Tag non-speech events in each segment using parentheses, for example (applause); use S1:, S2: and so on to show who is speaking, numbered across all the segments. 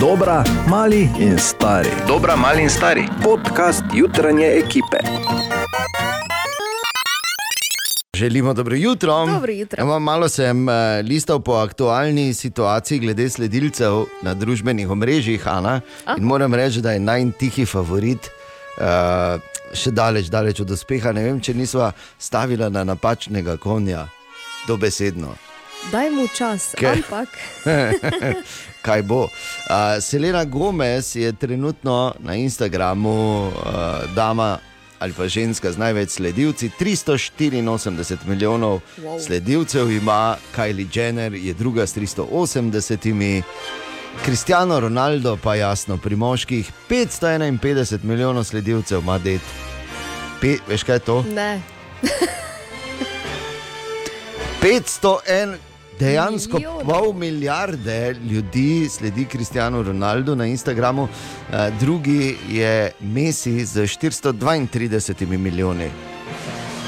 S1: Dobra, mali in stari.
S2: Dobra, mali in stari.
S1: Podcast jutranje ekipe.
S3: Želimo dobro jutro.
S4: Dobro jutro.
S3: Evo, malo sem uh, listal po aktualni situaciji glede sledilcev na družbenih omrežjih, Ana. In moram reči, da je najtihi favorit. Uh, še daleč, daleč od uspeha. Ne vem, če nisva stavila na napačnega konja, dobesedno.
S4: Daj mu čas,
S3: Kaj?
S4: ampak (laughs)
S3: Kaj bo? Uh, Selena Gomez je trenutno na Instagramu uh, dama ali pa ženska z največ sledilci. 384 milijonov
S4: Wow.
S3: sledilcev ima, Kylie Jenner je druga s 380. Cristiano Ronaldo pa jasno pri moških 551 milijonov sledilcev ima det. Pe, veš kaj je to?
S4: ne.
S3: 501, dejansko
S4: Milijonov.
S3: pol milijarde ljudi sledi Kristijanu Ronaldu na Instagramu, eh, drugi je Messi z 432 milijoni.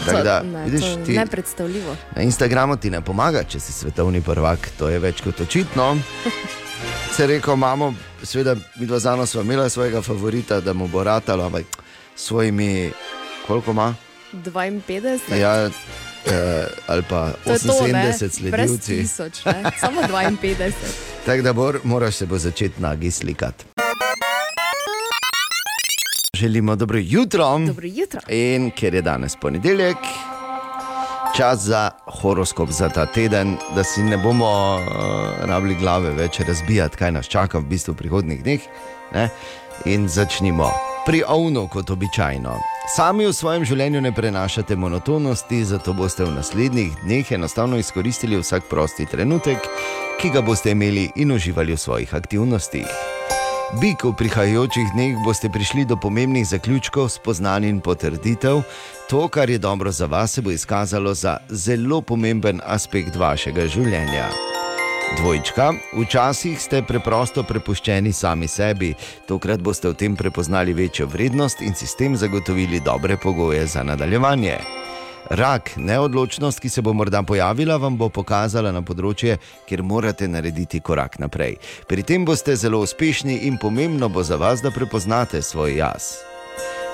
S3: Tako da,
S4: ne,
S3: vidiš, ti,
S4: nepredstavljivo.
S3: na Instagramu ti ne pomaga, če si svetovni prvak, to je več kot očitno. (laughs) Se reko, imamo, seveda, mi dva zano smo imeli svojega favorita, da mu bo ratalo, ampak svojimi, koliko ima?
S4: 52.
S3: Ja, eh, ali pa
S4: To je to, ne?
S3: 78
S4: Brez
S3: sledilci.
S4: tisoč, ne? Samo (laughs) 52.
S3: Tako da bor, moraš se bo začeti nagi slikati. Želimo dobro jutro.
S4: Dobro jutro.
S3: In ker je danes ponedeljek, čas za horoskop za ta teden, da si ne bomo uh, rabili glave več razbijati, kaj nas čaka v bistvu v prihodnih dneh. Ne? In začnimo. Pri ovnu, kot običajno. Sami v svojem življenju ne prenašate monotonosti, zato boste v naslednjih dneh enostavno izkoristili vsak prosti trenutek, ki ga boste imeli in uživali v svojih aktivnostih. Bik v prihajajočih dneh boste prišli do pomembnih zaključkov, spoznanj in potrditev. To, kar je dobro za vas, se bo izkazalo za zelo pomemben aspekt vašega življenja. Dvojčka, včasih ste preprosto prepuščeni sami sebi, tokrat boste v tem prepoznali večjo vrednost in si s tem zagotovili dobre pogoje za nadaljevanje. Rak, neodločnost, ki se bo morda pojavila, vam bo pokazala na področje, kjer morate narediti korak naprej. Pri tem boste zelo uspešni in pomembno bo za vas, da prepoznate svoj jaz.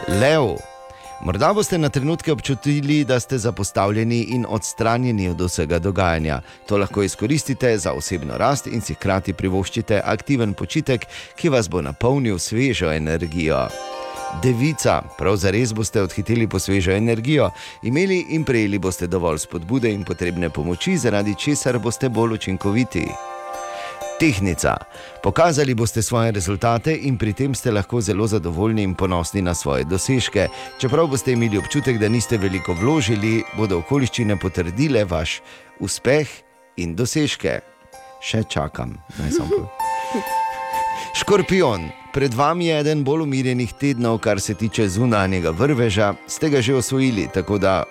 S3: Lev. Morda boste na trenutke občutili, da ste zapostavljeni in odstranjeni od vsega dogajanja. To lahko izkoristite za osebno rast in si hkrati privoščite aktiven počitek, ki vas bo napolnil svežo energijo. Devica, prav zares boste odhiteli po svežo energijo, imeli in prejeli boste dovolj spodbude in potrebne pomoči, zaradi česar boste bolj učinkoviti. Tehnica. Pokazali boste svoje rezultate in pri tem ste lahko zelo zadovoljni in ponosni na svoje dosežke. Čeprav boste imeli občutek, da niste veliko vložili, bodo okoliščine potrdile vaš uspeh in dosežke. Še čakam, naj sem povedal. Škorpion, pred vami je eden bolj umirjenih tednov, kar se tiče zunanjega vrveža, ste ga že osvojili, tako da,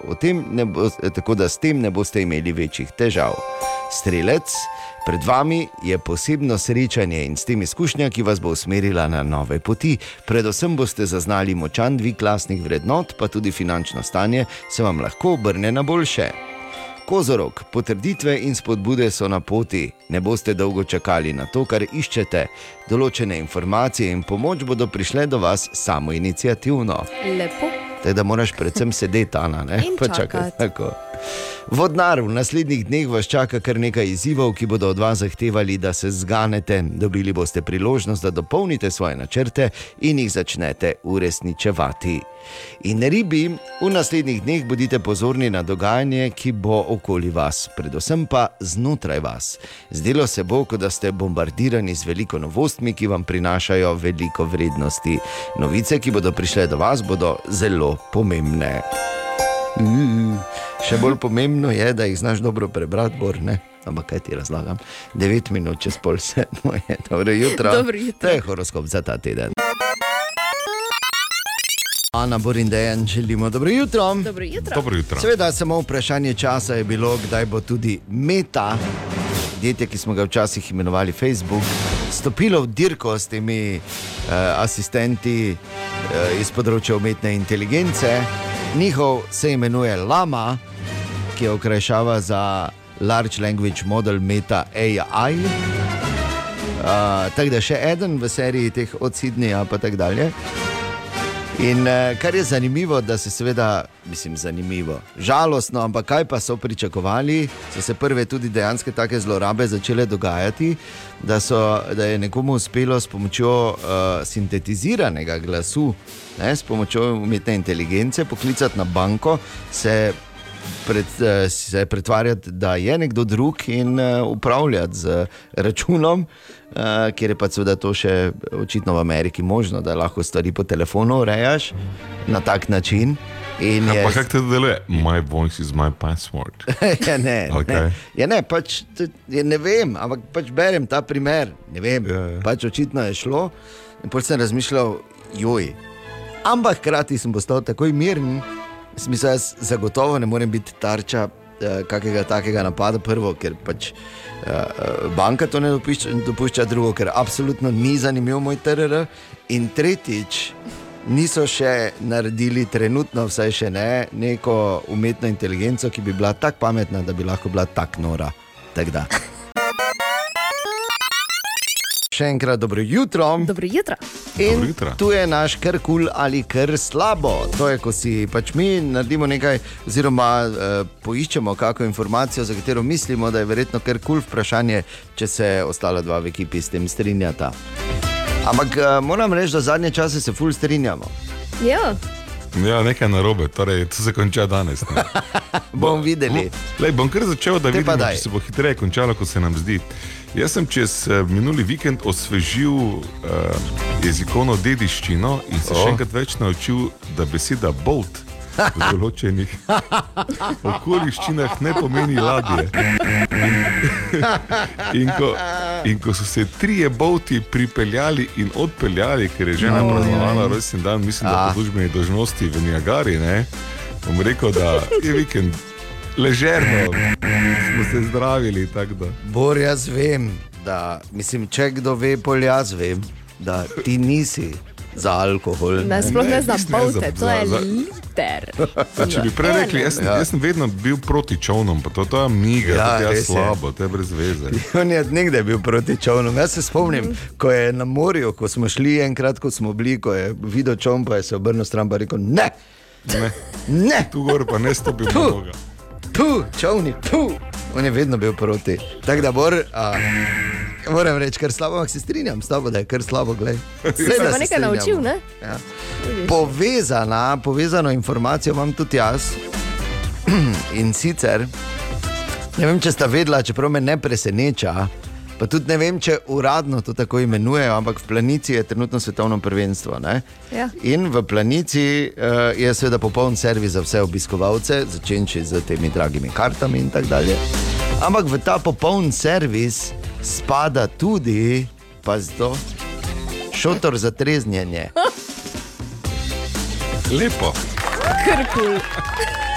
S3: bo, tako da s tem ne boste imeli večjih težav. Strelec, pred vami je posebno srečanje in s tem izkušnja, ki vas bo usmerila na nove poti. Predvsem boste zaznali močan dvig klasnih vrednot, pa tudi finančno stanje se vam lahko obrne na boljše. Kozorog, potrditve in spodbude so na poti, ne boste dolgo čakali na to, kar iščete. Določene informacije in pomoč bodo prišle do vas samo inicijativno.
S4: Lepo.
S3: Tako da moraš predvsem sedeti, Ana, ne pa čakati. Vodnar, v naslednjih dneh vas čaka kar nekaj izzivov, ki bodo od vas zahtevali, da se zganete. Dobili boste priložnost, da dopolnite svoje načrte in jih začnete uresničevati. In ribi, v naslednjih dneh bodite pozorni na dogajanje, ki bo okoli vas, predvsem pa znotraj vas. Zdelo se bo, kot da ste bombardirani z veliko novostmi, ki vam prinašajo veliko vrednosti. Novice, ki bodo prišle do vas, bodo zelo pomembne. Mm, še bolj pomembno je, da jih znaš dobro prebrati, bor, ne? Ampak kaj ti razlagam? 9 minut čez pol sedmo je, dobro jutro.
S4: Dobro jutro.
S3: To je horoskop za ta teden. Ana Borindejan, želimo dobro jutro.
S4: Dobro jutro.
S5: Dobro jutro.
S3: Seveda, samo vprašanje časa je bilo, kdaj bo tudi meta, podjetje, ki smo ga včasih imenovali Facebook, stopilo v dirko s temi uh, asistenti uh, iz področja umetne inteligence. Njihov se imenuje Lama, ki je okrajšava za Large Language Model Meta AI. Uh, Uh, tako da še en v seriji teh od Sydneyja pa tako dalje. In uh, kar je zanimivo, da se seveda, mislim, zanimivo, žalostno, ampak kaj pa so pričakovali, so se prve tudi dejansko take zlorabe začele dogajati, da, so, da je nekomu uspelo s pomočjo uh, sintetiziranega glasu, ne, s pomočjo umetne inteligence, poklicati na banko, se, pred, uh, se pretvarjati, da je nekdo drug in uh, upravljati z računom. Uh, ker je pa seveda to še očitno v Ameriki možno, da lahko stvari po telefonu urejaš na tak način. In
S2: Ja,
S3: je,
S2: pa kako to deluje? My voice is my password. (laughs)
S3: ja, ne,
S2: Okej.
S3: ne. Ja, ne, pač, ja, ne vem, ampak pač berem ta primer. Ne vem,
S2: Ja, ja.
S3: pač očitno je šlo. In potem sem razmišljal, joj. Ampak hkrati sem postal takoj miren, smisel, jaz zagotovo ne morem biti tarča eh, kakega takega napada, prvo, ker pač. Uh, banka to ne dopušča, dopušča, drugo, ker absolutno ni zanimiv moj TRR. In tretjič, niso še naredili, trenutno vsaj še ne, neko umetno inteligenco, ki bi bila tako pametna, da bi lahko bila tako nora. Tak da. Še enkrat dobro jutro.
S4: Dobro jutro.
S3: In
S2: Dobro jutro.
S3: tu je naš kar kul ali kar slabo. To je, ko si pač mi naredimo nekaj, oziroma uh, poiščemo kakšno informacijo, za katero mislimo, da je verjetno kar kul vprašanje, če se ostala dva v ekipi s tem strinjata. Ampak uh, moram reči, da zadnje čase se ful strinjamo.
S4: Ja,
S2: Ja, nekaj narobe, torej to se konča danes. ne. (laughs)
S3: Bomo videli.
S2: Lej, bom kar začel, da
S3: daj.
S2: če se bo hitreje končalo, kot se nam zdi. Jaz sem čez eh, minuli vikend osvežil uh, jezikovno dediščino in se
S3: O.
S2: še enkrat več naučil, da beseda bolt v določenih (laughs) okoliščinah ne pomeni ladje. In ko, in ko so se trije bolti pripeljali in odpeljali, ker je žena praznovala rojsten dan, mislim, da
S3: Ah.
S2: po službeni dožnosti v Niagari, ne, bom rekel, da je vikend ležerno, smo se zdravili.
S3: Bor, jaz vem, da mislim, če kdo ve, pol jaz vem, da ti nisi za alkohol.
S4: ne, sploh ne
S2: Ne,
S4: za bolte,
S2: za-
S4: to je
S2: za-
S4: liter.
S2: A če bi prej rekli, jaz,
S3: Ja.
S2: jaz sem vedno bil proti čovnom, pa to, to je miga,
S3: Ja,
S2: ja, to je slabo, to je brez veze.
S3: On je nekdaj bil proti čovnom. Jaz se spomnim,
S4: Mhm.
S3: ko je na morju, ko smo šli enkrat, ko smo bili, ko je videl čovn, pa je se obrnil stran in rekel: Ne,
S2: Ne,
S3: ne,
S2: tu gor pa ne stopim na
S3: Puh.
S2: noga.
S3: tu, čovni, tu. On je vedno bil proti. Tako da bor. A, Moram reči, kar slabo, ampak se strinjam s tabo, da je kar slabo. glej.
S4: Se
S3: Seveda
S4: pa
S3: se
S4: nekaj
S3: strinjamo.
S4: naučil, ne?
S3: Ja. Povezana, povezano informacijo imam tudi jaz. (clears throat) In sicer, ne vem, če sta vedela, čeprav me ne preseneča, pa tudi ne vem, če uradno to tako imenujejo, ampak v Planici je trenutno svetovno prvenstvo. Ne?
S4: Ja.
S3: In v Planici uh, je seveda popoln servis za vse obiskovalce, začenči z temi dragimi kartami in tako dalje. Ampak v ta popoln servis spada tudi, pa to, šotor za treznjenje.
S2: Lepo.
S4: Krkul.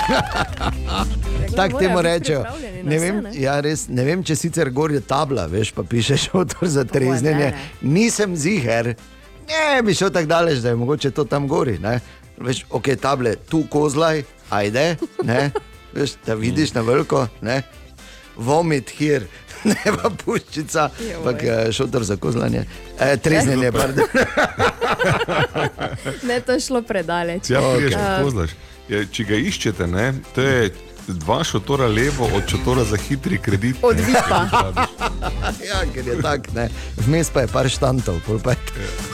S4: (laughs)
S3: Tako temu rečejo. Ne
S4: vse,
S3: vem,
S4: ne?
S3: ja, res, ne vem, če sicer gor je tabla, veš, pa pišeš (laughs) avtor za treznjenje. Nisem ziger, ne bi šel tako daleč, da je mogoče to tam gori. Ne? Veš, ok, table, tu kozlaj, ajde, ne? (laughs) veš, da vidiš na veliko, ne? vomit hier. (laughs) Ne pa puščica, ampak eh, šotor za kozlanje. E, treznjenje, pardon.
S4: Ne, to je šlo predaleč.
S2: Ja, okay. Ja, če ga iščete, ne, to je dva šotora levo od šotora za hitri kredit.
S4: Od Vipa. (laughs)
S3: ja, ker je tak, ne. Vmes pa je par štantov, pol pa je.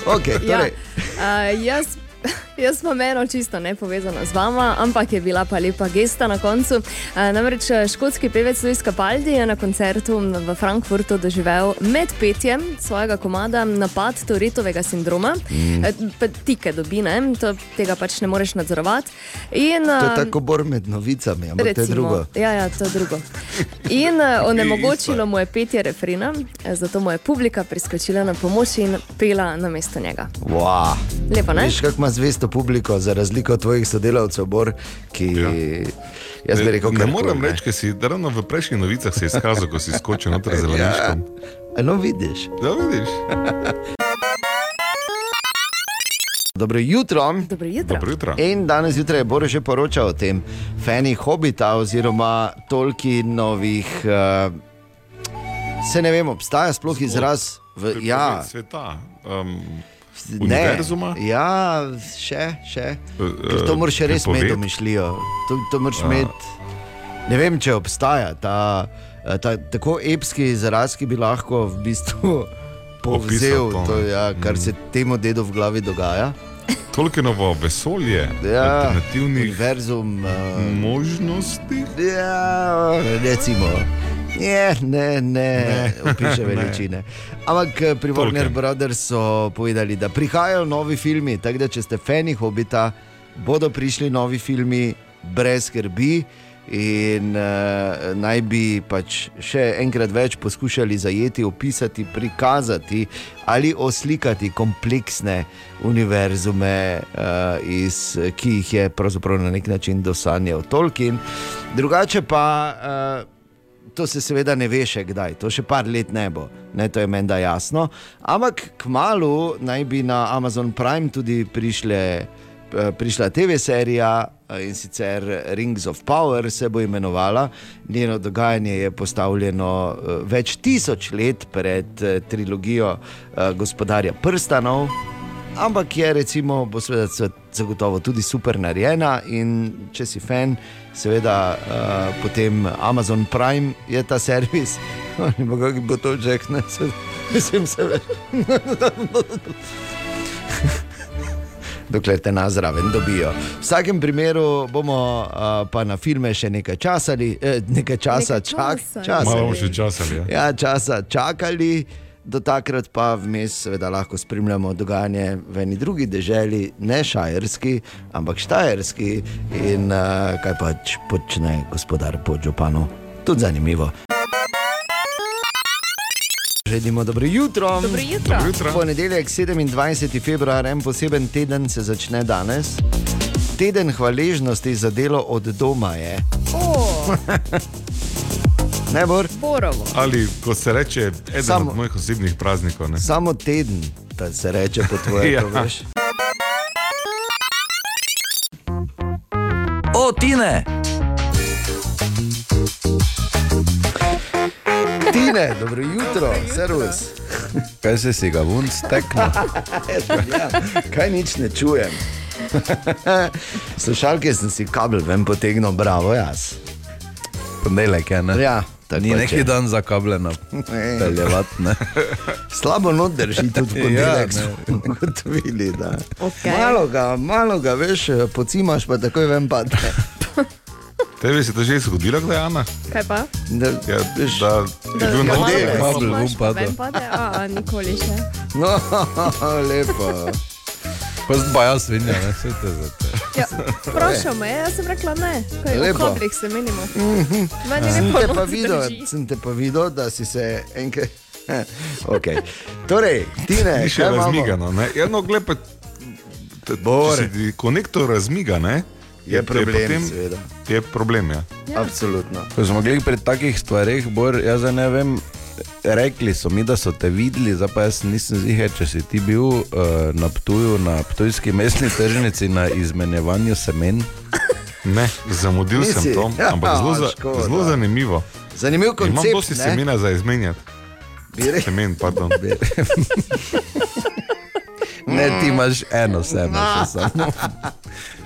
S3: Okay,
S4: Ja,
S3: torej,
S4: uh, jaz, (laughs) jaz pa meno čisto ne povezana z vama, ampak je bila pa lepa gesta na koncu. Uh, namreč eh, škotski pevec Luis Capaldi je na koncertu v Frankfurtu doživel med petjem svojega komada napad Toretovega sindroma. Mm. Tike dobi, ne? To, tega pač ne moreš nadzorovati. In,
S3: To je tako bor med novicami, ampak to je drugo.
S4: Ja, ja, to je drugo. In (laughs) onemogočilo mu je petje refrena, eh, zato mu je publika priskočila na pomoč in pela na mesto njega.
S3: Wow.
S4: Lepo, ne?
S3: Veš, zvesto publiko, za razliko od tvojih sodelavcev, Bor, ki. Ja. Jaz bi rekel,
S2: ne
S3: kar
S2: moram reči, ker si ravno v prejšnjih novicah se izkazal, ko si skočil noter z zeleniškom.
S3: Ja. No, vidiš.
S2: Ja, vidiš. (laughs)
S3: Dobro jutro.
S4: Dobro jutro.
S2: Dobro jutro.
S3: In danes zjutraj je Boris že poročal o tem, fani hobita oziroma Tolkienovih. Uh, se ne vem, obstaja sploh izraz V, ja,
S2: sveta. Um,
S3: ne.
S2: univerzuma?
S3: Ja, še, še. Ker
S2: Eh,
S3: to moraš res imeti domišljijo. To, to moraš imeti. Ne vem, če obstaja ta, eh, ta tako epski izraz, ki bi lahko v bistvu (laughs) povzel
S2: to,
S3: to,
S2: ne.
S3: ja, kar se temu dedu v glavi dogaja.
S2: Tolkienovo vesolje,
S3: Ja,
S2: alternativnih
S3: univerzum. Uh,
S2: možnosti.
S3: Ja, recimo. Je, ne, ne, ne, opiše (laughs) veličine. Ampak eh, pri Warner. Brothers so povedali, da prihajajo novi filmi, tako da če ste fani hobita, bodo prišli novi filmi brez skrbi. In uh, naj bi pač še enkrat več poskušali zajeti, opisati, prikazati ali oslikati kompleksne univerzume, uh, iz, ki jih je pravzaprav na nek način dosanjal Tolkien. Drugače pa. Uh, To se seveda ne ve še kdaj, to še par let ne bo, ne, to je meni da jasno. Ampak kmalo naj bi na Amazon Prime tudi prišle, eh, prišla TV serija eh, in sicer Rings of Power se bo imenovala. Njeno dogajanje je postavljeno eh, več tisoč let pred trilogijo Gospodarja prstanov. Ampak je, recimo, bo seveda zagotovo tudi super narejena. In če si fan, seveda uh, potem Amazon Prime je ta servis. (laughs) Ne bo kako bo to že, ne se, mislim, se več. (laughs) Dokler te nas zraven dobijo. V vsakem primeru bomo uh, pa na filme še nekaj časa, eh, nekaj časa,
S4: Nekaj
S3: čak,
S4: časa,
S3: časa.
S2: Malo bomo še časali. Ja.
S3: Ja, časa čakali, do takrat pa vmes seveda lahko spremljamo dogajanje v eni drugi deželi, ne šajerski, ampak štajerski in uh, kaj pač počne gospodar pod županom. Tudi zanimivo. Želimo dobro jutro.
S4: Dobro jutro.
S2: Dobro jutro.
S3: Ponedeljek, 27. februar, en poseben teden se začne danes. Teden hvaležnosti za delo od doma je.
S4: O, (laughs)
S3: Ne, Bor?
S4: Borovo.
S2: Ali kot se reče, eden
S3: Samo-
S2: od mojih osebnih praznikov. Ne?
S3: Samo teden, da se reče po tvojem. (laughs)
S2: Ja.
S3: ja.
S1: O, Tine!
S3: Tine, dobro jutro, servus.
S5: Kaj se si ga vun stekne? (laughs)
S3: Ja, kaj nič ne čujem. (laughs) Slušalke sem si kabel ven potegnil, bravo, jaz.
S5: Ponedeljek je, ne?
S3: Ja, tako
S5: Ni
S3: pač
S5: neki
S3: je.
S5: dan za kabljeno.
S3: Ne.
S5: Peljevati, ne?
S3: Slabo not drži tudi (laughs)
S5: Ja, ne. (laughs)
S3: smo ugotovili. da.
S4: Okay.
S3: Malo ga, malo ga, veš, pocimaš, pa takoj ven padne. (laughs)
S2: Tebi se je to že zgodilo, kdaj je Ana?
S4: Kaj pa?
S3: Da,
S2: Ja,
S3: veš,
S2: da je bil na delu.
S3: več.
S5: kabel
S4: Imaš,
S5: ven
S4: pa
S5: pade.
S4: ven pade? A, a, nikoli še.
S3: No, lepo.
S5: Pa zdaj pa jaz svinja, ne? Vse te za te.
S4: Ja, (laughs) Vprašal me, je, jaz sem rekla ne. Kaj, v kobrih se menimo. Meni
S3: Sem
S4: ne
S3: te, pa videl, sem te pa videl, da si se enkrat. (laughs) Okay. Torej, Tine,
S2: Ni še razmigano. ne. Ja, no, če se ti konektor razmiga, ne,
S3: Je problem,
S2: potem,
S3: seveda.
S2: je problem. Ja.
S3: Absolutno.
S5: Ko smo gledali pri takih stvareh, Bor, jaz ne vem, rekli so mi, da so te videli, zdaj pa jaz nisem ziger, če si ti bil uh, na Ptuju, na Ptujski mestni tržnici na izmenjevanju semen.
S2: Ne, zamudil
S3: Nisi?
S2: sem to, ampak zelo, za, zelo zanimivo.
S3: Zanimiv
S2: Imam
S3: koncept.
S2: dosti
S3: ne?
S2: semena za izmenjati.
S3: Bi rekel.
S2: Semen, pardon. (laughs)
S5: Ne, ti imaš eno seme, še (laughs) samo.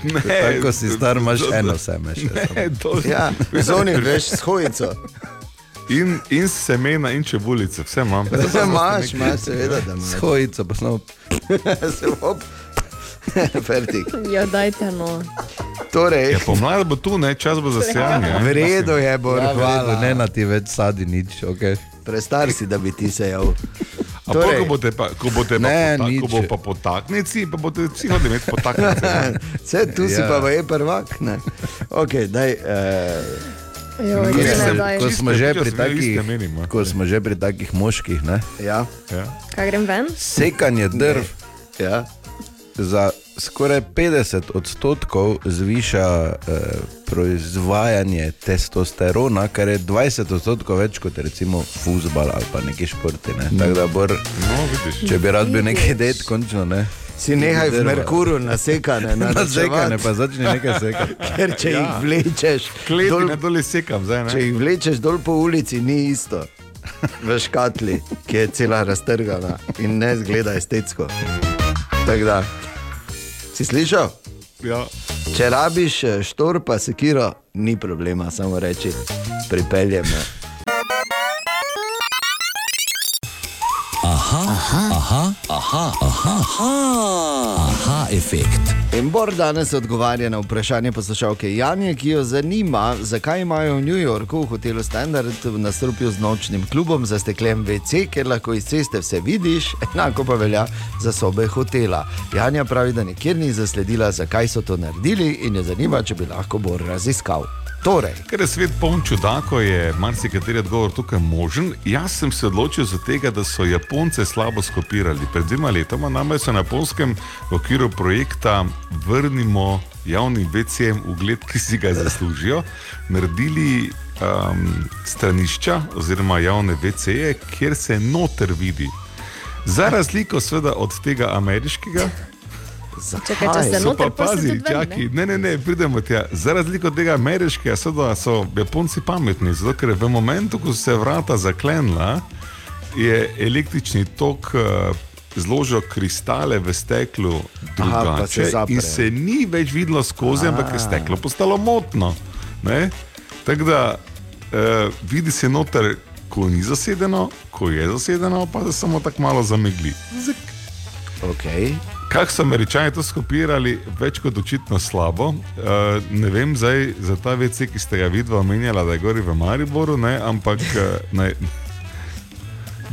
S2: Ne,
S5: Tako si star, imaš eno seme. Še. (laughs)
S2: Ne, to,
S3: Ja, zoni, veš, s hojico.
S2: In, in semena, in čebulice, vse imam. (laughs)
S3: Vse imaš, imaš, seveda, da (laughs) imaš.
S5: hojico pa samo. (laughs)
S3: Se hop. Fertik.
S4: Ja, dajte no.
S3: Torej,
S2: Ja, pomlad bo tu, ne, čas bo za sejanje.
S3: v redu je, Bor,
S5: Ja, hvala, ne na ti več sadi nič, ok.
S3: Prestar si, da bi ti sejal.
S2: A
S3: Torej.
S2: torej, ko boste pa, ko boste pa,
S5: Ne,
S2: pota,
S5: nič.
S2: ko bo pa potaknici, pa boste vsi hodili imeti potaknice.
S3: Vse tu si
S5: Ja.
S3: pa je prvak. Ne? Ok, daj. Uh,
S4: Jo,
S2: sem-.
S5: Ko smo takih,
S2: iste menimo.
S5: ko smo že pri takih moških, ne?
S3: ja,
S2: Ja.
S4: Kaj grem ven?
S5: sekanje drv
S3: ja.
S5: za skoraj 50 odstotkov zviša eh, proizvajanje testosterona, kar je 20 odstotkov več kot recimo futbol ali pa neki športi. Ne? Tako da, bor,
S2: No,
S5: če bi rad bil neki det, končno ne.
S3: Si nehaj v. Merkuru nasekane, na
S5: Na sekanje pa začne nekaj sekati. (laughs)
S3: Ker če ja. jih vlečeš dol,
S2: ne doli sekam, zdaj ne.
S3: če jih vlečeš dol po ulici, ni isto. V škatli. ki je cela raztrgana in ne zgleda estetsko. Tako da, si slišal?
S2: Ja.
S3: Če rabiš eh, štor, pa sekiro, ni problema, samo reči, pripeljem. me.
S6: Aha, efekt.
S3: In Bor danes odgovarja na vprašanje poslušalke Janje, ki jo zanima, zakaj imajo v New Yorku v hotelu Standard nasprotju z nočnim klubom za steklen WC, ker lahko iz ceste vse vidiš, enako pa velja za sobe hotela. Janja pravi, da nikjer ni zasledila, zakaj so to naredili in jo zanima, če bi lahko Bor raziskal. Torej,
S2: Ker je svet poln čudakov, je marsikateri odgovor tukaj možen. Jaz sem se odločil za tega, da so Japonce slabo skopirali. Pred dvema letoma namreč so na Polskem v okviru projekta Vrnimo javnim VC-jem ugled, ki si ga zaslužijo, naredili um, stranišča oziroma javne VC-je, kjer se noter vidi. Za razliko seveda od tega ameriškega,
S4: Čakaj, če se noter,
S2: pa pazi, čaki, ne, ne, ne, pridemo tja. Za razliko od tega ameriškega, seveda so Japonci pametni, zato ker v momentu, ko so se vrata zaklenila, je električni tok uh, zložil kristale v steklu
S3: Aha, pa se
S2: drugače
S3: zapre.
S2: in se ni več videlo skozi, ampak je steklo postalo motno. Tako da uh, vidi se noter, ko ni zasedeno, ko je zasedeno, pa se samo tako malo zamegli. Zik.
S3: okay.
S2: Kako so američani to skopirali, več kot očitno slabo. Uh, ne vem zdaj za ta VC, ki ste ga vidva omenjala, da je gori v Mariboru, ne, ampak uh, ne,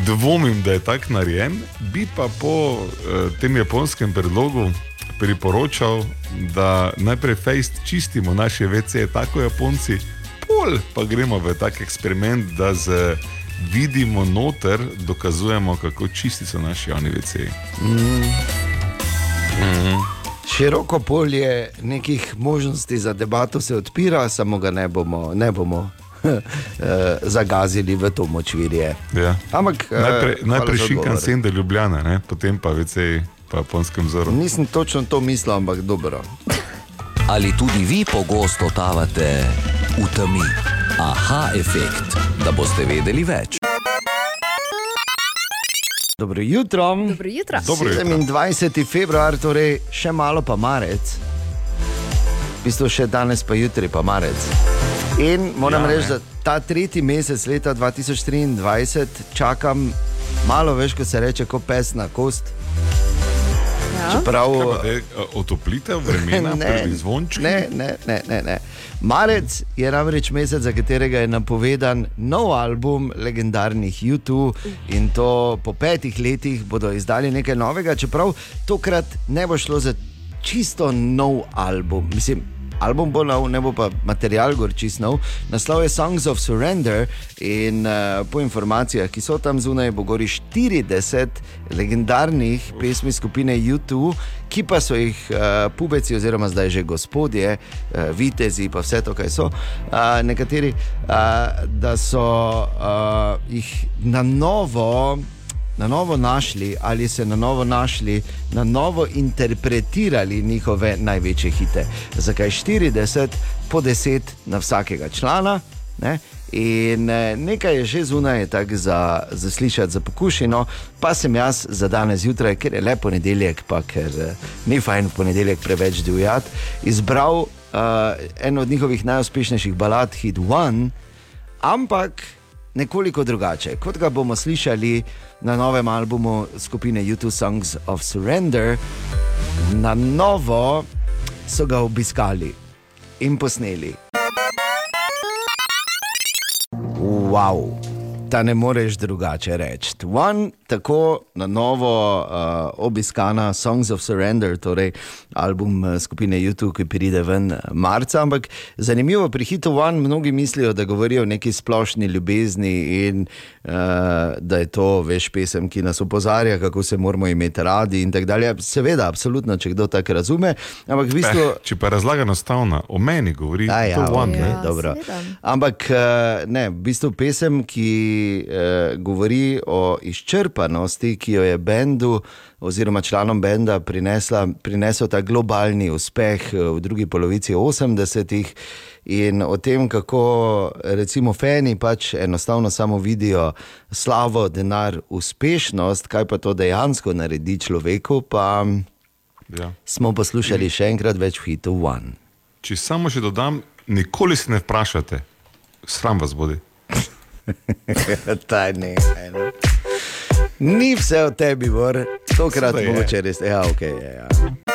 S2: dvomim, da je tak narejen. Bi pa po uh, tem japonskem predlogu priporočal, da najprej fejst čistimo naše VC, tako Japonci, pol pa gremo v tak eksperiment, da z vidimo noter, dokazujemo, kako čisti so naši javni VC.
S3: Široko polje nekih možnosti za debato se odpira, samo ga ne bomo, ne bomo (laughs) eh, zagazili v to močvirje.
S2: Ja.
S3: Ampak eh,
S2: Najprej, najprej
S3: odgovor.
S2: sen do Ljubljana, ne? potem pa VC po japonskem vzoru.
S3: Nisem točno to mislil, ampak dobro.
S6: Ali tudi vi pogosto totavate v temi? Aha, efekt, da boste vedeli več.
S3: Dobro jutro.
S4: Dobro jutro.
S2: Dobro jutro.
S3: 27. februar, torej še malo pa marec. V bistvu še danes, pa jutri pa marec. In moram
S2: Ja,
S3: reči, da ta tretji mesec leta 2023 čakam malo več, kot se reče, kot pes na kost.
S4: Ja.
S3: Čeprav,
S2: te, a, Otoplitev vremena, (laughs) prvi zvončki.
S3: ne, ne, ne, ne, ne. Marec je namreč mesec, za katerega je napovedan nov album legendarnih YouTube in to po petih letih bodo izdali nekaj novega, čeprav tokrat ne bo šlo za čisto nov album. Mislim, album bo nov, ne bo pa material gor čist nov. Naslov je Songs of Surrender in uh, po informacijah, ki so tam zunaj, bo gori 40 legendarnih pesmi skupine YouTube, ki pa so jih uh, pubeci, oziroma zdaj že gospodje, uh, vitezi, pa vse to, kaj so, uh, nekateri, uh, da so uh, jih na novo. Na novo našli ali se na novo našli, na novo interpretirali njihove največje hite. Zakaj 40, po 10 na vsakega člana? Ne? In eh, nekaj je že zunaj, tako za, za slišati, za pokušino, pa sem jaz za danes zjutraj, ker je le ponedeljek, pa ker eh, ni fajn ponedeljek preveč divjati, izbral uh, eno od njihovih najuspešnejših balad, Hit One, ampak nekoliko drugače. Kot ga bomo slišali na novem albumu skupine YouTube Songs of Surrender, na novo so ga obiskali in posneli. Wow. Da ne moreš drugače reči. One, tako na novo uh, obiskana Songs of Surrender, torej album uh, skupine YouTube, ki pride ven uh, marca. Ampak zanimivo pri hitu One, mnogi mislijo, da govorijo o neki splošni ljubezni in uh, da je to veš pesem, ki nas opozarja, kako se moramo imeti radi in tako dalje. Seveda, absolutno, če kdo tako razume. Ampak v bistvu.
S2: Eh, če pa je razlaga enostavna, o meni govori,
S3: A ja,
S2: to one?
S4: Ja,
S3: dobro.
S4: seveda.
S3: Ampak eh, ne, v bistvu pesem, ki eh, govori o izčrpanosti ki jo je bendu oziroma članom benda prinesla, prinesel ta globalni uspeh eh, v drugi polovici 80-ih. In o tem, kako recimo fani pač enostavno samo vidijo slavo, denar, uspešnost, kaj pa to dejansko naredi človeku, pa
S2: Ja.
S3: smo poslušali še enkrat več v hitu One.
S2: Če samo še dodam, nikoli se ne vprašate, sram vas bodi. (laughs)
S3: Ta ne, eno. Ni vse o tebi, Bor, tokrat
S2: je.
S3: mogoče res. Ja, ok, je, ja.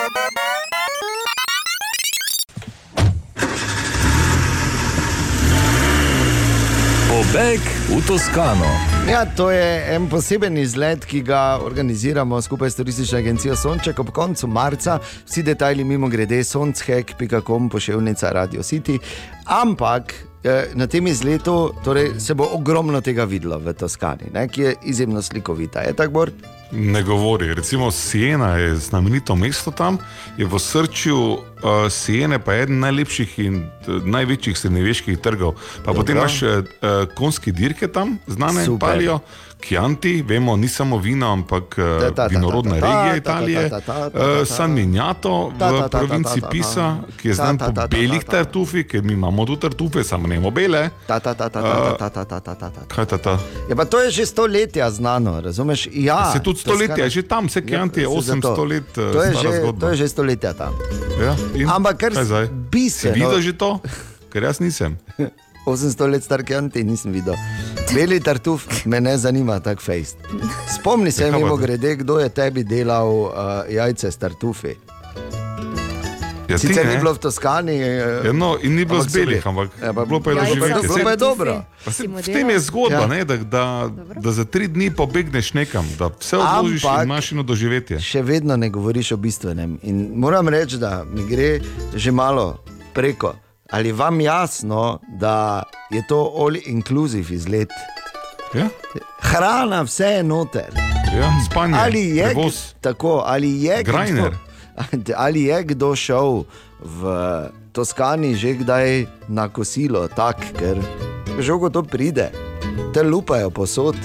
S6: Pobeg v Toskano.
S3: Ja, to je en poseben izlet, ki ga organiziramo skupaj s turistično agencijo Sonček ob koncu marca. Vsi detajli mimo grede sonchek.com, pošiljnica Radio City. Ampak na tem izletu torej, se bo ogromno tega videlo v Toskani, ne, ki je izjemno slikovita. Je tako, Bor?
S2: Ne govori. Recimo Siena je znamenito mesto tam, je v srčju uh, Siene pa eden najlepših in uh, največjih srednjeveških trgov. Pa potem imaš uh, konski dirke tam, znane
S3: Super.
S2: palijo. Chianti, vemo, ni samo vino, ampak vinorodna regija Italije, San Miniato v provinci Pisa, ki je znan po belih tartufih, ker mi imamo tu tartufe, samo ne imamo bele.
S3: Kaj ta ta? Ja, pa to je že stoletja znano, razumeš? Ja,
S2: se tudi stoletja, že tam se Chianti je 800 let stara
S3: To je že stoletja tam. Ampak kar
S2: zdaj? Bise.
S3: Si
S2: videl že to? Ker jaz nisem.
S3: 800 let star Chianti nisem videl. (laughs) Beli tartuf me ne zanima, tako fejst. Spomni se,
S2: Ja,
S3: mimo grede, kdo je tebi delal uh, jajce s tartufi.
S2: Ja, ti
S3: Sicer
S2: ne.
S3: ni bilo v Toskani. Uh,
S2: Ja, no, in ni bilo z belih, ampak
S3: Ja, pa-
S2: bilo pa je
S4: Ja,
S2: doživeti.
S4: pa
S3: bilo pa je dobro.
S2: Pa se, v tem je zgodba,
S3: Ja.
S2: ne, da, da, da za tri dni pobegneš nekam, da vse odložiš
S3: Ampak-
S2: in imaš eno doživetje.
S3: še vedno ne govoriš o bistvenem. In moram reči, da mi gre že malo preko. Ali vam jasno, da je to all inclusive izlet?
S2: Ja?
S3: Hrana, vse je noter.
S2: Ja, spanje,
S3: Ali je,
S2: prevoz.
S3: tako, ali je
S2: Grajner.
S3: Kdo, (laughs) ali je kdo šel v Toskani že kdaj na kosilo, tak, ker žogo to pride, te lupajo posod.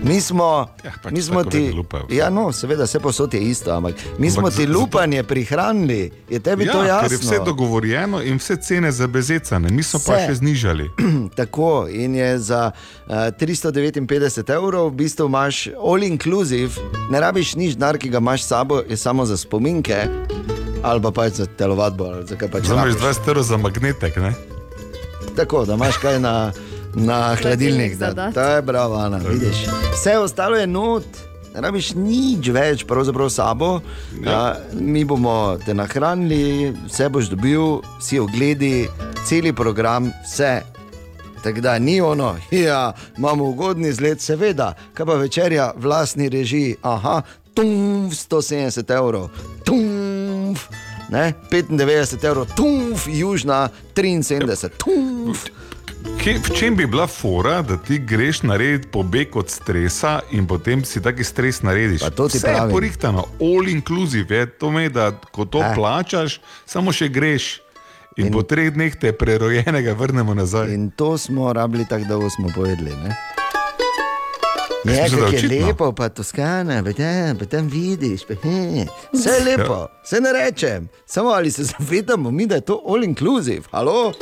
S3: Mi smo,
S2: Ja, pač
S3: mi smo ti,
S2: lupajo
S3: ja, no, seveda, vse posod je isto, ampak mi smo
S2: Ampak
S3: ti
S2: za-
S3: lupanje prihranili, je tebi to
S2: Ja,
S3: jasno.
S2: ker je vse dogovorjeno in vse cene zabezecane, mi smo pa še znižali. (clears throat)
S3: Tako in je za uh, 359 evrov, v bistvu imaš all inclusive, ne rabiš nič denar, ki ga imaš s sabo, je samo za spominke ali pa pač za telovadbo. za pač rabiš.
S2: 20 evrov za magnetek, ne?
S3: Tako, da imaš kaj na, na hladilnik. Da, to je bravo, Ana, vidiš. Vse ostalo je not. Ne rabiš nič več, pravzaprav sabo. Ja. Mi bomo te nahranili, vse boš dobil, vsi ogledi, celi program, vse. Tako da ni ono, (laughs) ja, imamo ugodni izlet, seveda, kaj pa večerja, vlastni režiji, aha, tumf, 170 evrov, tumf, ne, 95 evrov, tumf, južna, 73, tumf.
S2: Kje, v čem bi bila fora, da ti greš narediti pobeg od stresa in potem si taki stres narediš?
S3: Pa to ti
S2: Vse je
S3: pravim.
S2: porihtano, all inclusive, je to me, da ko to
S3: Eh.
S2: plačaš, samo še greš. In, in po treh dneh te prerojenega vrnemo nazaj.
S3: In to smo rabili tako dolgo, smo povedali. Ne? Ne,
S2: Jaz mislim, da
S3: kako je lepo, pa Toskana, pa tam, pa tam vidiš, pa, he, vse je lepo, vse ne rečem. Samo ali se zavedamo mi, da je to all inclusive, halo?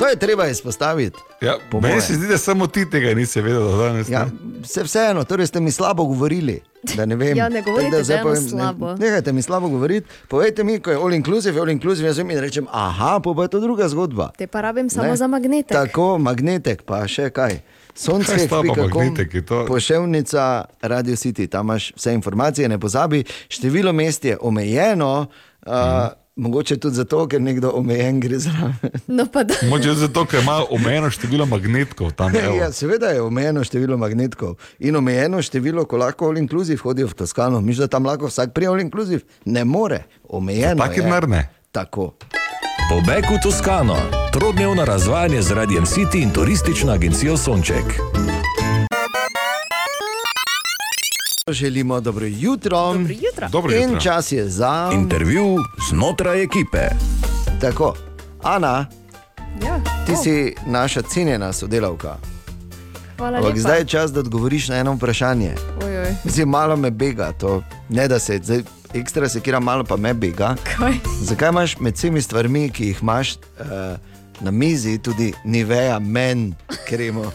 S3: To je treba izpostaviti.
S2: Ja,
S3: po
S2: meni se zdi, da samo ti tega nisi vedel danes.
S3: Ja, vse, vseeno, torej ste mi slabo govorili. da ne vem. (laughs)
S4: Ja, ne govorite
S3: Tako da povem,
S4: slabo.
S3: Ne, nehajte mi slabo govoriti. Povejte mi, ko je all inclusive, all inclusive, jaz vem in rečem, aha, pa, je to druga zgodba.
S4: Te pa rabim samo
S3: Ne?
S4: za magnetek.
S3: Tako, magnetek, pa še kaj. Sonce,
S2: je to?
S3: Poševnica Radio City, tam imaš vse informacije, ne pozabi. Število mest je omejeno, uh,
S2: Mhm.
S3: Mogoče tudi zato, ker nekdo omejen gre zraven.
S4: No, pa da.
S2: Moče zato, ker ima omejeno število magnetkov tam. evo.
S3: Ja, seveda je omejeno število magnetkov in omejeno število, ko lahko all inclusive hodijo v Toskano. Miš, da tam lahko vsak prije all inclusive? Ne more, omejeno.
S2: Taki
S3: je.
S2: denar ne.
S3: Tako.
S6: Pobeg v Toskano, trodnevno razvajanje z Radijem City in turistično agencijo Sonček.
S3: Želimo dobro jutro.
S4: Dobro jutro.
S2: Dobro
S3: In
S2: jutro.
S3: čas je za.
S6: Intervju znotraj ekipe.
S3: Tako, Ana,
S4: Ja.
S3: ti
S4: O,
S3: si naša cenjena sodelavka. Ampak zdaj je čas, da odgovoriš na eno vprašanje.
S4: Oj, oj, Oj,
S3: Mislim, malo me bega to. Ne da se, zdaj, ekstra sekira, malo pa me bega.
S4: kaj?
S3: Zakaj imaš med vsemi stvarmi, ki jih imaš uh, na mizi, tudi niveja men kremo?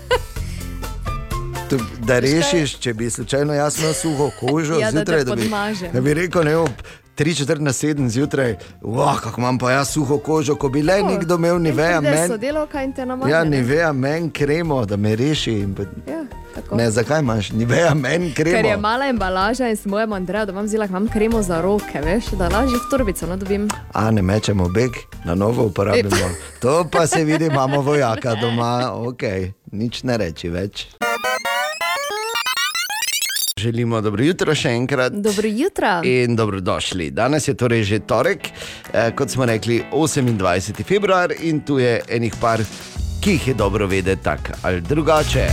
S3: Da rešiš, če bi slučajno jaz imel suho kožo,
S4: Ja, da
S3: zjutraj, da, bi,
S4: podmaže.
S3: da bi rekel, ne, ob 3-4 na 7 zjutraj, wow, kako imam pa jaz suho kožo, ko bi le nekdo imel niveja
S4: men.
S3: men.
S4: Sodelovka in te namaže.
S3: Ja,
S4: ne?
S3: niveja men kremo, da me reši.
S4: Ja, tako.
S3: Ne, zakaj imaš niveja men kremo?
S4: Ker je mala embalaža in sem mojemu Andreju, da vam zila, imam kremo za roke, veš, da lažje v torbico no, dobim.
S3: A ne mečemo beg, na novo uporabimo. To pa se vidi, imamo vojaka doma, ok, nič ne reči več. Želimo dobro jutro še enkrat.
S4: Dobro jutro.
S3: In dobrodošli. Danes je torej že torek, eh, kot smo rekli, 28. februar in tu je enih par, ki jih je dobro vedeti tako ali drugače.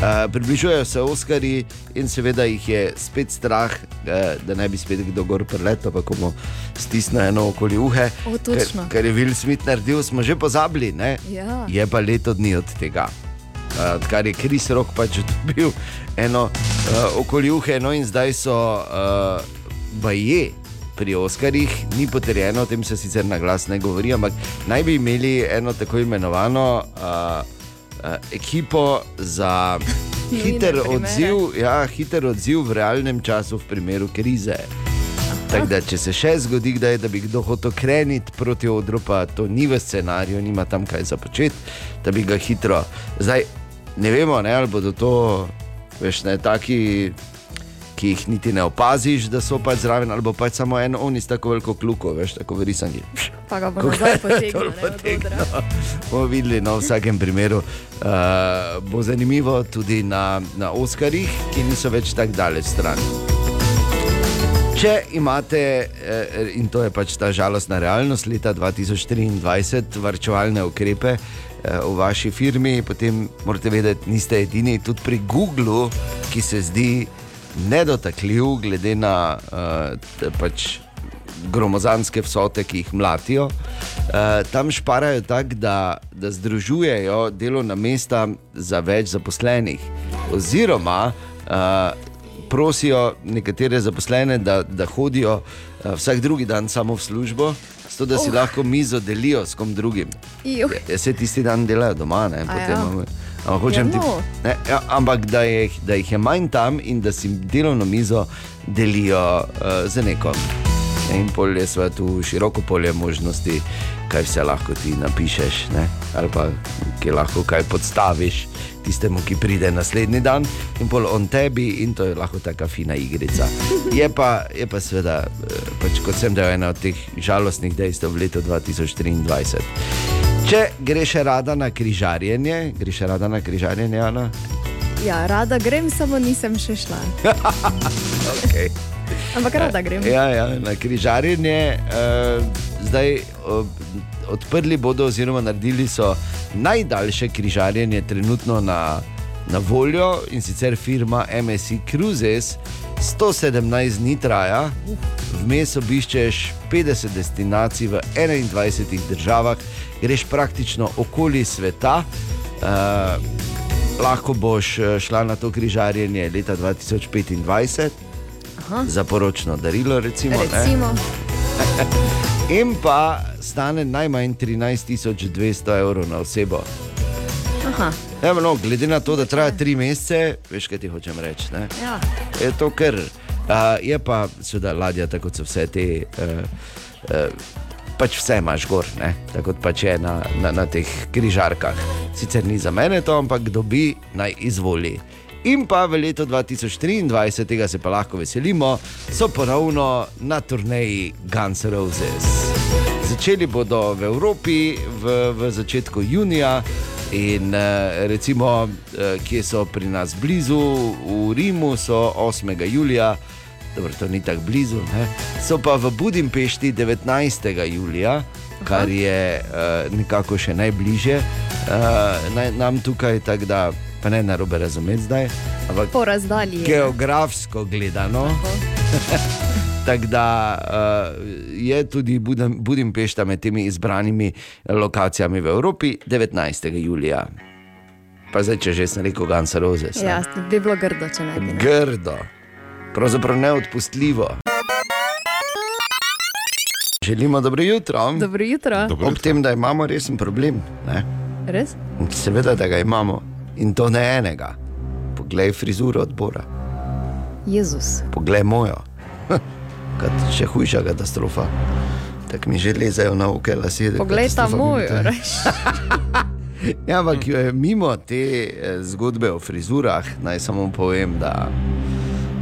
S3: Eh, približujejo se Oskari in seveda jih je spet strah, eh, da ne bi spet kdo gor preletel, pa ko mu stisne eno okoli uhe.
S4: O, točno.
S3: Ker, ker je Will Smith naredil, smo že pozabili, ne?
S4: Ja.
S3: je pa leto dni od tega. Uh, odkar je Kris Rok pač dobil eno uh, okoli uhe, no in zdaj so uh, baje pri Oskarjih, ni potrjeno, o tem se sicer na glas ne govori, ampak naj bi imeli eno tako imenovano uh, uh, ekipo za hiter odziv, ja, hiter odziv v realnem času v primeru krize. Tako da, če se še zgodi, kdaj, da bi kdo hotel kreniti proti odru, pa to ni v scenariju, nima tam kaj za početi, da bi ga hitro. Zdaj ne vemo, ne, ali bodo to, veš, ne taki, ki jih niti ne opaziš, da so pač zraven, ali pač samo en, oni s tako veliko kluko, veš, tako verisanji.
S4: Pa ga bo
S3: Ko
S4: nazaj
S3: ga je
S4: potegnil.
S3: dol
S4: ne, od
S3: potegnil.
S4: odra.
S3: Bomo videli, no, v vsakem primeru uh, bo zanimivo tudi na, na Oskarjih, ki niso več tako daleč stran. Če imate, eh, in to je pač ta žalostna realnost leta 2023, varčevalne ukrepe v vaši firmi, potem morate vedeti, niste edini. Tudi pri Googlu, ki se zdi nedotakljiv, glede na uh, pač gromozanske vsote, ki jih mlatijo. Uh, tam šparajo tako, da, da združujejo delovna mesta za več zaposlenih. Oziroma, uh, prosijo nekatere zaposlene, da, da hodijo vsak drugi dan samo v službo, zato da si
S4: oh.
S3: lahko mizo delijo s kom drugim.
S4: Juh.
S3: Ja, se tisti dan delajo doma, ne, potem,
S4: ja.
S3: ampak hočem
S4: Ja,
S3: ti,
S4: no.
S3: ne, ja, ampak da, je, da jih je manj tam in da si delovno mizo delijo uh, z nekom. In pol je tu široko polje možnosti, kaj vse lahko ti napišeš, ne? ali pa ki lahko kaj podstaviš tistemu, ki pride naslednji dan, in pol on tebi, in to je lahko taka fina igrica. Je pa, je pa seveda, eh, pač, kot sem dejal, ena od teh žalostnih dejstev v letu 2023. Če greš rada na križarjenje, greš rada na križarjenje, Ana?
S4: Ja, rada grem, samo nisem še šla. (laughs)
S3: Okay.
S4: Ampak rada grem.
S3: Ja, ja, na križarjenje. Uh, zdaj uh, odprli bodo, oziroma naredili so najdaljše križarjenje trenutno na, na voljo in sicer firma MSI Cruises. 117 dni traja, vmes obiščeš 50 destinacij v 21 državah, greš praktično okoli sveta. Uh, lahko boš eh, šla na to križarjenje leta 2025
S4: Aha.
S3: za poročno darilo, recimo.
S4: Recimo, (laughs)
S3: In pa stane najmanj 13.200 evrov na osebo.
S4: aha,
S3: Ja, no, glede na to, da traja tri mesece, veš, kaj ti hočem reči. ne?
S4: ja.
S3: Je to kar. Uh, je pa seveda ladja, tako kot so vse te. Uh, uh, Pač vse imaš gor, ne? tako kot pač je na, na, na teh križarkah. Sicer ni za mene to, ampak kdo bi naj izvoli. In pa v letu 2023, tega se pa lahko veselimo, so ponovno na turneji Guns N' Roses. Začeli bodo v Evropi v, v začetku junija. In eh, recimo, eh, kje so pri nas blizu, v Rimu so 8. julija, dobro, to ni tako blizu, ne? so pa v Budimpešti 19. julija, kar je eh, nekako še najbližje naj, nam tukaj, tako da pa ne narobe razumeti zdaj, ampak
S4: po razdalji. je.
S3: geografsko gledano. Tako (laughs) da uh, je tudi Budem, Budimpešta med temi izbranimi lokacijami v Evropi 19. julija. Pa zdaj, če že sem rekel, Gans Roses. ne.
S4: Ja, bi bilo grdo, če ne bi.
S3: Grdo. pravzaprav neodpustljivo. Želimo dobro jutro.
S4: Dobro jutro.
S2: Dobro
S3: Ob
S2: jutro.
S3: tem, da imamo resen problem. Ne?
S4: Res?
S3: Seveda, da ga imamo in to ne enega. Poglej frizuro odbora,
S4: Jezus.
S3: poglej mojo. Kad še hujša katastrofa. Tako mi že lezajo na oke lasje.
S4: Poglej ta
S3: katastrofa mi
S4: moj,
S3: je. (laughs) Ja, ampak eh, mimo te eh, zgodbe o frizurah, naj samo povem, da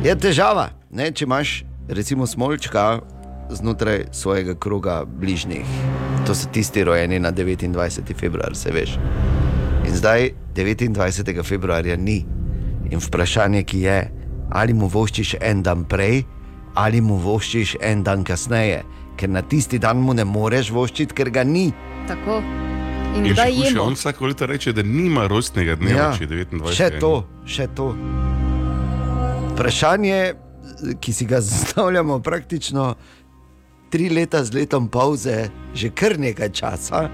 S3: je težava. Ne, če imaš recimo smolčka znotraj svojega kroga bližnjih, to so tisti rojeni na 29. februar, se veš. In zdaj 29. februarja ni. In vprašanje, ki je, ali mu voščiš en dan prej, ali mu voščiš en dan kasneje, ker na tisti dan mu ne moreš voščiti, ker ga ni.
S4: Tako. In
S2: In še
S4: kdaj jemo?
S2: on vsako leto reče, da nima rojstnega dneva, če je 29.
S3: Ja. Še to, še to. Vprašanje, ki si ga (laughs) zastavljamo praktično tri leta z letom pauze, že kar nekaj časa.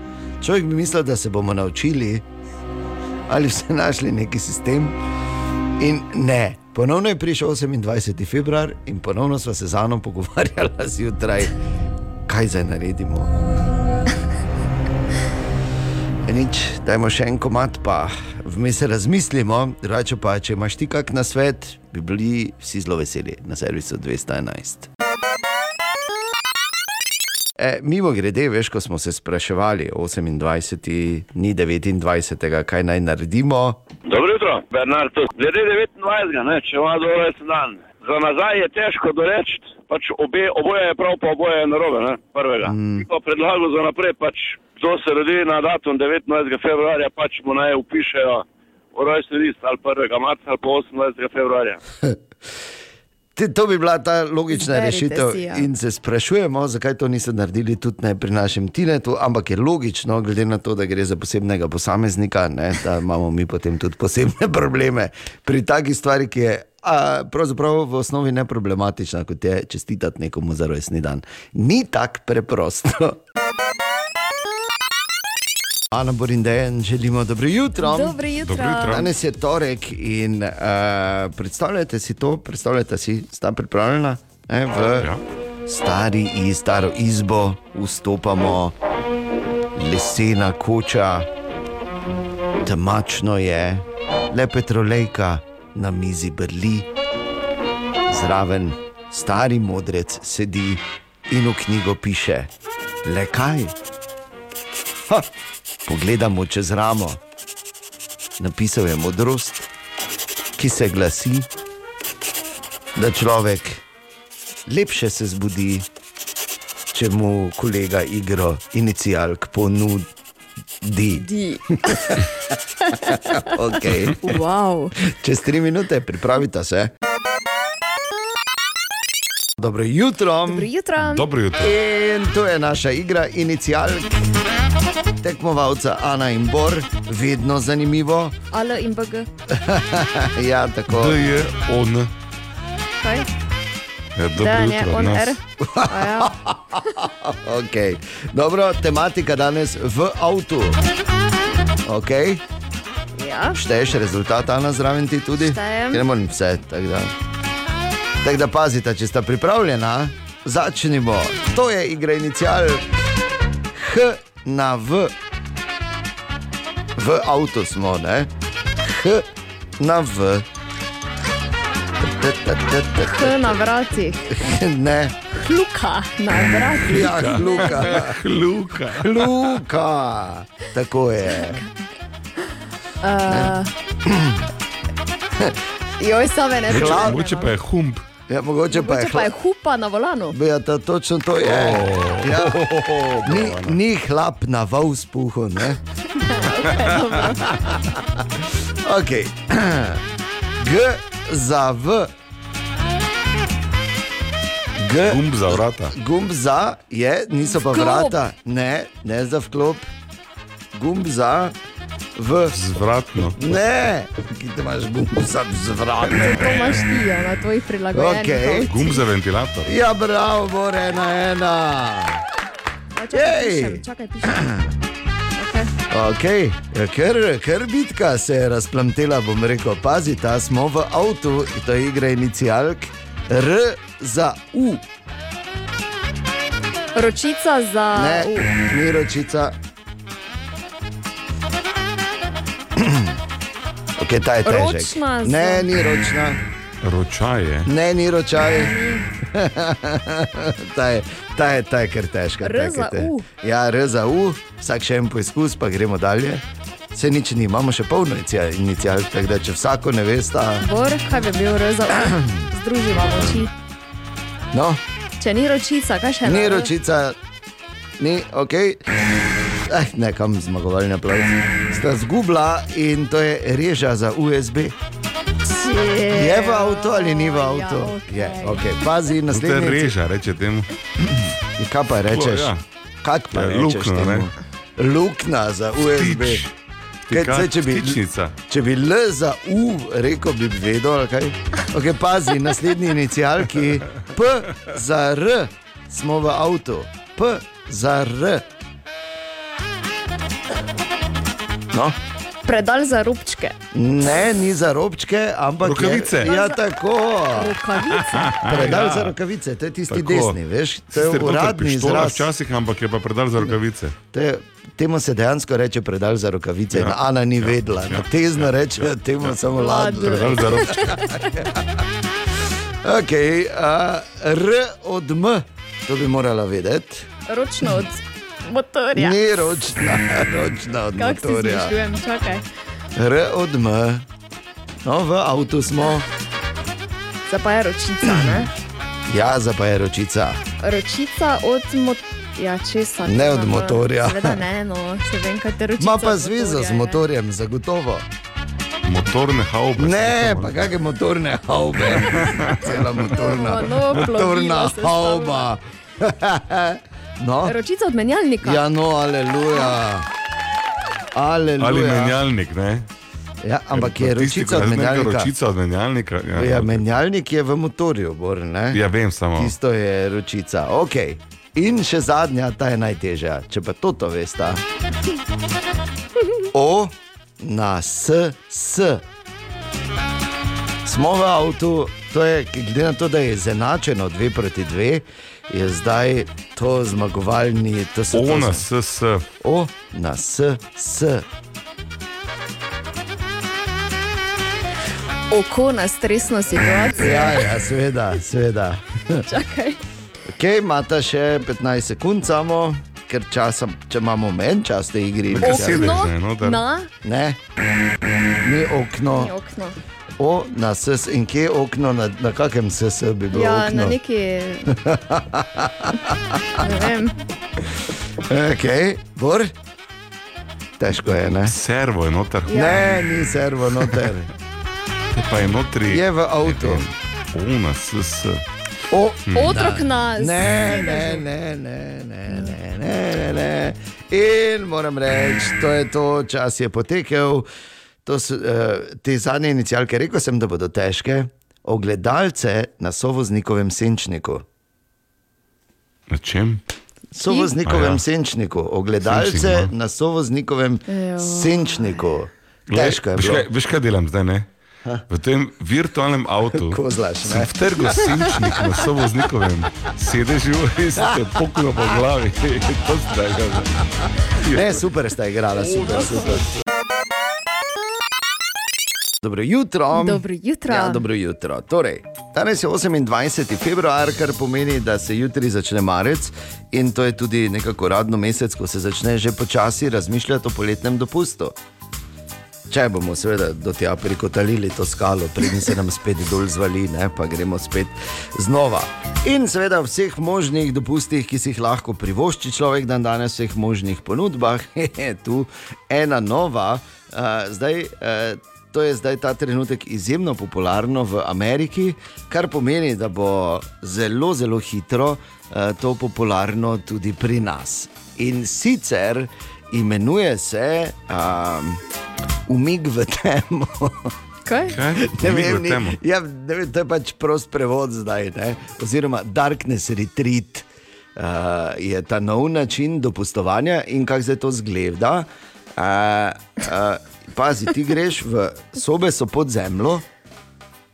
S3: Človek bi mislil, da se bomo naučili ali vse našli neki sistem. In ne, ponovno je prišel 28. februar in ponovno smo se z Anom pogovarjali (laughs) zjutraj, kaj zdaj naredimo. Nič, dajmo še en komat, pa vmes razmislimo. Drugače pa, če imaš ti kak na svet, bi bili vsi zelo veseli na servisu 211. E, mimo grede, veš, ko smo se spraševali, 28. ni 29. kaj naj naredimo.
S7: Dobro jutro, Bernard. Glede 29. Ne, če ima dobro resen dan. Za nazaj je težko doreči, pač obe, oboje je prav, pa oboje je narobe, ne, prvega. Mm. Pa predlagal za naprej, pač kdo se rodi na datum 29. februarja, pač mu naj upišejo rojstni list ali 1. marca ali pa 28. februarja. (laughs)
S3: To bi bila ta logična
S4: Izberite
S3: rešitev.
S4: si, ja.
S3: In se sprašujemo, zakaj to niso naredili tudi ne pri našem Tinetu, ampak je logično, glede na to, da gre za posebnega posameznika, ne, da imamo mi potem tudi posebne probleme pri taki stvari, ki je. A, pravzaprav v osnovi ne problematična, kot je čestitati nekomu za rojstni dan. Ni tako preprosto. Ana Borindejan, želimo dobro jutro.
S4: Dobro jutro.
S2: Dobro jutro.
S3: Danes je torek in uh, predstavljajte si to, predstavljajte si, sta pripravljena ne, v
S2: Ja.
S3: stari in staro izbo, vstopamo, lesena koča, temačno je, le petrolejka na mizi brli, zraven stari modrec sedi in v knjigo piše: Le kaj? Ha, pogledamo čez ramo. Napisal je modrost, ki se glasi, da človek lepše se zbudi, če mu kolega igro inicijalk ponudi.
S4: Di. (laughs)
S3: Okay.
S4: Wow.
S3: Čez tri minute pripravite se. Dobro jutro.
S4: Dobro jutro.
S2: Dobro jutro.
S3: In to je naša igra, inicijalk. Tekmovalca Ana in Bor, vedno zanimivo.
S4: Alo in BG. (laughs)
S3: Ja, tako.
S2: Da je on.
S4: Kaj?
S2: Ja, dobro
S4: Da, ne,
S2: jutro od
S4: on
S2: nas.
S4: R. Ja. (laughs)
S3: Okay. Dobro, tematika danes v avtu. Okay.
S4: ja.
S3: Šteješ rezultat, Ana, zraven ti tudi?
S4: Štejem.
S3: Ker Ne morem vse, tako da. Tako da pazite, če sta pripravljena, začnimo. To je igra inicial H na V. V avtu smo, ne? H na V.
S4: H na vratih.
S3: Ne,
S4: Kluka na vratih.
S3: ja, Luka.
S2: Luka.
S3: Luka, tako je.
S4: Joj, same ne
S2: Mogoče pa je hump.
S3: Ja, mogoče pa je
S4: Mogoče pa je
S3: hlap.
S4: hupa na volanu.
S3: Ja, to, točno to je. Ja. Ni, ni hlap na val spuhu. Ne? (laughs) Okay. G za V. G,
S2: Gumb za vrata.
S3: gumb za je, niso pa
S4: Vklop.
S3: vrata, ne, ne za vklop. Gumb za V.
S2: Zvratno.
S3: Ne, ki ti imaš gumb za zvrat.
S4: To imaš ti, ja, na tvojih prilagojenih.
S3: Okej.
S4: avtih.
S2: Gumb za ventilator.
S3: Ja, bravo, bore ena ena.
S4: A, Čakaj, pišem, čakaj, pišem. (clears throat) Okay.
S3: Okay. Ker, ker bitka se je razplamtela, bom rekel, pazi, ta smo v avtu, to je igra inicijalk. R za U.
S4: Ročica za.
S3: Ne,
S4: U.
S3: ni ročica. (clears throat) Okay, ta je težek.
S4: Ročna za-
S3: Ne, ni ročna.
S2: Ročaje.
S3: Ne, ni ročaj. (laughs) ta, je, ta, je, ta je kar težka.
S4: R
S3: ta je
S4: za
S3: kar te-
S4: U.
S3: Ja, R za U, vsak še en poizkus, pa gremo dalje. Se nič ni, imamo še polno inicialk, tako da če vsako ne veste,
S4: Bor, kaj bi bil R za U? (clears throat) Združiva moči.
S3: no,
S4: Če ni ročica, kaj še
S3: ni
S4: ne?
S3: ročica, ni ok. Eh, nekam zmagovalni aplauz. Sta zgubila in to je reža za USB. Je v avtu ali ni v avtu?
S4: Ja, okej.
S3: Je, okay. Pazi,
S2: To je
S3: naslednji.
S2: reža, reče temu.
S3: Kaj pa rečeš?
S2: Ja.
S3: Kak pa
S2: Ja,
S3: rečeš?
S2: luknja,
S3: temu? Luknja za USB.
S2: Tič.
S3: Kaj, zdaj, če, bi,
S2: Tičnica.
S3: če bi L za U rekel, bi vedel, kaj. Okay, pazi, naslednji inicialki, P za R, smo v avtu. P za R. No,
S4: Predal za rubčke.
S3: ne, ni za robčke, ampak
S2: Rokavice.
S3: Je, ja, tako.
S4: Rokavice.
S3: Predal
S2: Ja.
S3: za rokavice, to je tisti
S2: Tako.
S3: desni, veš, to je uradni izraz.
S2: Včasih, ampak je pa predal za rokavice.
S3: To je, temu se dejansko reče predal za rokavice. Ja. Ana ni ja. vedela, ja. tezno reče temu ja. samo ladno.
S2: Predal za rokavice. (laughs)
S3: Okay, uh, R od M, to bi morala vedeti.
S4: Ročno od motorja.
S3: Ni ročna, ročna od
S4: Kako si
S3: motorja.
S4: zmišljujem, čakaj.
S3: R od M, no v avtu smo,
S4: Zdaj pa je ročica, ne?
S3: ja, za pa je ročica.
S4: Ročica od motorja. Ja, česa?
S3: Ne od
S4: No,
S3: motorja.
S4: Seveda ne, no, se vem, kaj te ročica.
S3: Ma pa
S4: od
S3: zvezo z
S4: je.
S3: motorjem, zagotovo.
S2: Motorne haube.
S3: Ne, pa kakšne motorne haube, (laughs) cela motorna,
S4: No, plovilo
S3: motorna hauba. (laughs) No,
S4: Ročica od menjalnika.
S3: ja, no, aleluja. Aleluja.
S2: Ali menjalnik, ne?
S3: Ja, ampak je ročica od menjalnika.
S2: Ročica od menjalnika. Ja,
S3: Ja, menjalnik je v motorju, bor, ne?
S2: ja vem samo.
S3: Tisto je ročica. Okay. In še zadnja, ta je najtežja, če pa to, to veste. O na S, S. Smo v avtu, to je, glede na to, da je izenačeno 2 proti 2, je zdaj to zmagovalni, to se
S2: Ona,
S3: to,
S2: s, s.
S3: O na S, S.
S4: Oko na stresno situacijo.
S3: Ja, ja, seveda, seveda.
S4: Čakaj.
S3: Okay, imate še 15 sekund, samo, ker časa, če imamo menj čas v tej igri,
S2: Kaj sedeš,
S4: Okno
S2: ne, noter?
S4: na
S3: ne, ni okno,
S4: ni okno.
S3: O, na SS in kje okno, na, na kakem SS bi bilo?
S4: Ja,
S3: okno?
S4: na neki. (laughs) ne vem.
S3: Ok, bor. Težko je, ne?
S2: Servo je noter.
S4: Ja.
S3: Ne, ni servo noter.
S2: pa je notri.
S3: Je v avtu.
S2: O, na SS.
S3: O, hm.
S4: Otrok na
S3: SS. Ne, ne, ne, ne, ne, ne, ne, ne. In moram reči, to je to, čas je potekel. To so, uh, te zadnje inicijalke, rekel sem, da bodo težke. Ogledalce na sovoznikovem senčniku.
S2: Na čem?
S3: Sovoznikovem
S2: ja.
S3: senčniku, ogledalce
S2: Senčnik, no.
S3: na sovoznikovem
S4: Joj.
S3: senčniku. Težko je
S2: veš,
S3: bilo.
S2: kaj, veš, kaj delam zdaj? Ne? V tem virtualnem avtu
S3: Kozlaš,
S2: sem vtrgal senčnik na sovoznikovem sedežu in se poknil po glavi. (laughs) To zdaj ga
S3: Ne, super ste igrali, super, super. Dobro jutro.
S4: Dobro jutro.
S3: Ja, dobro jutro. Torej, danes je 28. februar, kar pomeni, da se jutri začne marec in to je tudi nekako radno mesec, ko se začne že počasi razmišljati o poletnem dopustu. Če bomo seveda do tja prikotalili to skalo, preden se nam spet dol zvali, ne, pa gremo spet znova. In seveda vseh možnih dopustih, ki si jih lahko privošči človek dan danes, vseh možnih ponudbah, (laughs) je tu ena nova, uh, zdaj. Uh, To je zdaj ta trenutek izjemno popularno v Ameriki, kar pomeni, da bo zelo, zelo hitro uh, to popularno tudi pri nas. In sicer imenuje se um, umik v temo.
S4: Kaj?
S2: Kaj?
S3: Ne vem,
S2: v
S3: ni, ja, ne vem, to je pač prost prevod zdaj, ne? oziroma Darkness Retreat uh, je ta nov način dopustovanja in kako zdaj to zgleda. Uh, uh, pazi, ti greš v sobe, so pod zemljo,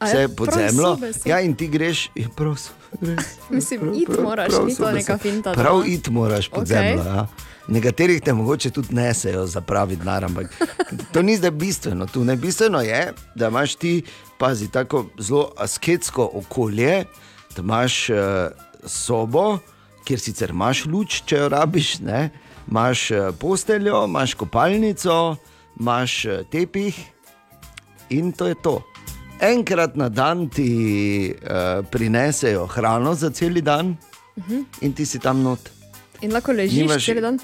S4: A
S3: vse
S4: ja,
S3: pod
S4: prav
S3: zemljo. Ja, in ti greš, je prav, so- greš.
S4: Mislim, it moraš,
S3: prav
S4: ni to neka finta.
S3: Prav
S4: doma.
S3: it moraš pod okay. zemljo. Ja. Nekaterih te mogoče tudi nesejo za pravi denar, ampak to ni zdaj bistveno. Tu ne bistveno je, da imaš ti, pazi, tako zelo asketsko okolje, da imaš uh, sobo, kjer sicer imaš luč, če jo rabiš, ne? imaš uh, posteljo, imaš kopalnico, imaš uh, tepih in to je to. Enkrat na dan ti uh, prinesejo hrano za cel dan in ti si tam not.
S4: In lahko ležiš cel dan.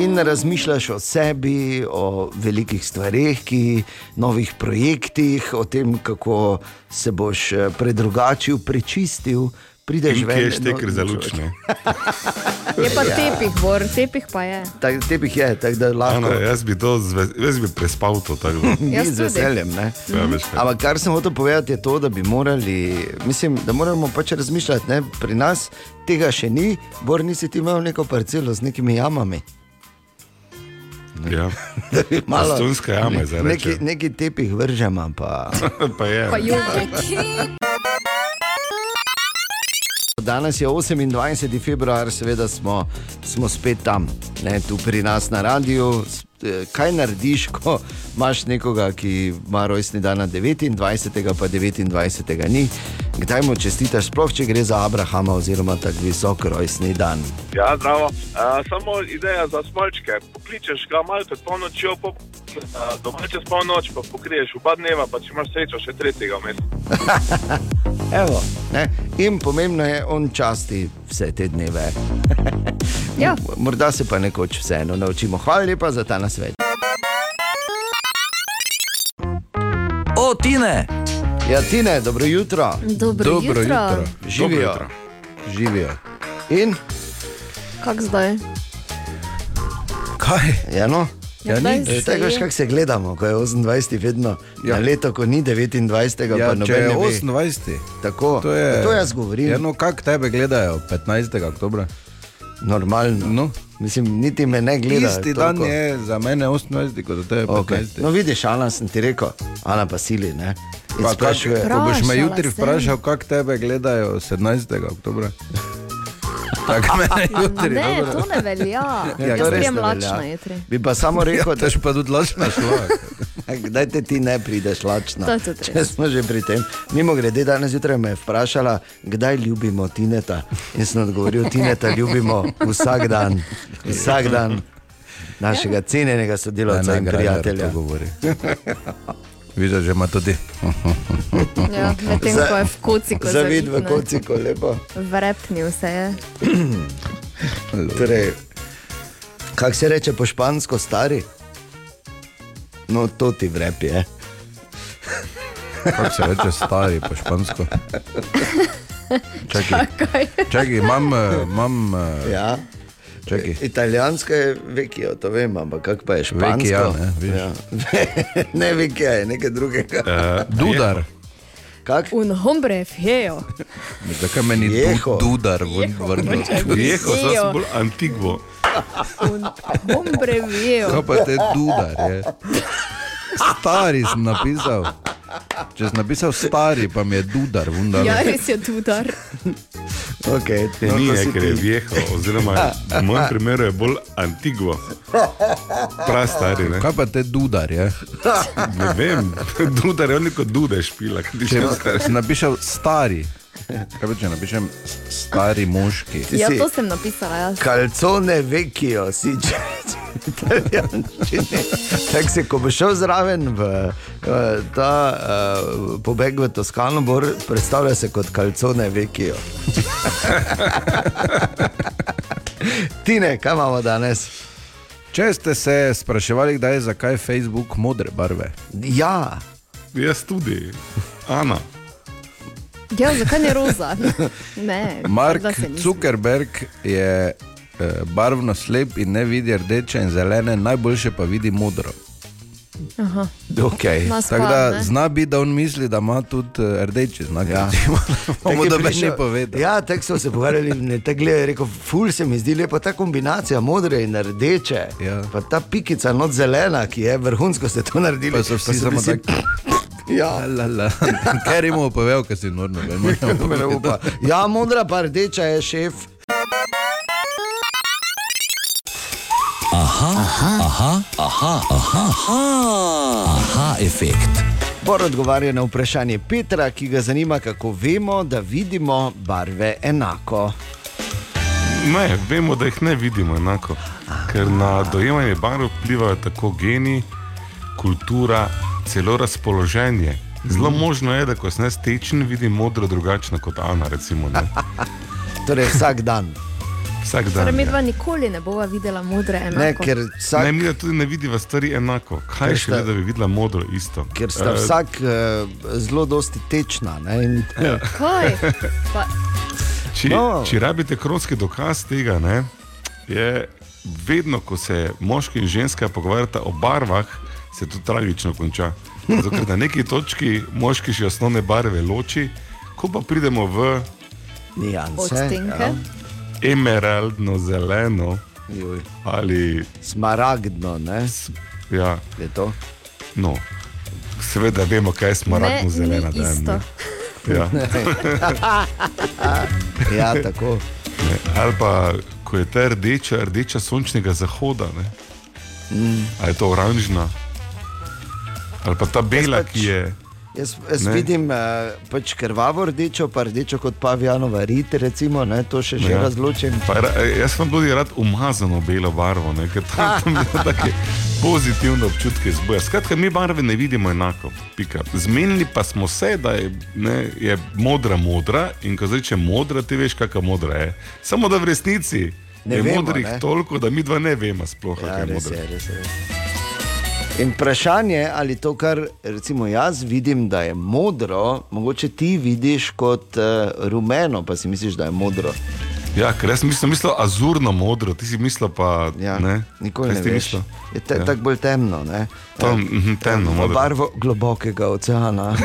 S3: in razmišljaš o sebi, o velikih stvareh, ki, novih projektih, o tem, kako se boš eh, predrugačil, prečistil. Prideš
S2: In
S3: ven.
S2: je šteker
S3: no,
S2: za luč? ne? (laughs)
S4: Je pa tepih, bor, tepih pa je.
S3: Tak, tepih je, tako da lahko.
S2: Ano, jaz, bi to, zve- jaz bi prespal to. tako (laughs)
S4: Jaz
S3: z veseljem. Ne?
S2: Ja, veš kaj.
S3: Ampak kar sem hotel povedati, je to, da bi morali, mislim, da moramo pač razmišljati. Ne? Pri nas tega še ni, bor nisi ti imel neko parcelo z nekimi jamami.
S2: Ja. (laughs)
S3: Malo-
S2: Stonska jama je zdaj
S3: Neki, neki tepih vržemo, pa.
S2: Pa je.
S4: Pa.
S3: Danes je 28. februar, seveda smo, smo spet tam, ne, tu pri nas na radiju. Eh, Kaj narediš, (laughs) ko imaš nekoga, ki ima rojstni dan na 29. pa 29. ni? Kdaj mu čestitaš, sploh če gre za Abrahama oziroma tako visok rojstni dan?
S8: Ja, zdravo. Uh, samo ideja za smolčke. Pokličeš ga malo pred polnočjo, po, uh, doma čez polnoč, pa pokriješ oba dneva, pa če imaš srečo, še tretjega vmes. (laughs)
S3: Evo, ne? In pomembno je, on časti vse te dneve. (laughs)
S4: Ja.
S3: Morda se pa nekoč vseeno naučimo. Hvala lepa za ta nasvet.
S6: O, Tine!
S3: Ja, Tine, dobro jutro.
S4: Dobro,
S5: Dobro jutro.
S3: Živijo.
S2: jutro.
S5: Živijo.
S3: In,
S4: Kak zdaj?
S5: Kaj?
S3: ja, no.
S5: Ja, nič.
S4: se
S3: E, Tako veš,
S4: je?
S3: kako se gledamo, ko je 28. vedno ja.
S5: Ja.
S3: na leto, ko ni 29.
S5: Ja,
S3: pa noben
S5: je
S3: ne ve.
S5: 28.
S3: Tako,
S5: To, je,
S3: to jaz govorim.
S5: Ja, no, kako tebe gledajo 15. oktober?
S3: Normalno.
S5: No.
S3: Mislim, niti me ne gleda.
S5: Isti dan je za mene 28, kot za tebe 15.
S3: Okay. No, vidiš, Ana, sem ti rekel, Ana pa sili. Ne? In
S5: Pa kak,
S3: sprašuje,
S5: ko boš me jutri vprašal, kako tebe gledajo 17. oktober. Tako me (laughs) jutri.
S4: Ne,
S5: dobro.
S4: to ne velja.
S3: Ja,
S4: Jaz grem
S3: velja.
S4: jutri.
S3: Bi pa samo rekel,
S5: Ja,
S3: da
S5: tež pa tudi lačna šla. (laughs)
S3: Kdaj te ti ne prideš lačna?
S4: Je
S3: Če smo že pri tem. Mimo grede, danes zjutraj me je vprašala, kdaj ljubimo Tineta. In sem odgovoril, Tineta ljubimo vsak dan, vsak dan našega cenjenega sodelavca in prijatelja. (laughs)
S5: Vidiš, že ima tudi.
S4: Ja, medtem
S3: Za-
S4: ko je v kociku
S3: Zavid v
S4: zavit, ne.
S3: kociku, lepo.
S4: Vrepnil se je. (clears throat)
S3: Torej, kako se reče po špansko, stari? No, to ti vrep je.
S5: Kako se reče stari po špansko? (laughs) Čakaj,
S4: Kaj?
S5: čakaj imam, eh, imam eh,
S3: Ja.
S5: Čakaj.
S3: Italijansko je vekijo, to vem, ampak kako pa je špansko?
S5: Vekija, ne, vidiš.
S3: ja. (laughs) ne vekija je nekaj drugega.
S2: Uh,
S5: Dudar.
S3: Kak?
S4: Un hombre fjejo.
S5: Zakaj meni
S3: Jeho.
S5: du, dudar vrnil?
S2: Jeho, zdaj sem bolj antigvo.
S4: Un hombre fjejo.
S5: Kaj pa te dudar je? Stari sem napisal. Če sem napisal stari, pa mi je dudar, vendar.
S4: Ja, res je tudar.
S3: Okay, no,
S2: Ni
S3: ti.
S2: vieho, oziroma v mojem primeru je bolj antigvo. Prav stari, ne?
S5: Kaj pa te dudar je?
S2: Ne vem, (laughs) dudar je neko dude špila. kaj ti
S5: Če sem napisal stari, kaj pa če napišem stari moški?
S4: Ja, to sem napisala jaz.
S3: Kalcone vekijo, si če (laughs) italijanščini. Tako se, ko bo šel zraven v ta uh, pobeg v Toskano, bo predstavlja se kot kalcone vekijo. (laughs) Tine, kaj imamo danes?
S5: Če ste se spraševali, kdaj je zakaj Facebook modre barve,
S3: Ja,
S2: Jaz tudi, Ana.
S4: Ja, zakaj ne roza? (laughs) Ne,
S5: Mark. Zuckerberg je eh, barvno slep in ne vidi rdeče in zelene, najboljše pa vidi modro.
S4: Aha,
S3: okay.
S5: Tako
S4: pa,
S5: da zna biti, da on misli, da ima tudi eh, rdeči znak.
S3: Ja. (laughs) Tako je
S5: da ne
S3: prišel-
S5: povedal.
S3: Ja, tako so se pogovarjali, ne te gledaj, rekel, ful se mi zdi lepa ta kombinacija modre in rdeče.
S5: Ja.
S3: Pa ta pikica not zelena, ki je vrhunsko ste to naredili.
S5: Pa so vsi samo
S3: si-
S5: tako. (clears throat)
S3: Ja,
S5: La, la. (laughs) Ker jim bo povedal, kaj si norno.
S3: me ne upa. Ja, modra pa rdeča je šef.
S6: Aha, aha, aha, aha, aha, efekt.
S3: Bor odgovarja na vprašanje Petra, ki ga zanima, kako vemo, da vidimo barve enako.
S2: Ne, vemo, da jih ne vidimo enako. Ker na dojemanje barv vplivajo tako geni, kultura, celo razpoloženje. Zelo možno je, da ko sem jaz tečen, vidim modro drugačno kot Ana. Recimo, ne. (laughs)
S3: Torej vsak dan.
S2: Vsak
S4: Torej,
S2: dan.
S4: mi
S2: Ja.
S4: dva nikoli ne bova videla modre enako.
S3: Ne, ker, vsak,
S2: Ne, mi da tudi ne vidiva stvari enako. Kaj
S3: Ker
S2: še
S3: sta-
S2: le, da bi videla modro isto?
S3: ker sta
S2: Eh,
S3: vsak uh, zelo dosti tečna. Ne, in,
S4: Kaj? Pa, (laughs)
S2: Če,
S3: no.
S2: če rabite kronski dokaz tega, ne, je vedno, ko se moški in ženska pogovarjata o barvah, se to tragično konča. Zato, ker na neki točki moški še osnovne barve loči, ko pa pridemo v
S3: nijanse.
S4: odtenke.
S2: emeraldno zeleno
S3: Juj,
S2: ali
S3: Smaragdno, ne,
S2: ja,
S3: je to.
S2: no. Seveda vemo, kaj je smaragdno
S4: Ne,
S2: zelena. dajem,
S4: isto.
S2: ne. Ja. (laughs)
S3: Ja, tako.
S2: Ne, ali pa, ko je ta rdeča, rdeča sončnega zahoda, ne?
S3: Mm.
S2: ali je to oranžna, ali pa ta bela,
S3: pač-
S2: ki je.
S3: Jaz, jaz
S2: Ne.
S3: vidim uh, pač krvavo rdečo, pa rdečo kot pavijanova rit, recimo, ne, to še, še
S2: Ja.
S3: razločim.
S2: Pa, ra- jaz sem tudi rad umazano belo barvo, ne, ker tam, tam je tako pozitivno občutke zbuja. Skratka, mi barve ne vidimo enako. Pika. Zmenili pa smo se, da je, ne, je modra modra in ko rečem modra, ti veš, kakšna modra je. Samo da v resnici
S3: Ne
S2: je
S3: vemo,
S2: modrih
S3: ne.
S2: toliko, da mi dva ne vemo sploh,
S3: Ja,
S2: kaj je
S3: res
S2: modra.
S3: je, res je. In vprašanje, ali to, kar recimo jaz vidim, da je modro, mogoče ti vidiš kot uh, rumeno, pa si misliš, da je modro.
S2: Ja, ker jaz mislim, mislil azurno modro, ti si mislil pa
S3: Ja,
S2: ne.
S3: Nikoli ne
S2: ti
S3: veš.
S2: mislil?
S3: Je te,
S2: Ja.
S3: ja. tako bolj temno. Ne?
S2: Tam, mhm, temno
S3: V
S2: modro.
S3: barvo globokega oceana. (laughs)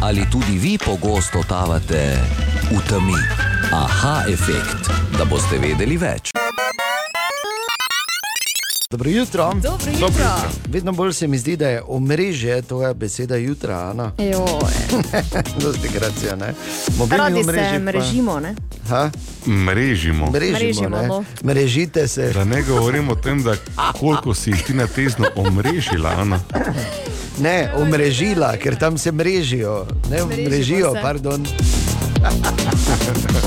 S6: Ali tudi vi pogosto totavate v temi? Aha, efekt, da boste vedeli več.
S3: Dobro jutro.
S4: Dobro jutro.
S3: Vedno bolj se mi zdi, da je omrežje, to je beseda jutra, Ana.
S4: Joj. (laughs)
S3: Dosti gracija, ne? Mobilni
S4: Radi
S3: omrežji
S4: se
S3: pa-
S4: mrežimo, ne?
S3: Ha?
S2: Mrežimo.
S3: Mrežimo,
S4: Mrežimo,
S3: ne? Mrežite se.
S2: Da ne govorim o tem, da koliko si jih ti na tezno omrežila, Ana.
S3: Ne, omrežila, ker tam se mrežijo. Ne,
S4: Mrežimo
S3: mrežijo,
S4: se.
S3: pardon. (laughs)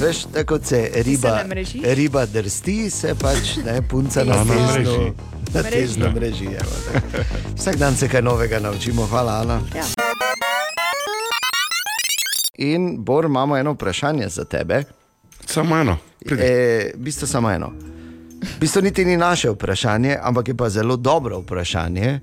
S3: Veš, tako se riba,
S4: mrežiš?
S3: riba drsti, se pač ne punca na
S4: Ja,
S2: mreži.
S3: na tezno mreži. ne. Vsak dan se kaj novega naučimo, hvala Ana.
S4: Ja.
S3: In Bor, imamo eno vprašanje za tebe.
S2: Samo eno. Pridi.
S3: E, v bistvu samo eno. V bistvu niti ni naše vprašanje, ampak je pa zelo dobro vprašanje.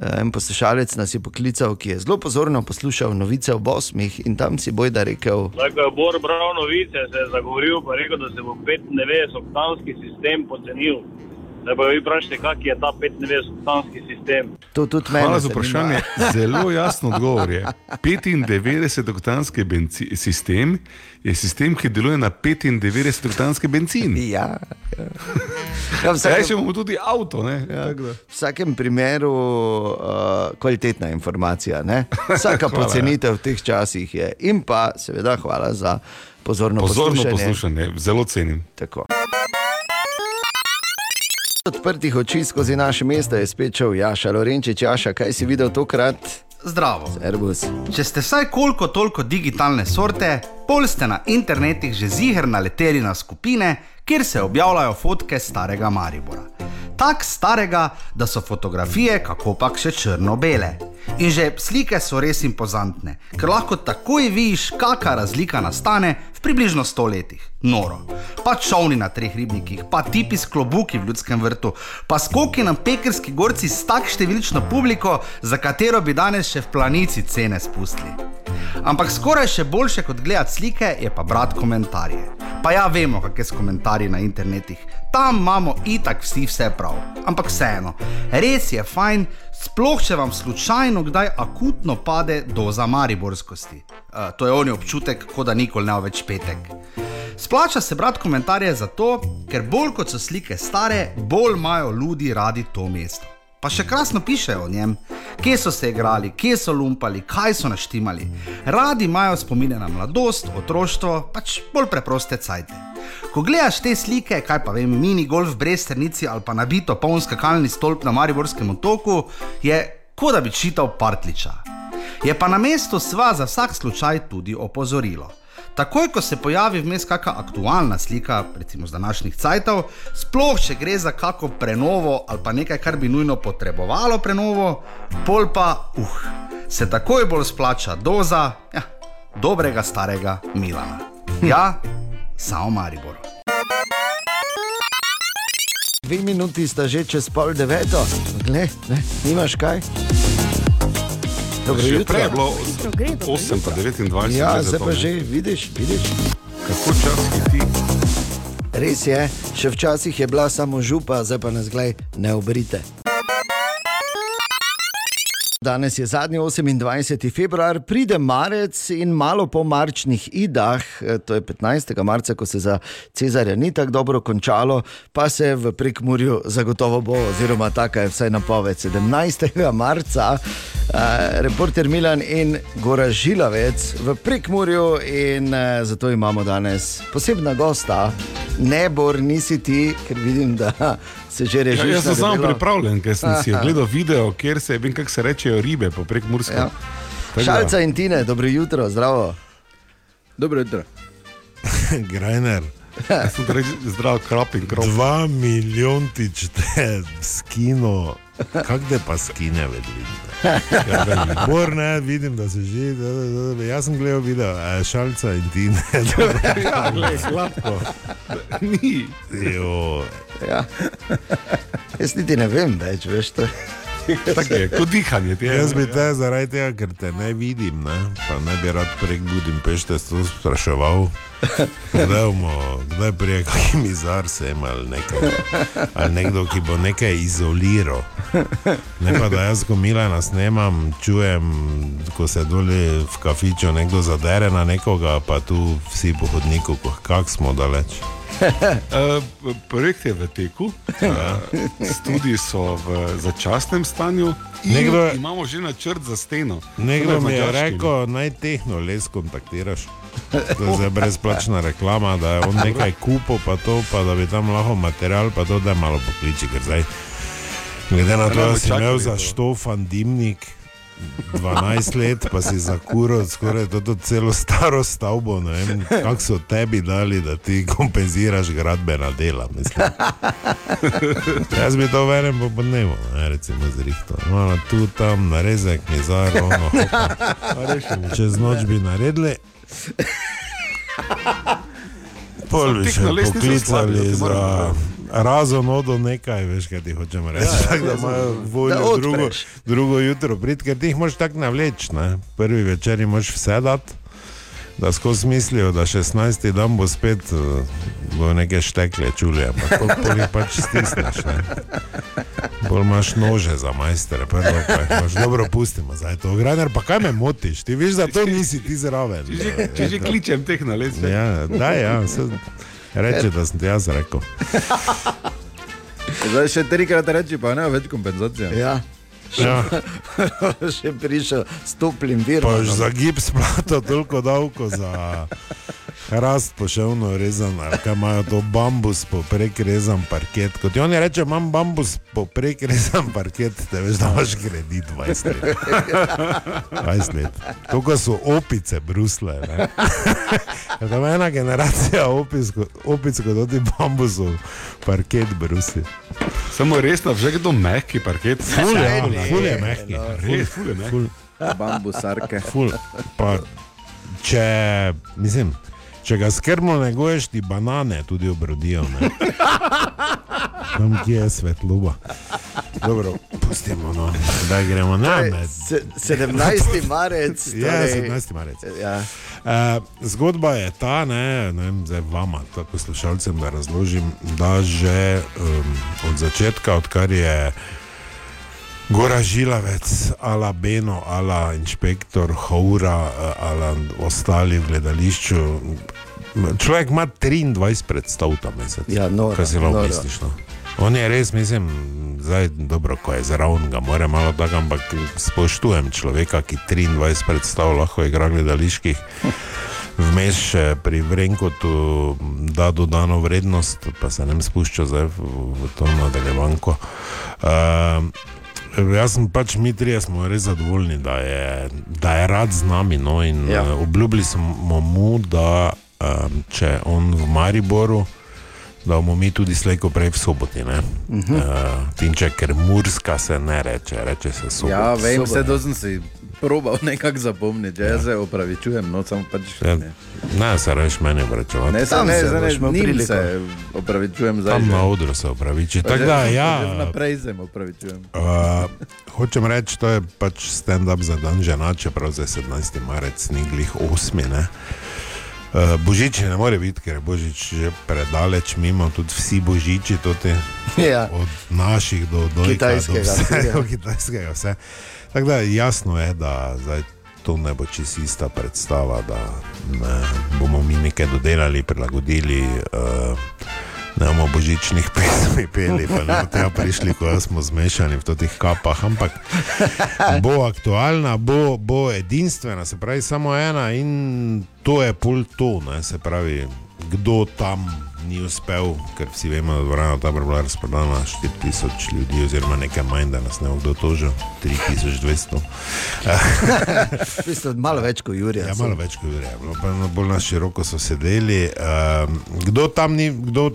S3: E, En poslušalec nas je poklical, ki je zelo pozorno poslušal novice o osmih in tam si bojda rekel,
S9: Zdaj, ko je Bor bral novice, se je zagovoril in rekel, da se bo 95-oktanski sistem pocenil. Zdaj pa vi vprašate, kak je ta 95-oktanski sistem.
S3: to tudi meni.
S2: Hvala za vprašanje. Zelo jasen odgovor je. 95-oktanski benci- sistem je sistem, ki deluje na 95-oktanski benzin. (laughs)
S3: Ja, ja. ja v,
S2: Zdaj še
S3: vsakem,
S2: bomo tudi avto. Ne?
S3: ja,
S2: da.
S3: v vsakem primeru uh, kvalitetna informacija. Ne? Vsaka (laughs)
S2: Hvala, ja.
S3: pocenitev v teh časih je. In pa seveda hvala za pozorno,
S2: Pozorno
S3: poslušanje.
S2: poslušanje, zelo cenim.
S3: Tako. Odprtih oči skozi naše mesto je spet šel Jaša Lorenčič. Jaša, kaj si videl tokrat?
S10: Zdravo.
S3: Airbus.
S10: Če ste vsaj koliko toliko digitalne sorte, pol ste na internetih že ziger naleteli na skupine, kjer se objavljajo fotke starega Maribora. Tako starega, da so fotografije kako pač še črno-bele. In že slike so res impozantne, ker lahko takoj vidiš, kakšna razlika nastane v približno 100 letih. Noro. Pa čovni na treh ribnikih, pa tipi s klobuki v ljudskem vrtu, pa skoki na pekerski gorci s tako številčno publiko, za katero bi danes še v planici cene spustili. Ampak skoraj še boljše kot gledati slike je pa brati komentarje. Pa ja, vemo, kakšne so komentarji na internetih. Tam imamo itak vsi vse prav. Ampak vseeno, res je fajn, sploh če vam slučajno kdaj akutno pade doza mariborskosti. Uh, to je oni občutek, kot da nikoli ne več petek. Splača se brati komentarje zato, ker bolj kot so slike stare, bolj imajo ljudi radi to mesto. Pa še krasno pišejo o njem. Kje so se igrali, kje so lumpali, kaj so naštimali. Radi imajo spomine na mladost, otroštvo, pač bolj preproste cajte. Ko gledaš te slike, kaj pa vem, mini golf brez strnici ali pa nabito poln skakalni stolp na Mariborskem otoku, je kot da bi čital partliča. Je pa na mestu sva za vsak slučaj tudi opozorilo. Takoj, ko se pojavi vmes kakšna aktualna slika, recimo z današnjih cajtov, sploh če gre za kakšno prenovo ali pa nekaj, kar bi nujno potrebovalo prenovo, pol pa, uh, se takoj bolj splača doza ja, dobrega starega Milana. Ja, samo Maribor.
S3: Dve minuti sta že čez pol deveto, Gle, ne, nimaš kaj. Dobro jutro.
S2: prej je bilo
S4: Hitro gre, dobro
S2: 8 pa 29.
S3: Ja, zdaj
S2: zato
S3: pa že vidiš, vidiš.
S2: Kako čas hiti?
S3: Res je, še včasih je bila samo župa, zdaj pa nas glej, ne obrite. Danes je zadnji 28. februar, pride marec in malo po marčnih idah, eh, to je 15. marca, ko se za Cezarja ni tako dobro končalo, pa se v prekmurju zagotovo bo, oziroma taka je vsaj napoved 17. marca. Uh, reporter Milan in Gora Žilavec v prekmurju, in uh, zato imamo danes posebna gosta. Ne, Bor, nisi ti, ker vidim, da se že
S2: Ja,
S3: režiš.
S2: jaz sem samo pripravljen, ker sem si (laughs) ogledal video, kjer se, vem, kako se rečejo ribe, poprek Murska.
S3: Ja. Šalca in Tine, dobro jutro, zdravo.
S5: Dobro jutro. (laughs)
S11: Grajner.
S2: Zdrav, krop in krop.
S11: Dva milijontič te skino, kako te pa skine vidim. Ja, Bor ne, vidim, da se že, da, da, da, jaz sem gledal video, šalca in tine. (laughs)
S2: Ja, glej, sladko. Ni.
S11: Jo,
S3: Ja. Jaz niti ne vem več, veš to. (laughs)
S2: Tako je, kot dihanje. Te,
S11: Jaz bi te zaradi tega, ker te ne vidim, ne, pa ne bi rad prek budim pešte to spraševal. Bomo, kdaj prije kakšen mizar sem ali nekaj. Ali nekdo, ki bo nekaj izoliral. Ne pa da jaz, ko Milana snemam, čujem, ko se doli v kafiču nekdo zadere na nekoga, pa tu vsi po hodniku, kako smo daleč.
S2: Uh, (laughs) projekt je v teku, uh, študiji so v začasnem stanju.
S11: Nekdo-
S2: Imamo že načrt za steno.
S11: Nekdo mi je rekel, naj tehno les kontaktiraš. To je brezplačna reklama, da je on nekaj kupil, pa to, pa da bi tam lahko material, pa to, da malo pokliči, ker zdaj. Glede na to,
S2: Ja,
S11: da
S2: bomo
S11: si imel za
S2: to.
S11: štofan dimnik 12 let, pa si zakuril skoraj to, to celo staro stavbo, kako so tebi dali, da ti kompenziraš gradbena dela. mislim. Jaz bi to verjem po dnevu, ne, recimo zrihto. Malo tu, tam, narezek, mizar, ono, hopa. Čez noč bi naredili. Pol bi še poklicali
S2: ti moram
S11: za
S2: povedati.
S11: Razen odo nekaj, veš, kaj ti hočem reči. Ja, tak, da imajo voljo drugo, drugo jutro priti, ker ti jih moš tako navleč. Ne? Prvi večer jim moš vse dati, da skozi mislijo, da 16. dan bo spet uh, bo neke štekle čuli, ampak pol- jih pač stisneš. Ne? Bolj imaš nože za majstere, prvo pa jih imaš. Dobro, pustimo zdaj to. Graner, pa kaj me motiš? Ti veš, da to nisi ti zraven.
S2: Če že, že kličem teh na les.
S11: Ja, da, ja, se reče, da sem ti jaz rekel. (laughs)
S5: Zdaj še trikrat reči, pa ne več kompenzacije.
S3: Ja.
S11: Ja. (laughs)
S3: še prišel s toplim
S11: Pa
S3: virom.
S11: už za gips plato toliko davko za rast poševno rezan, ali kaj imajo to bambus poprek rezan parket. Kot ti oni reče, imam bambus poprek rezan parket, te veš, da imaš kredit 20 let. (laughs) 20 let. To, ko so opice brusle. ne. (laughs) Ja, Tam je ena generacija opic, opic kot ti bambusov parket brusi.
S2: Samo resno, že kdo mehki parket.
S11: Ful,
S3: ne,
S11: ful je
S3: no.
S11: mehki.
S2: Res, ful je mehki.
S5: Bambusarke.
S11: Ful. Pa, če, mislim, če ga skrbno neguješ, ti banane tudi obrodijo. ne. (laughs) Tam, kje je svetloba. Dobro, pustimo, no. da gremo na med.
S3: Se- 17. marec.
S11: Ja,
S3: torej-
S11: 17. marec.
S3: Ja.
S11: Uh, zgodba je ta, ne, ne vem, zdaj vama, tako poslušalcem, da razložim, da že um, od začetka, odkar je Gora Žilavec, ala Beno, ala inšpektor Houra, eh, ala ostali v gledališču. Človek ima 23 predstav ta mesec.
S3: Ja, noro,
S11: Kaj si lahko misliš? No? On je res, mislim, zdaj dobro, ko je zraven, ga mora malo tako, ampak spoštujem človeka, ki 23 predstav lahko igra gledaliških. Vmes še pri Vrenkotu da dodano vrednost, pa se ne spušča zdaj v, v to nadaljevanko. Uh, jaz sem pač, mi trije smo res zadovoljni, da je, da je rad z nami. No, in,
S3: Ja.
S11: ja. uh, obljubili smo mu, da um, če on v Mariboru, da bomo mi tudi slejko prej v soboti. Uh
S3: Mhm.
S11: -huh. uh, Tinče, ker Murska se ne reče, reče se sobota.
S5: Ja, vem, vse to sem si probal (laughs) nekako zapomniti, ja. jaz se opravičujem, no samo pač.
S11: Ja,
S5: Ne,
S11: ne se reš meni vračevati.
S5: ne, se,
S3: Tam
S5: ne, ne,
S3: imel
S5: njim
S3: priliko.
S5: se opravičujem zdaj.
S11: Tam
S5: že.
S11: na odru se opraviči.
S5: Pa
S11: Tako da, ja,
S5: Vnaprej se opravičujem.
S11: Uh, hočem reči, to je pač stand-up za dan žena, čeprav za 17. marec ni glih 8. Ne? Uh, božič ne more biti, ker je božič že predaleč mimo, tudi vsi božiči, tudi
S3: Ja.
S11: od naših do, do
S3: Kitajskega,
S11: do vse, do kitajskega. Vse. Tako da jasno je, da zdaj to ne bo čisto ista predstava, da ne, bomo mi nekaj dodelali, prilagodili. Uh, Ne bomo božičnih pesmi peli, pa ne bomo tega prišli, ko smo zmešani v teh kapah, ampak bo aktualna, bo, bo edinstvena, se pravi samo ena in to je pol to, ne, se pravi, kdo tam ni uspel, ker vsi vemo, da je dvorana ta bila razprodana 4000 ljudi, oziroma nekaj manj, da nas ne bo kdo tožil, 3200.
S3: V bistvu malo več kot Jurija.
S11: Ja, malo več kot na bolj na široko so sedeli. Um, kdo tam ni, kdo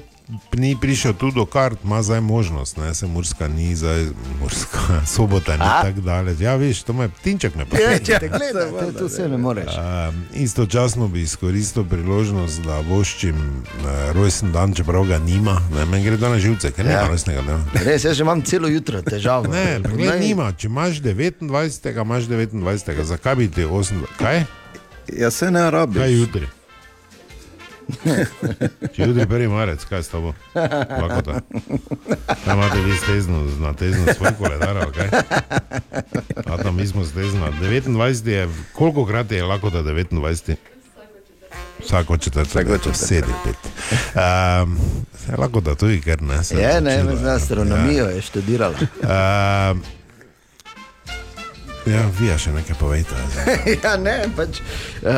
S11: ni prišel tu do kart, ima zdaj možnost, ne se Murska ni, zdaj Murska (laughs) sobota ni
S3: A?
S11: tako daleč. Ja, veš, to me tinček me
S3: Ja,
S11: pa.
S3: če te gleda, to, to se ne moreš.
S11: Um, istočasno bi izkoristil priložnost, da voščim uh, rojsten dan, čeprav ga nima. Ne, meni gre to na živce, ker
S3: Ja.
S11: nima rojstnega dneva.
S3: Res, jaz že imam celo jutro težavo.
S11: Ne,
S3: Naj-
S11: nima. Če imaš 29, imaš 29, zakaj bi ti 28? Kaj?
S5: Ja, se ne rabiš.
S11: Kaj jutri? Jutri prvi marec, kaj s tabo? Lakota. Kaj imate vi stezno, na tezno svoj koledar, kaj? A tam mi smo stezno. 29 je, koliko krat je lakota 29? Vsako četrtek,
S5: Vsako četrtek.
S11: sedi pet. Um, lahko da tudi, ker ne.
S3: Je, ne,
S11: odločila,
S3: za astronomijo je študirala.
S11: Um, ja, vi ja še nekaj povejte.
S3: ja, ne, pač. Uh,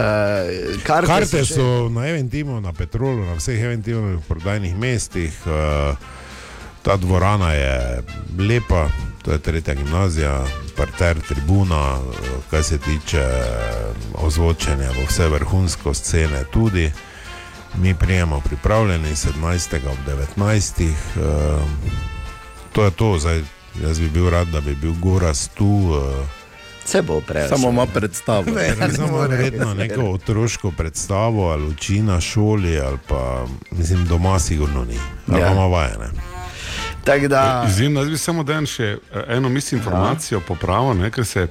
S3: karte,
S11: Karte
S3: še-
S11: so na Eventimu, na Petrolu, na vseh Eventimovih prodajnih mestih. eh, Ta dvorana je lepa, to je tretja gimnazija, parter, tribuna, eh, kar se tiče ozvočenja, bo vse vrhunsko, scene tudi. Mi prijemo pripravljeni 17. ob 19. eh, To je to, zdaj, jaz bi bil rad, da bi bil Goras tu. eh,
S3: Se bo prej.
S5: Samo ima predstavo.
S3: Ja, ne
S11: Samo
S3: more.
S11: verjetno neko otroško predstavo ali uči na šoli, ali pa mislim, doma sigurno ni. Ali
S3: Ja.
S11: pa ima vajene.
S3: Tako da.
S2: Izjemno, jaz bi samo dan še eh, eno mislim informacijo popravil, ne, ker se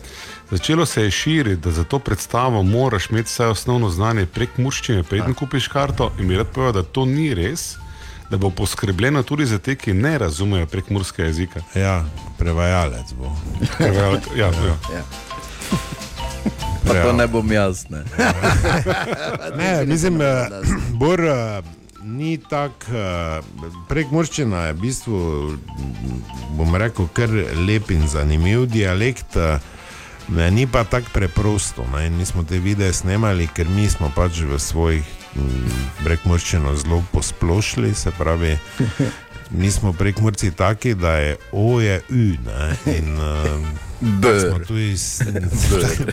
S2: začelo se je širiti, da za to predstavo moraš imeti vsaj osnovno znanje prek muščine, preden kupiš karto in mi rad povedal, da to ni res, da bo poskrbljeno tudi za te, ki ne razumejo prek murskega jezika.
S11: Ja, prevajalec bo.
S2: Prevajalec, ja, ja.
S3: Ja.
S5: Pa
S11: Ja.
S5: to ne bom jaz. Ne. (laughs)
S11: Ne, mislim, eh, Bor eh, ni tako, prek Murščina je v bistvu, bom rekel, kar lep in zanimiv dialekt. eh, Ne, ni pa tako preprosto. Ne? in Mi smo te videe snemali, ker mi smo pač v svojih prekmorščino zelo posplošili, se pravi, mi smo prekmorci taki, da je O je U. Ne? In, uh,
S5: Br.
S11: smo tudi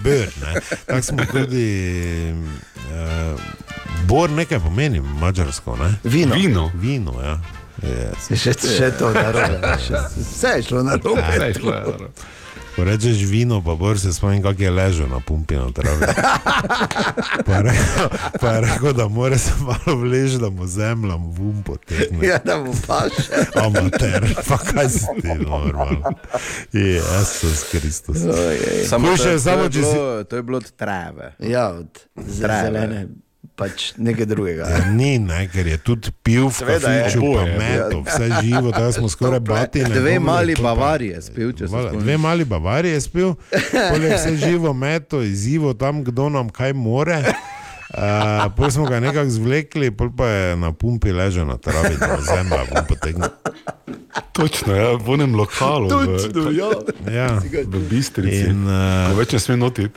S11: Br, ne. Tako smo tudi. Uh, (laughs) (laughs) Bor nekaj pomeni, mačarsko. Ne?
S3: Vino.
S2: Vino.
S11: Vino, ja. Yes.
S3: Še, še to narobe. Vse je šlo na robe.
S11: Ko rečeš vino, pa bor se spomnim, kako je ležal na pumpi na travi. (laughs) Pa je rekel, pa je rekel da mora se malo vleči, da mu zemlja vum potegne.
S3: Ja, da mu paše.
S11: Amater, pa kaj si ti normalno. Jezus Kristus.
S5: Samo, to,
S11: Hujše je samo,
S5: to,
S11: če
S5: je
S11: si-
S5: bilo, to je bilo od trave.
S3: Ja, od
S5: Trave.
S3: zelene, pač nekaj drugega.
S11: Ja, ni, ne, ker je tudi pil v
S5: Seveda je.
S11: kafiču, pa
S2: Oboje,
S11: meto, vse živo, da smo skoraj bati. ne
S5: Dve mali bavarije spil, če se
S11: Vala,
S5: spomniš.
S11: Dve mali bavarije je spil, poleg vse živo meto, izzivo tam, kdo nam kaj more. Uh, Potem smo ga nekako zvlekli, pol pa je na pumpi ležal na travi, da zemlja bom potegnil.
S2: Točno, ja, v onem lokalu.
S3: Točno, ja.
S11: Ja.
S2: V Bistrici.
S11: In, uh,
S2: več ne sme notiti.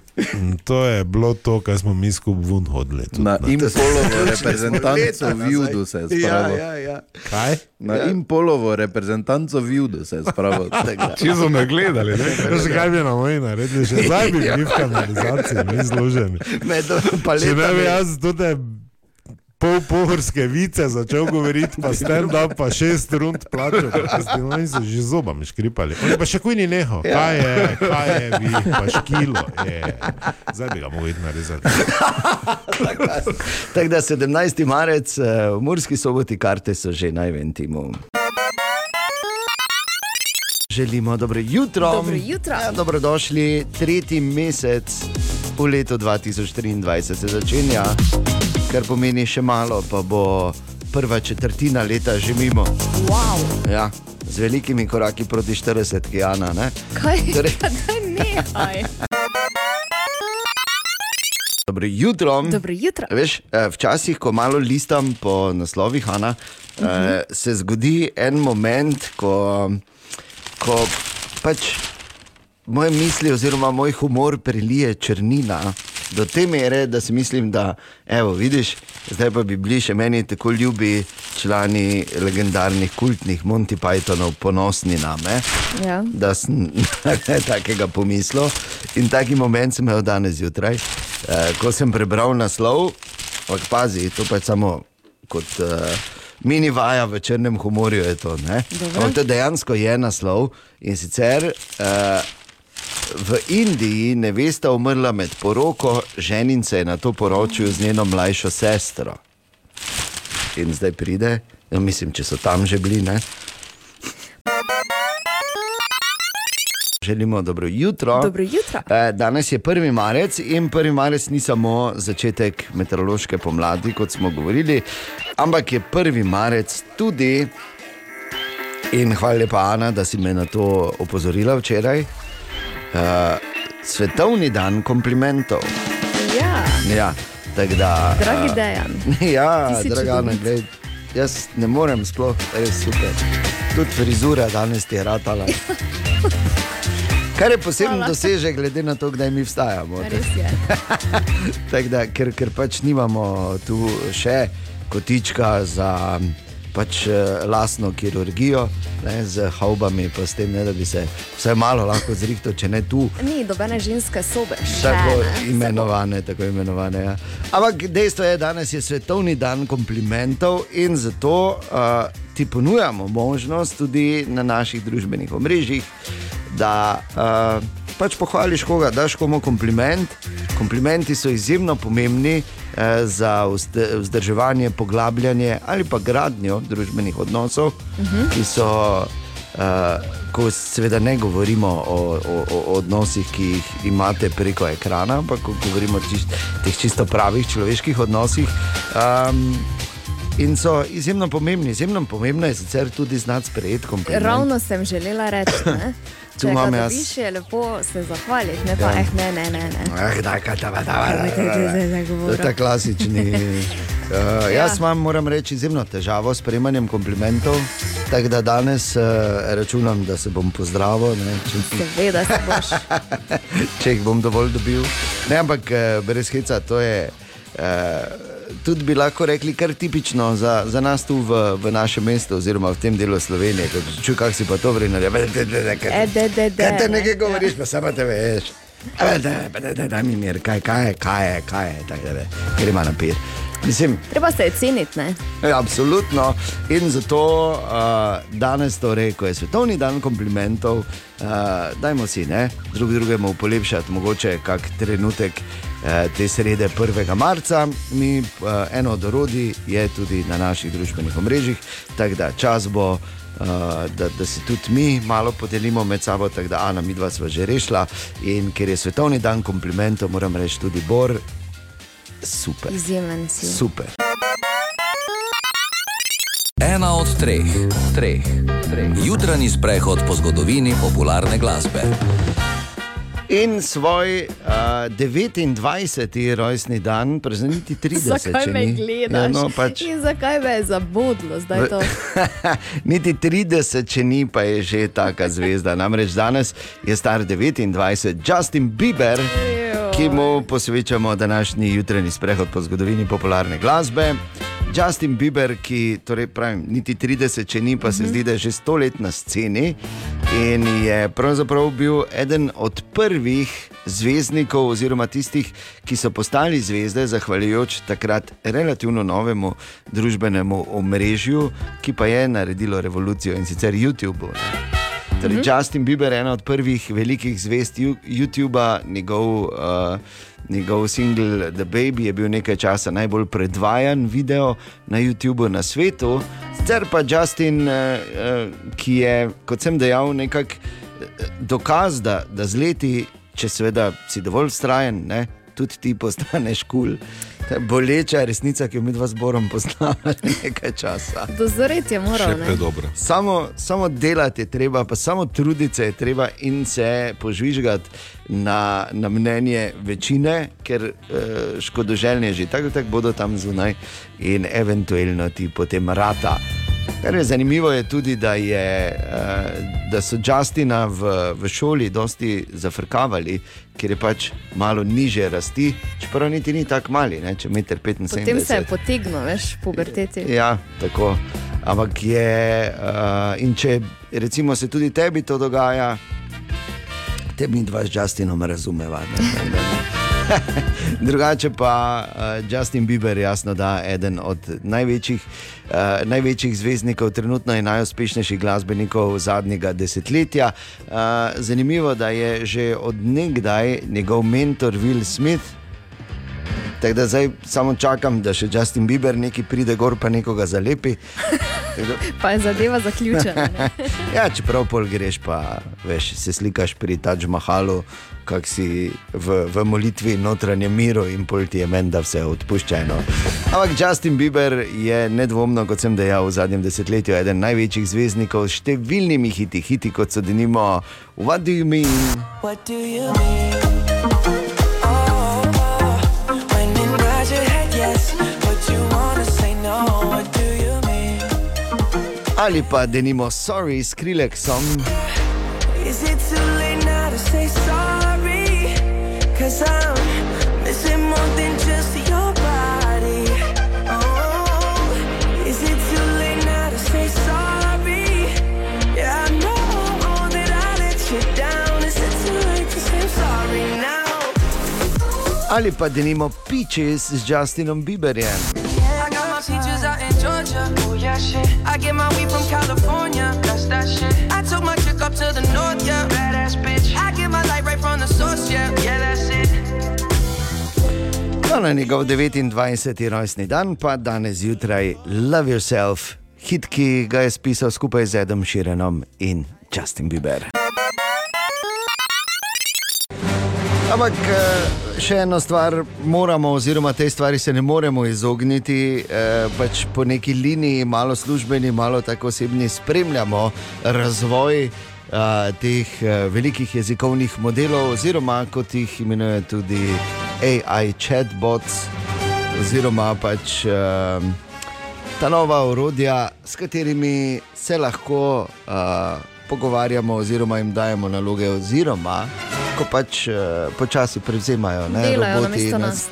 S11: To je bilo to, kar smo mi skupaj vun hodili. tudi,
S5: Na
S11: ne.
S5: Impolovo reprezentanco v Judu se je
S3: Ja,
S5: spravil.
S3: ja, ja.
S11: Kaj?
S5: Na Impolovo reprezentanco v Judu se je spravil. (laughs)
S2: Če so me gledali, ne?
S11: Veš, kaj bi na moji naredili, še zdaj bi bili v kanalizaciji, mi zloženi.
S3: Med
S11: Če ne bi
S3: paletami.
S11: jaz tudi pol pohorske vice začel govoriti, pa stand up, pa šest rund plačal, pa in so že zobami škripali. Oni pa še kuj ni neho,
S3: Ja.
S11: kaj je, kaj je, vi, pa škilo je. Zdaj bi ga mogel iti narezati. (laughs)
S3: Tako da 17. marec eh, v Murski soboti karte so že na Eventimu. Želimo dobro jutro.
S4: Dobro jutro.
S3: Ja, dobrodošli, tretji mesec v letu 2023 se začenja, kar pomeni še malo, pa bo prva četrtina leta že mimo.
S4: Wow.
S3: Ja, z velikimi koraki proti 40, ki Jana. Ne?
S4: Kaj?
S3: Torej-
S4: Daj nehaj.
S3: Dobro jutro.
S4: Dobro jutro.
S3: Veš, eh, včasih, ko malo listam po naslovih, Ana, uh -huh. se zgodi en moment, ko, ko pač moje misli oziroma moj humor prelije črnina. Do te mere, da si mislim, da evo, vidiš, zdaj pa bi bili še meni tako ljubi člani legendarnih kultnih Monty Pythonov, ponosni name,
S4: Ja.
S3: da sem (laughs) takega pomislil. In taki moment sem imel danes zjutraj, eh, ko sem prebral naslov, ampak pazi, to pa je samo kot eh, mini vaja v črnem humorju. Je to, to dejansko je naslov in sicer. Eh, V Indiji nevesta umrla med poroko, ženin se je na to poročil z njeno mlajšo sestro. In zdaj pride, no, mislim, če so tam že bili. Ne? Želimo dobro jutro.
S4: Dobro jutro.
S3: Eh, Danes je 1. marec in 1. marec ni samo začetek meteorološke pomladi, kot smo govorili, ampak je 1. marec tudi. In hvala lepa, Ana, da si me na to opozorila včeraj. Uh, svetovni dan komplimentov.
S4: Ja.
S3: Ja, tako da.
S4: Dragi
S3: eh,
S4: Dejan. (laughs)
S3: Ja,
S4: Ti si
S3: draga,
S4: čudovit.
S3: gled, jaz ne morem sploh, res super. Tudi frizura danes ti je ratala. (laughs) Kar je poseben
S4: Hvala.
S3: dosežek, glede na to, kdaj mi vstajamo.
S4: Res je. (laughs)
S3: Tak da, ker, ker pač nimamo tu še kotička za pač eh, lastno kirurgijo, ne, z haubami, pa s tem, ne, da bi se vsaj malo lahko zrihtel, če ne tu.
S4: Ni dobene ženske sobe. Še,
S3: Tako
S4: ne.
S3: imenovane, tako imenovane. Ja. Ampak dejstvo je, da danes je svetovni dan komplimentov in zato uh, ti ponujamo možnost tudi na naših družbenih omrežjih, da uh, pač pohvališ koga, daš komu kompliment. Komplimenti so izjemno pomembni za vzd- vzdrževanje, poglabljanje ali pa gradnjo družbenih odnosov, uh -huh. ki so Uh, ko seveda ne govorimo o, o, o odnosih, ki jih imate preko ekrana, ampak ko govorimo o čist, teh čisto pravih človeških odnosih. Um, in so izjemno pomembni. Izjemno pomembno je sicer tudi znati sprejeti kompliment.
S4: Ravno sem želela reči. (coughs)
S3: Tu
S4: Če ga
S3: imam jaz.
S4: dobiš, je lepo se zahvaliti, ne pa
S3: Ja.
S4: eh, ne, ne, ne. ne.
S3: Eh, daj, kaj ta
S4: Kaj te zdaj
S3: To je
S4: zagovoril?
S3: ta klasični. Uh, (laughs) jaz imam, moram reči, izjemno težavo s prejemanjem komplimentov. Tako da danes uh, računam, da se bom pozdravil. ne, če-
S4: Seveda se boš. (laughs)
S3: če jih bom dovolj dobil. Ne, ampak eh, brez heca, to je. Eh, tudi bi lahko rekli, kar tipično za, za nas tu v, v našem mestu, oziroma v tem delu Slovenije. Čuj, kak si pa to vrenil.
S4: E, de, de, de,
S3: Kaj te
S4: ne.
S3: nekaj govoriš, pa samo te veš. Da, da, da, da mi mir, kaj, kaj je, kaj je, kaj je, da, ker ima napir. Mislim,
S4: Treba se je ceniti, ne?
S3: Ja, absolutno. In zato uh, danes, torej, ko je svetovni dan komplimentov, uh, dajmo si ne, drug drugemu polepšati, mogoče kak trenutek te srede 1. marca. Mi, uh, eno od orodij je tudi na naših družbenih omrežjih, tako da čas bo. Uh, da, da si tudi mi malo podelimo med sabo, tako da Ana, mi dva sva že rešila. In ker je svetovni dan komplimentov, moram reči tudi Bor, super.
S4: Izjemen si.
S3: Super.
S6: Ena od treh, treh, treh. Jutranji sprehod po zgodovini popularne glasbe.
S3: In svoj uh, 29. rojstni dan, prezniti 30.
S4: Zakaj me
S3: ni.
S4: gledaš?
S3: Ja, no, pač,
S4: In zakaj me je zabudlo zdaj to? (laughs)
S3: niti 30, če ni, pa je že taka zvezda. Namreč danes je star 29, Justin Bieber, ki mu posvečamo današnji jutranji sprehod po zgodovini popularne glasbe. Justin Bieber, ki torej pravim, niti 30, če ni, pa se zdi, da je že sto let na sceni in je pravzaprav bil eden od prvih zvezdnikov, oziroma tistih, ki so postali zvezde, zahvaljujoč takrat relativno novemu družbenemu omrežju, ki pa je naredilo revolucijo in sicer YouTube. Torej,
S12: Mhm.
S3: Justin Bieber je ena od prvih velikih zvest YouTuba, njegov, uh, njegov single The Baby je bil nekaj časa najbolj predvajan video na YouTubu na svetu. Sicer pa Justin, uh, uh, ki je, kot sem dejal, nekako dokaz, da, da z leti, če seveda si dovolj vztrajen, ne, tudi ti postaneš kul. Cool. To je boleča resnica, ki jo mi dva zborom poznamo že (laughs) nekaj časa.
S4: Dozoreti je moral. ne?
S3: Samo, samo delati je treba, pa samo truditi se je treba in se požvižgati na, na mnenje večine, ker uh, škodoželjni že tako tako bodo tam zunaj in eventualno ti potem rata. Kar je zanimivo, je tudi, da, je, uh, da so Justina v, v šoli dosti zafrkavali, ker je pač malo niže rasti, čeprav niti ni tako mali, ne, če meter 75.
S4: Potem se je potegnil, veš, puberteti.
S3: Ja, tako. Ampak je, uh, in če recimo se tudi tebi to dogaja, te mi dva z Justinom razumeva. ne, da ne. (laughs) Drugače pa uh, Justin Bieber, jasno, da je eden od največjih, uh, največjih zvezdnikov, trenutno je najuspešnejših glasbenikov zadnjega desetletja. Uh, zanimivo, da je že od nekdaj njegov mentor Will Smith. Tako da zdaj samo čakam, da še Justin Bieber nekaj pride gor, pa nekoga zalepi. (laughs) Da-
S4: Pa je zadeva zaključena. (laughs)
S3: Ja, čeprav pol greš, pa veš, se slikaš pri Taj Mahalu, kak si v, v molitvi notranje miru in pol ti je menda vse odpuščeno. Ampak Justin Bieber je nedvomno, kot sem dejal, v zadnjem desetletju eden največjih zvezdnikov s številnimi hiti, hiti kot so denimo What do you mean?
S12: What do you mean? Late to say I'm sorry now?
S3: Ali pa denimo Peaches z Justinom Bieberjem.
S12: My peaches out in Georgia. Oh yeah, shit. I get my weed from California. That's that shit. I took my chick up to the north, yeah. Badass bitch. I get my light right from the source, yeah. Yeah, that's it.
S3: No, na njegov 29. rojstni dan, pa danes zjutraj Love Yourself, hit, ki ga je spisal skupaj z Edom Širenom in Justin Bieber. Ampak eh, še eno stvar moramo, oziroma tej stvari se ne moremo izogniti, eh, pač po neki liniji, malo službeni, malo tako osebni, spremljamo razvoj eh, teh eh, velikih jezikovnih modelov, oziroma kot jih imenuje tudi AI chatbots, oziroma pač ta nova orodja, s katerimi se lahko uh, pogovarjamo, oziroma jim dajemo naloge, oziroma ko pač uh, počasi prevzemajo ne,
S4: Delajo
S3: roboti
S4: namesto
S3: nas.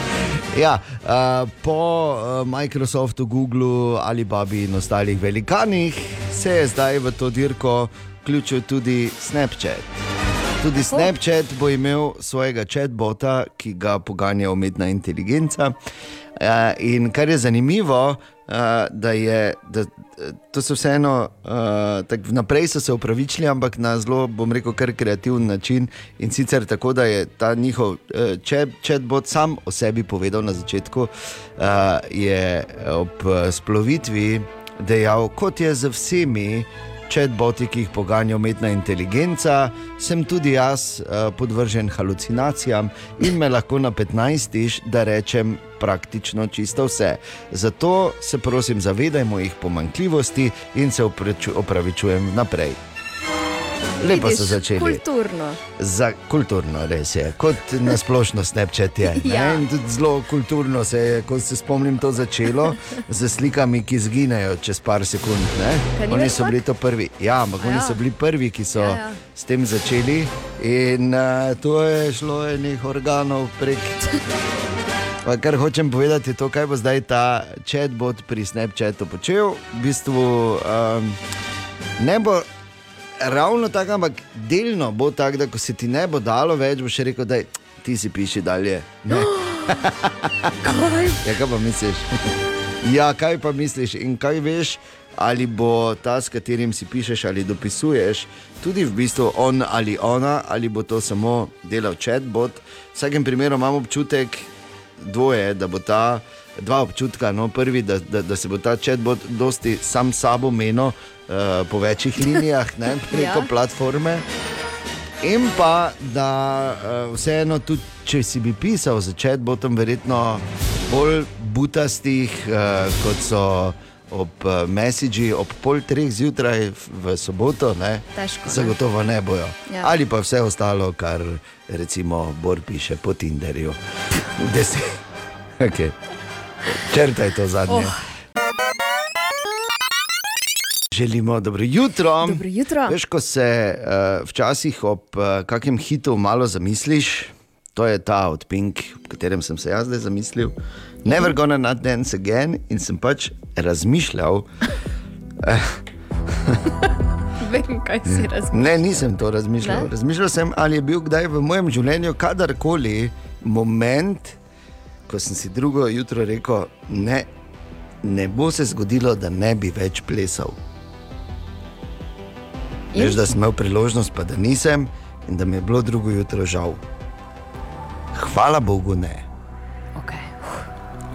S3: (laughs) ja, uh, po uh, Microsoftu, Googlu, Alibabi in ostalih velikanih se je zdaj v to dirko vključil tudi Snapchat. Tudi Snapchat bo imel svojega chatbota, ki ga poganja umetna inteligenca. Uh, in kar je zanimivo, uh, da je, da, to so vseeno, uh, tako vnaprej so se upravičili, ampak na zelo, bom rekel, kar kreativen način. In sicer tako, da je ta njihov uh, chat, chatbot sam o sebi povedal na začetku, uh, je ob splovitvi dejal, kot je z vsemi. Chatboti, ki jih poganja umetna inteligenca, sem tudi jaz uh, podvržen halucinacijam in me lahko na 15, da rečem praktično čisto vse. Zato se prosim, zavedajmo jih pomankljivosti in se opravičujem naprej. Lepo so
S4: Vidiš,
S3: začeli.
S4: Kulturno.
S3: Za kulturno, res je, kot na splošno Snapchat je.
S4: Ja.
S3: Ja. In tudi zelo kulturno se je, ko se spomnim, to začelo (laughs) z slikami, ki zginejo čez par sekund. ne. Oni so bili to prvi. Ja, ampak
S4: A
S3: oni
S4: ja.
S3: so bili prvi, ki so
S4: Ja,
S3: ja,
S4: ja.
S3: ja. s tem začeli. In uh, to je šlo enih organov prek. Pa kar hočem povedati, je to, kaj bo zdaj ta chatbot pri Snapchatu počel. V bistvu um, ne bo ravno tako, ampak delno bo tako, da ko se ti ne bo dalo več, boš rekel, da ti si piši dalje. Ne. (gasps)
S4: Kaj?
S3: Ja, kaj pa misliš? (laughs) Ja, kaj pa misliš in kaj veš, ali bo ta, s katerim si pišeš ali dopisuješ, tudi v bistvu on ali ona, ali bo to samo delal chatbot. V vsakem primeru imam občutek dvoje, da bo ta. Dva občutka. No, prvi, da, da, da se bo ta chatbot dosti sam sabo menil uh, po večjih (laughs) linijah, ne, preko
S4: Ja.
S3: platforme. In pa, da uh, vseeno, tudi če si bi pisal za chatbotom, verjetno bolj butastih, uh, kot so ob uh, Messagi, ob pol treh zjutraj v- soboto, ne,
S4: Težko, ne?
S3: zagotovo ne bojo.
S4: Ja.
S3: Ali pa vse ostalo, kar recimo Bor piše po Tinderju. (laughs) Deset. Okay. Črtaj to zadnje.
S4: Oh.
S3: Želimo dobro jutro.
S4: Dobro jutro.
S3: Veš, ko se uh, včasih ob uh, kakem hitu malo zamisliš, to je ta od Pink, v katerem sem se jaz zdaj zamislil. Never gonna not dance again in sem pač razmišljal. (laughs)
S4: Vem, kaj si razmišljal.
S3: Ne, nisem to razmišljal.
S4: Ne?
S3: Ne? Razmišljal sem, ali je bil kdaj v mojem življenju kadarkoli moment, ko sem si drugo jutro rekel, ne, ne bo se zgodilo, da ne bi več plesal.
S4: In?
S3: Veš, da sem imel priložnost, pa da nisem in da mi je bilo drugo jutro žal. Hvala Bogu, ne.
S4: Okay.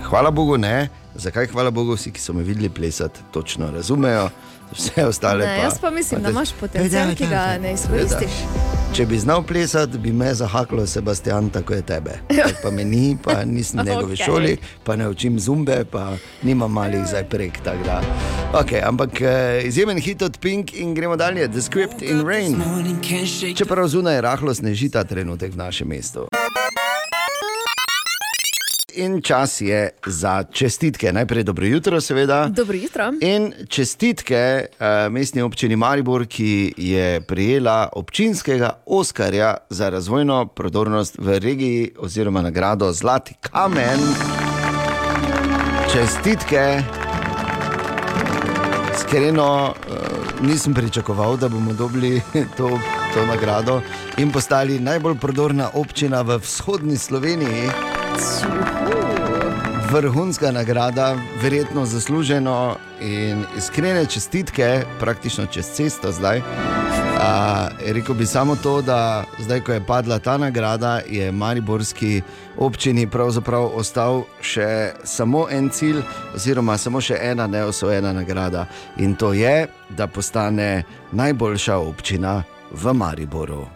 S3: Hvala Bogu, ne. Zakaj hvala Bogu, vsi, ki so me videli plesati, točno razumejo, vse ostale
S4: Ne,
S3: pa.
S4: jaz pa mislim, da imaš potencial, ki ga ne izkoristiš.
S3: Če bi znal plesati, bi me zahaklo Sebastian, tako je tebe. Tako Pa me ni, pa nisem v njegovi (laughs) okay. šoli, pa ne učim zumbe, pa nimam malih zdaj prek. Da. Okay, ampak eh, izjemen hit od Pink in gremo dalje, The Script in Rain. Čeprav zunaj rahlo sneži ta trenutek v našem mestu. In čas je za čestitke. Najprej dobro jutro, seveda.
S4: Dobro jutro.
S3: In čestitke uh, mestni občini Maribor, ki je prijela občinskega Oskarja za razvojno prodornost v regiji, oziroma nagrado Zlati kamen. Čestitke. Iskreno uh, nisem pričakoval, da bomo dobili (laughs) to, to nagrado in postali najbolj prodorna občina v vzhodni Sloveniji. Vrhunska nagrada, verjetno zasluženo in iskrene čestitke, praktično čez cesto zdaj. A, rekel bi samo to, da zdaj, ko je padla ta nagrada, je Mariborski občini pravzaprav ostal še samo en cilj, oziroma samo še ena neosvojena nagrada. In to je, da postane najboljša občina v Mariboru.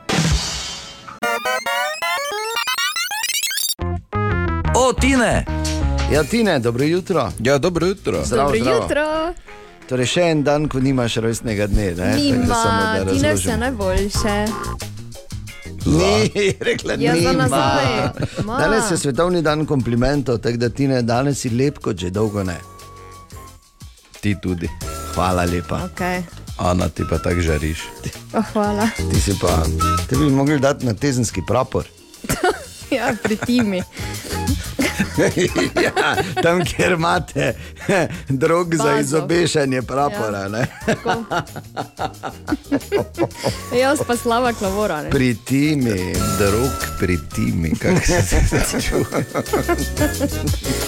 S6: O, Tine!
S3: Ja, Tine, dobro jutro.
S5: Ja, dobro jutro.
S3: Zdravo,
S4: Dobro
S3: zdravo.
S4: jutro.
S3: Torej, še en dan, ko nimaš rojstnega dne. Ne? Tako da
S4: Nima,
S3: samo, da
S4: ti ne
S3: razložim.
S4: vse najboljše.
S3: Ni, (laughs) rekla
S4: Ja,
S3: nima. Danes je svetovni dan komplimentov, tako da ti ne danes si lep, kot že dolgo ne.
S5: Ti tudi.
S3: Hvala lepa.
S4: Okay.
S5: Ana, ti pa tako žariš.
S4: Oh, hvala.
S3: Ti si pa, te bi mogli dati na tezenski prapor. (laughs)
S4: Ja, pri timi. (laughs)
S3: ja, tam, kjer imate (laughs) drog za
S4: Bazo.
S3: izobešanje prapora. Ja.
S4: Jaz pa slava klavora. Ne?
S3: Pri timi,
S5: drog pri timi, kako se čuje.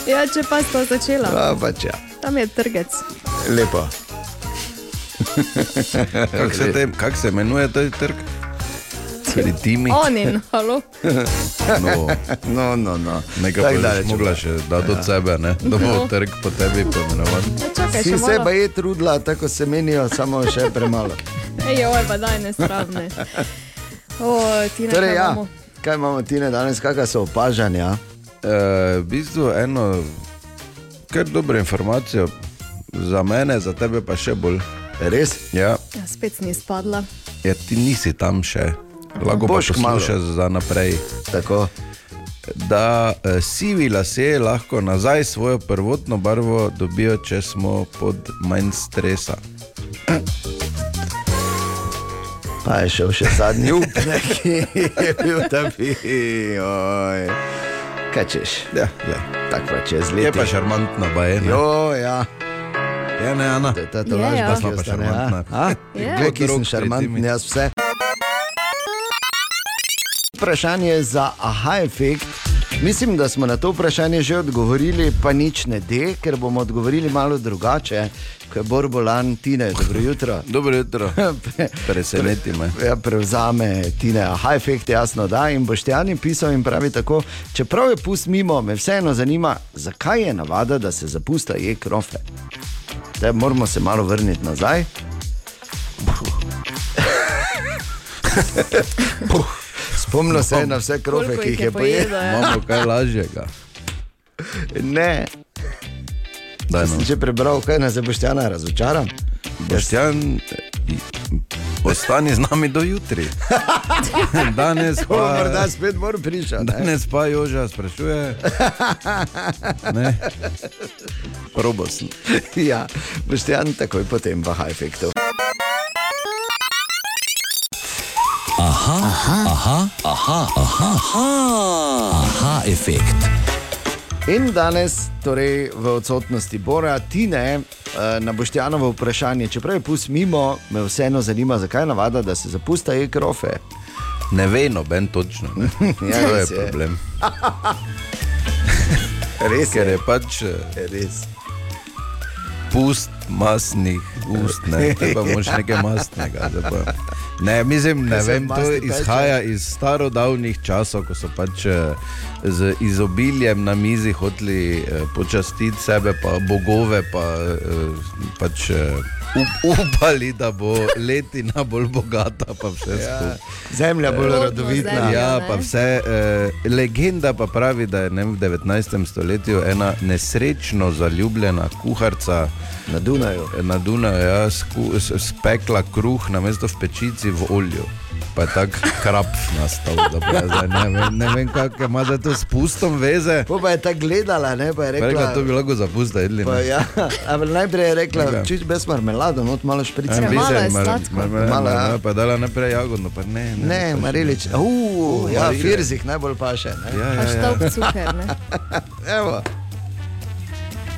S4: Ja, če pa sta začela.
S3: Pa pač ja.
S4: Tam je trgec.
S3: Lepo. (laughs)
S5: Kako se, te- kako se imenuje ta trg? Pri timi.
S4: Onin, halo. (laughs)
S5: No,
S3: no, no. no.
S5: Nekaj bi mogla
S3: je
S5: še dati od sebe, ne? da bo
S4: No.
S5: trg po tebi pomenovan.
S4: Čakaj,
S3: Si se pa je trudila, tako se menijo, samo še premalo. (laughs)
S4: Ej, oj, pa daj ne stravne. O, ti ne
S3: Torej, ja,
S4: imamo.
S3: kaj imamo ti ne danes, kakšna so opažanja?
S5: E, v bistvu eno, kar dobro informacijo, za mene, za tebe pa še bolj.
S3: Res?
S5: Ja,
S4: Ja, spet si ni spadla.
S5: ja, ti nisi tam še, lahko
S3: Boš kmalu.
S5: poslušal za naprej.
S3: Tako.
S5: Da eh, sivi lasje lahko nazaj svojo prvotno barvo dobijo, če smo pod manj stresa.
S3: Pa je šel še zadnji up, ki je bil tam oj. Kaj češ?
S5: Ja, le.
S3: Tako pa čez
S5: Je
S3: leto.
S5: pa šarmantna, ba je. ne?
S3: Jo, ja.
S5: Ja, ne, Ana.
S3: Ta tolažba,
S4: ja.
S3: ki
S5: Sva pa šarmantna.
S3: a? A?
S4: Je.
S3: Glej, ki sem
S5: mi.
S3: jaz vse. Vprašanje za aha efekt. Mislim, da smo na to vprašanje že odgovorili, pa nič ne de, ker bomo odgovorili malo drugače. Ko je Borbolan, Tine, dobro jutro. (laughs)
S5: Dobro jutro. Preseneti me.
S3: Ja, prevzame Tine, aha, efekt jasno da. In Boštjan je pisal in pravi tako: čeprav je pust mimo, me vseeno zanima, zakaj je navada, da se zapusta je krofe. Zdaj moramo se malo vrniti nazaj. Spomnil se je na vse krofe, ki
S4: jih
S3: je
S4: je
S3: pojedel.
S4: ja.
S5: Imamo kaj lažjega.
S3: Ne,
S5: Daj,
S3: Če
S5: no.
S3: sem že prebral, kaj nas je Boštjana razočaran.
S5: Boštjan, ostani z nami do jutri. Danes
S3: Bo morda
S5: pa,
S3: spet mor prišel. ne?
S5: danes pa Joža sprašuje. Ne. Probosn.
S3: Ja, Boštjan takoj potem v aha efektu.
S6: Aha, aha, aha, aha, aha, aha, aha efekt.
S3: In danes, torej v odsotnosti Bora, Tine, eh, na Boštjanovo vprašanje, čeprav je pust mimo, me vseeno zanima, zakaj je navada, da se zapusta je krofe.
S5: Ne ve noben točno. Ne. (laughs)
S3: Ja,
S5: to je
S3: je.
S5: problem. (laughs)
S3: Res
S5: Ker je pač eh,
S3: je res.
S5: pust masnih ust, ne, (laughs) pa moš nekaj mastnega. Pa. Ne, mislim, ne vem, to izhaja iz starodavnih časov, ko so pač eh, z izobiljem na mizi hoteli eh, počastiti sebe, pa bogove, pa eh, pač up, upali, da bo letina bolj bogata, pa vse
S3: Ja,
S5: skupaj.
S3: zemlja bolj
S4: Plodno
S3: rodovitna.
S4: zemljo.
S5: Ja,
S4: ne?
S5: pa vse. Eh, legenda pa pravi, da je ne, v 19. stoletju ena nesrečno zaljubljena kuharica
S3: Na Dunaju.
S5: na Dunaju ja, sku, spekla kruh na mesto v pečici v olju. Pa je tak krap nastal, da pa zdaj ne vem, ne vem kako ima zdaj to s pustom veze.
S3: Po pa je tako gledala, ne, pa je
S5: Pa je Rekla,
S3: rekla.
S5: to bi lahko zapusta jedli.
S3: Pa, ja, ampak najprej je rekla,
S5: Rekla.
S3: čič brez marmelado, not malo šprice.
S5: Ja,
S4: malo je
S5: mislim, mar-
S4: sladko.
S5: mar- mar-
S3: Malo, ja.
S5: mar- Pa je dala naprej jagodno, pa ne. Ne,
S3: Ne, Marilič, uh, ja. Firzik najbolj paše. Ne?
S5: Ja, ja, ja.
S4: dolg cuker. Ne? (laughs)
S3: Evo.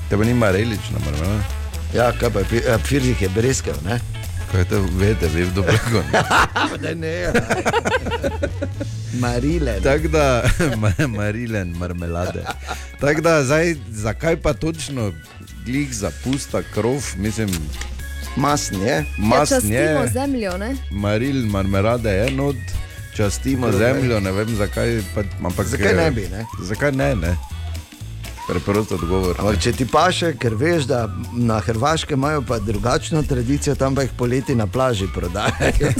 S5: Te pa ni marelič na marmelado.
S3: Ja, kaj pa, je pi- eh, Firzik je breskev, ne?
S5: Kaj te veste, vi v dobrego.
S3: Ne, (laughs) ne. (laughs) Marile.
S5: Tako da, (laughs) ma- marilen, marmelade. Tako da, zdaj, zakaj pa točno glih zapusta krov, mislim,
S3: Masn je.
S4: Ja,
S5: masn
S4: častimo
S5: je,
S4: zemljo, ne?
S5: maril, marmelade je not, častimo
S3: Krov,
S5: zemljo, ne vem zakaj. Pa, ampak,
S3: Zakaj ne bi, ne?
S5: Zakaj ne, ne? Preprosto odgovor.
S3: Ampak če ti paše, ker veš, da na Hrvaškem imajo pa drugačno tradicijo, tam pa jih poleti na plaži prodajajo.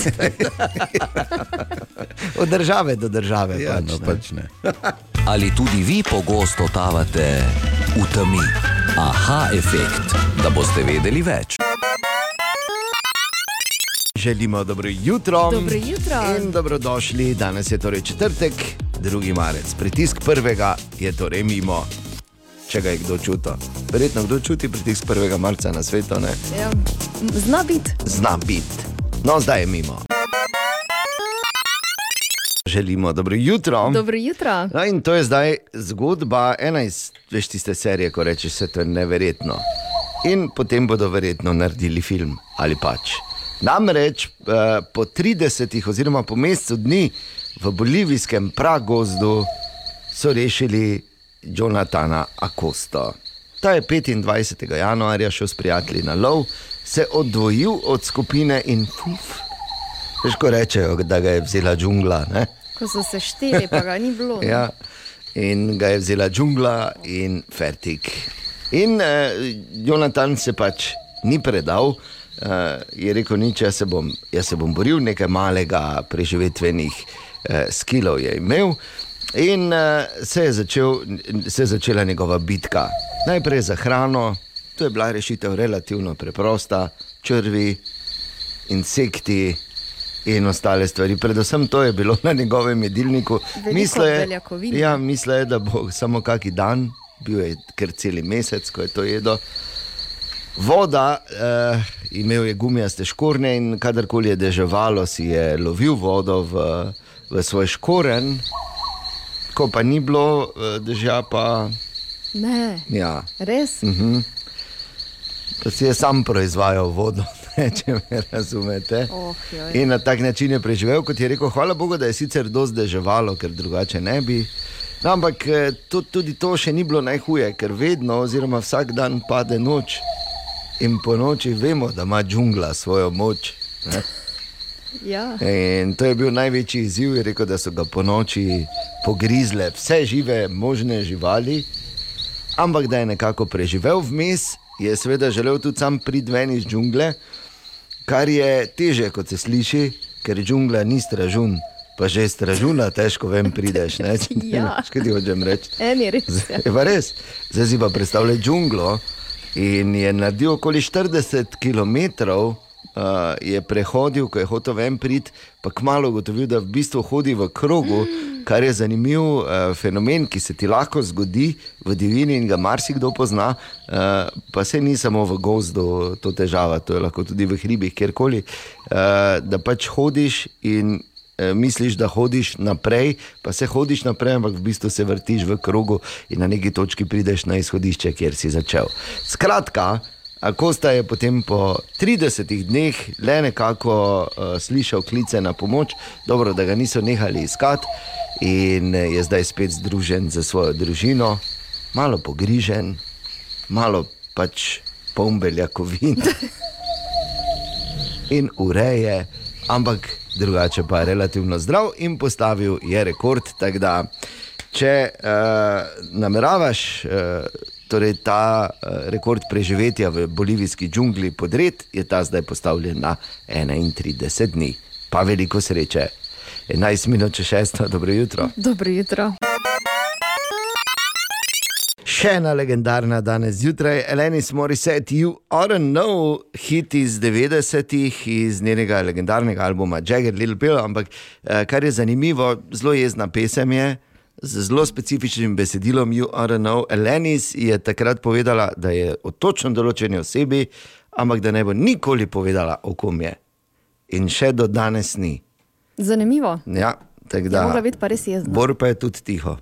S3: (laughs) Od države do države.
S5: Ja,
S3: pač,
S5: no,
S3: ne.
S5: pač ne. (laughs)
S6: Ali tudi vi pogosto totavate v temi? Aha efekt, da boste vedeli več.
S3: Želimo dobro jutro.
S4: Dobro jutro.
S3: In dobrodošli. Danes je torej četrtek, 2. marec. Pritisk prvega je torej mimo. Če ga je kdo čutil. Verjetno kdo čuti pritisk 1. marca na svetu, ne?
S4: Ja. Zna biti.
S3: Zna biti. No, zdaj je mimo. Želimo dobro jutro.
S4: Dobro jutro.
S3: No, in to je zdaj zgodba, ena iz veš, tiste serije, ko rečeš, da je to neverjetno. In potem bodo verjetno naredili film ali pač. Namreč eh, po 30 oziroma po mesecu dni v bolivijskem pragozdu so rešili Jonathana Akosto. Ta je 25. januarja šel s prijatelji na lov, se oddvojil od skupine in fuf. Veš, ko rečejo, da ga je vzela džungla. Ne?
S4: Ko so se šteli, pa ga ni bilo. (laughs)
S3: Ja, in ga je vzela džungla in fertik. In eh, Jonatan se pač ni predal, eh, je rekel, nič, jaz se, bom, jaz se bom boril, nekaj malega preživetvenih eh, skilov je imel. In eh, se, je začel, se je začela njegova bitka. Najprej za hrano, to je bila rešitev relativno preprosta, črvi, insekti in ostale stvari. Predvsem to je bilo na njegovem jedilniku. Mislil je, ja, mislil je, da bo samo kaki dan, bil je kar cel mesec, ko je to jedel. Voda, eh, imel je gumijaste škorne in kadarkoli je deževalo, si je lovil vodo v, v svoj škoren, ko pa ni bilo eh, dežja, pa
S4: Ne,
S3: ja.
S4: res.
S3: Mhm. Pa si je sam proizvajal vodo, (laughs) ne, če me razumete.
S4: Oh, joj.
S3: In na tak način je preživel, kot je rekel, hvala Bogu, da je sicer dosti deževalo, ker drugače ne bi. No, ampak eh, to, tudi to še ni bilo najhuje, ker vedno, oziroma vsak dan pade noč in po noči vemo, da ima džungla svojo moč. Ne?
S4: Ja.
S3: In to je bil največji izziv, je rekel, da so ga po noči pogrizle vse žive možne živali, ampak da je nekako preživel vmes, je seveda želel tudi sam priti ven iz džungle, kar je teže, kot se sliši, ker džungla ni stražun. Pa že iz stražuna težko vem prideš. Ne? (laughs)
S4: Ja.
S3: Škaj ti hočem reči?
S4: Eni res.
S3: Je pa res. Zdaj si pa predstavljaj džunglo in je naredil okoli 40 km. Uh, je prehodil, ko je hotel ven priti, pa kmalo ugotovil, da v bistvu hodi v krogu, kar je zanimiv uh, fenomen, ki se ti lahko zgodi v divjini in ga marsikdo pozna, uh, pa se ni samo v gozdu to težava, to je lahko tudi v hribih, kjerkoli. Uh, da pač hodiš in eh, misliš, da hodiš naprej, pa se hodiš naprej, ampak v bistvu se vrtiš v krogu in na neki točki prideš na izhodišče, kjer si začel. Skratka, Kosta je potem po 30 dneh le nekako uh, slišal klice na pomoč, dobro, da ga niso nehali iskati in eh, je zdaj spet združen za svojo družino, malo pogrižen, malo pač poln beljakovin (laughs) in ureje, ampak drugače pa je relativno zdrav in postavil je rekord. tako Da, če uh, nameravaš uh, torej ta uh, rekord preživetja v bolivijski džungli podred, je ta zdaj postavljen na 31 dni. Pa veliko sreče. 11 minut če šesto, dobro jutro.
S4: Dobro jutro.
S3: Še ena legendarna danes zjutraj, Elenis Morissette, You Oughta Know, hit iz 90-ih, iz njenega legendarnega albuma Jagger Little Pill. Ampak eh, kar je zanimivo, zelo jezna pesem je. Z zelo specifičnim besedilom, You Oughta Know. Elenis je takrat povedala, da je o točno določeni osebi, ampak da ne bo nikoli povedala, o kom je. In še do danes ni.
S4: Zanimivo.
S3: Ja, tako
S4: Da.
S3: da.
S4: Mogla biti pa res jezna.
S3: Bor pa je tudi tiho.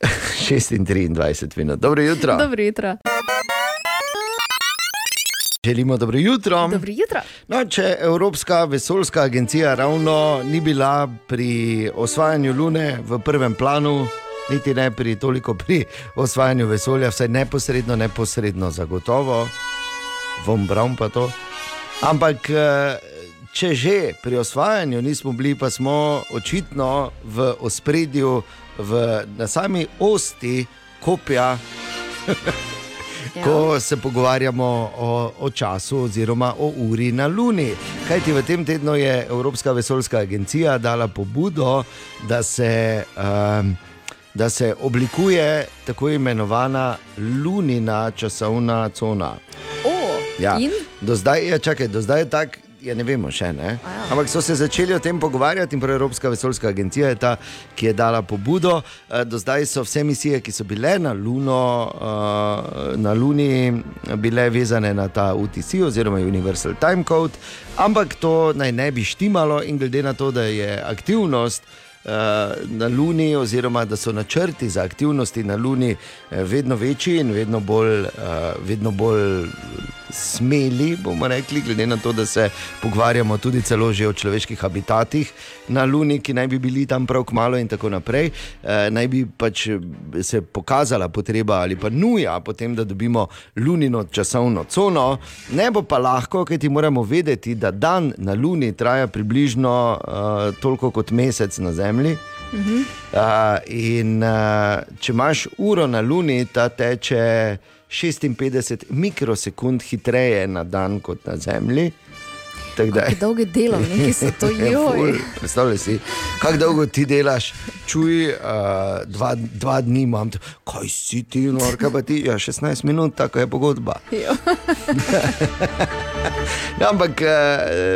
S3: 26 (laughs) minut. Dobro jutro.
S4: Dobro jutro.
S3: Želimo dobro jutro.
S4: Dobro jutro.
S3: No, če Evropska vesoljska agencija ravno ni bila pri osvajanju Lune v prvem planu, niti ne pri toliko pri osvajanju vesolja, vsaj neposredno, neposredno zagotovo, vom bram pa to. Ampak eh, če že pri osvajanju nismo bili, pa smo očitno v ospredju, v, na sami osti kopja. (laughs) Ko se pogovarjamo o, o času oziroma o uri na Luni. Kajti v tem tednu je Evropska vesoljska agencija dala pobudo, da se, um, da se oblikuje tako imenovana lunina časovna cona.
S4: O,
S3: Ja.
S4: in
S3: Do zdaj je, čakaj, do zdaj je tako. Ja, ne vemo še, ne? ampak so se začeli o tem pogovarjati in prav Evropska vesoljska agencija je ta, ki je dala pobudo. Eh, Do zdaj so vse misije, ki so bile na, Luno, eh, na Luni, bile vezane na ta UTC oziroma Universal Time Code, ampak to naj ne bi štimalo in glede na to, da je aktivnost. eh, Na Luni, oziroma da so načrti za aktivnosti na Luni vedno večji in vedno bolj, vedno bolj smeli, bomo rekli, glede na to, da se pogovarjamo tudi celo že o človeških habitatih na Luni, ki naj bi bili tam prav kmalo in tako naprej. Eh, naj bi pač eh, se pokazala potreba ali pa nuja potem, da dobimo lunino časovno cono. Ne bo pa lahko, ker ti moramo vedeti, da dan na Luni traja približno uh, toliko kot mesec na Zemlji.
S4: Mhm.
S3: Uh, in uh, če imaš uro na Luni, ta teče 56 mikrosekund hitreje na dan kot na Zemlji.
S4: Kako delovniki so to,
S3: Je (laughs)
S4: joj.
S3: ful. Predstavljaj si, kako dolgo ti delaš, čuj, uh, dva, dva dni imam, t- kaj si ti, norka pa ti, ja, 16 minut, tako je pogodba.
S4: Jo. (laughs)
S3: Ja, ampak eh,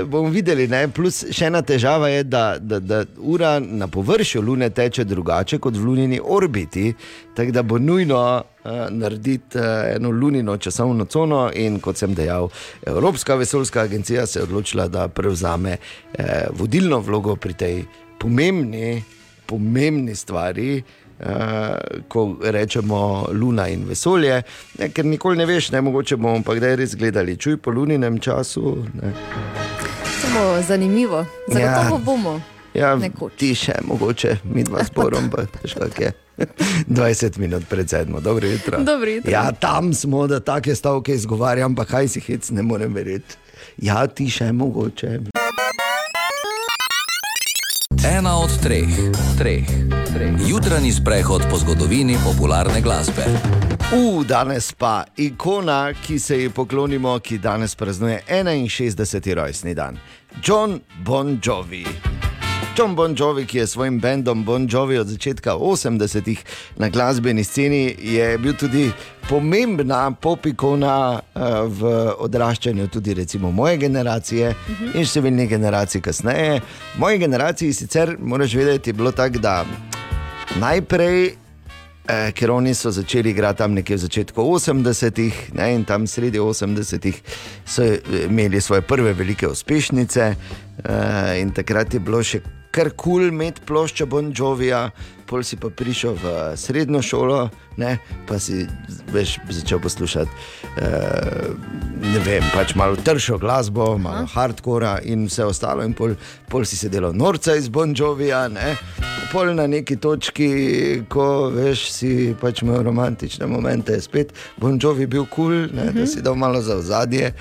S3: bomo videli, ne? plus še ena težava je, da, da, da ura na površju Lune teče drugače kot v lunini orbiti, tako da bo nujno uh, narediti uh, eno lunino časovno cono. In kot sem dejal, Evropska vesoljska agencija se je odločila, da prevzame uh, vodilno vlogo pri tej pomembni, pomembni stvari. Uh, ko rečemo Luna in vesolje, ne, ker nikoli ne veš, ne mogoče bomo pa kdaj res gledali, čuj po luninem času. Ne.
S4: Samo zanimivo, zagotovo bomo.
S3: Ja, ti še mogoče, mi dva sporom, pa veš, kak je. (laughs) 20 minut pred sedmo, dobro jutro.
S4: Dobro jutro.
S3: Ja, tam smo, da take stavke izgovarjam, pa kaj si hec, ne morem verjeti. Ja, ti še mogoče.
S6: Ena od treh, treh, treh. Jutranji sprehod po zgodovini popularne glasbe.
S3: U, danes pa ikona, ki se ji poklonimo, ki danes praznuje 61. rojstni dan. John Bon Jovi. John Bon Jovi, ki je s svojim bendom Bon Jovi od začetka 80-ih na glasbeni sceni, je bil tudi pomembna pop-ikona eh, v odraščanju, tudi recimo moje generacije in številnih generacij kasneje. V moji generaciji sicer moraš vedeti, je bilo tako, da najprej. Eh, ker oni so začeli igrati tam nekje v začetku 80-ih ne, in tam sredi 80-ih so eh, imeli svoje prve velike uspešnice, eh, in takrat je bilo še kar kul cool imeti ploščo Bon Jovija, pol si pa prišel v srednjo šolo, ne, pa si veš, začel poslušati. Eh, ne vem, pač malo tršo glasbo, malo hardcore in vse ostalo, in pol, pol si se delal norca iz Bon Jovija. Ne. Pol na neki točki, ko veš, si pač imel romantične momente, spet Bon Jovi bil kul, cool, da si dal malo za ozadje.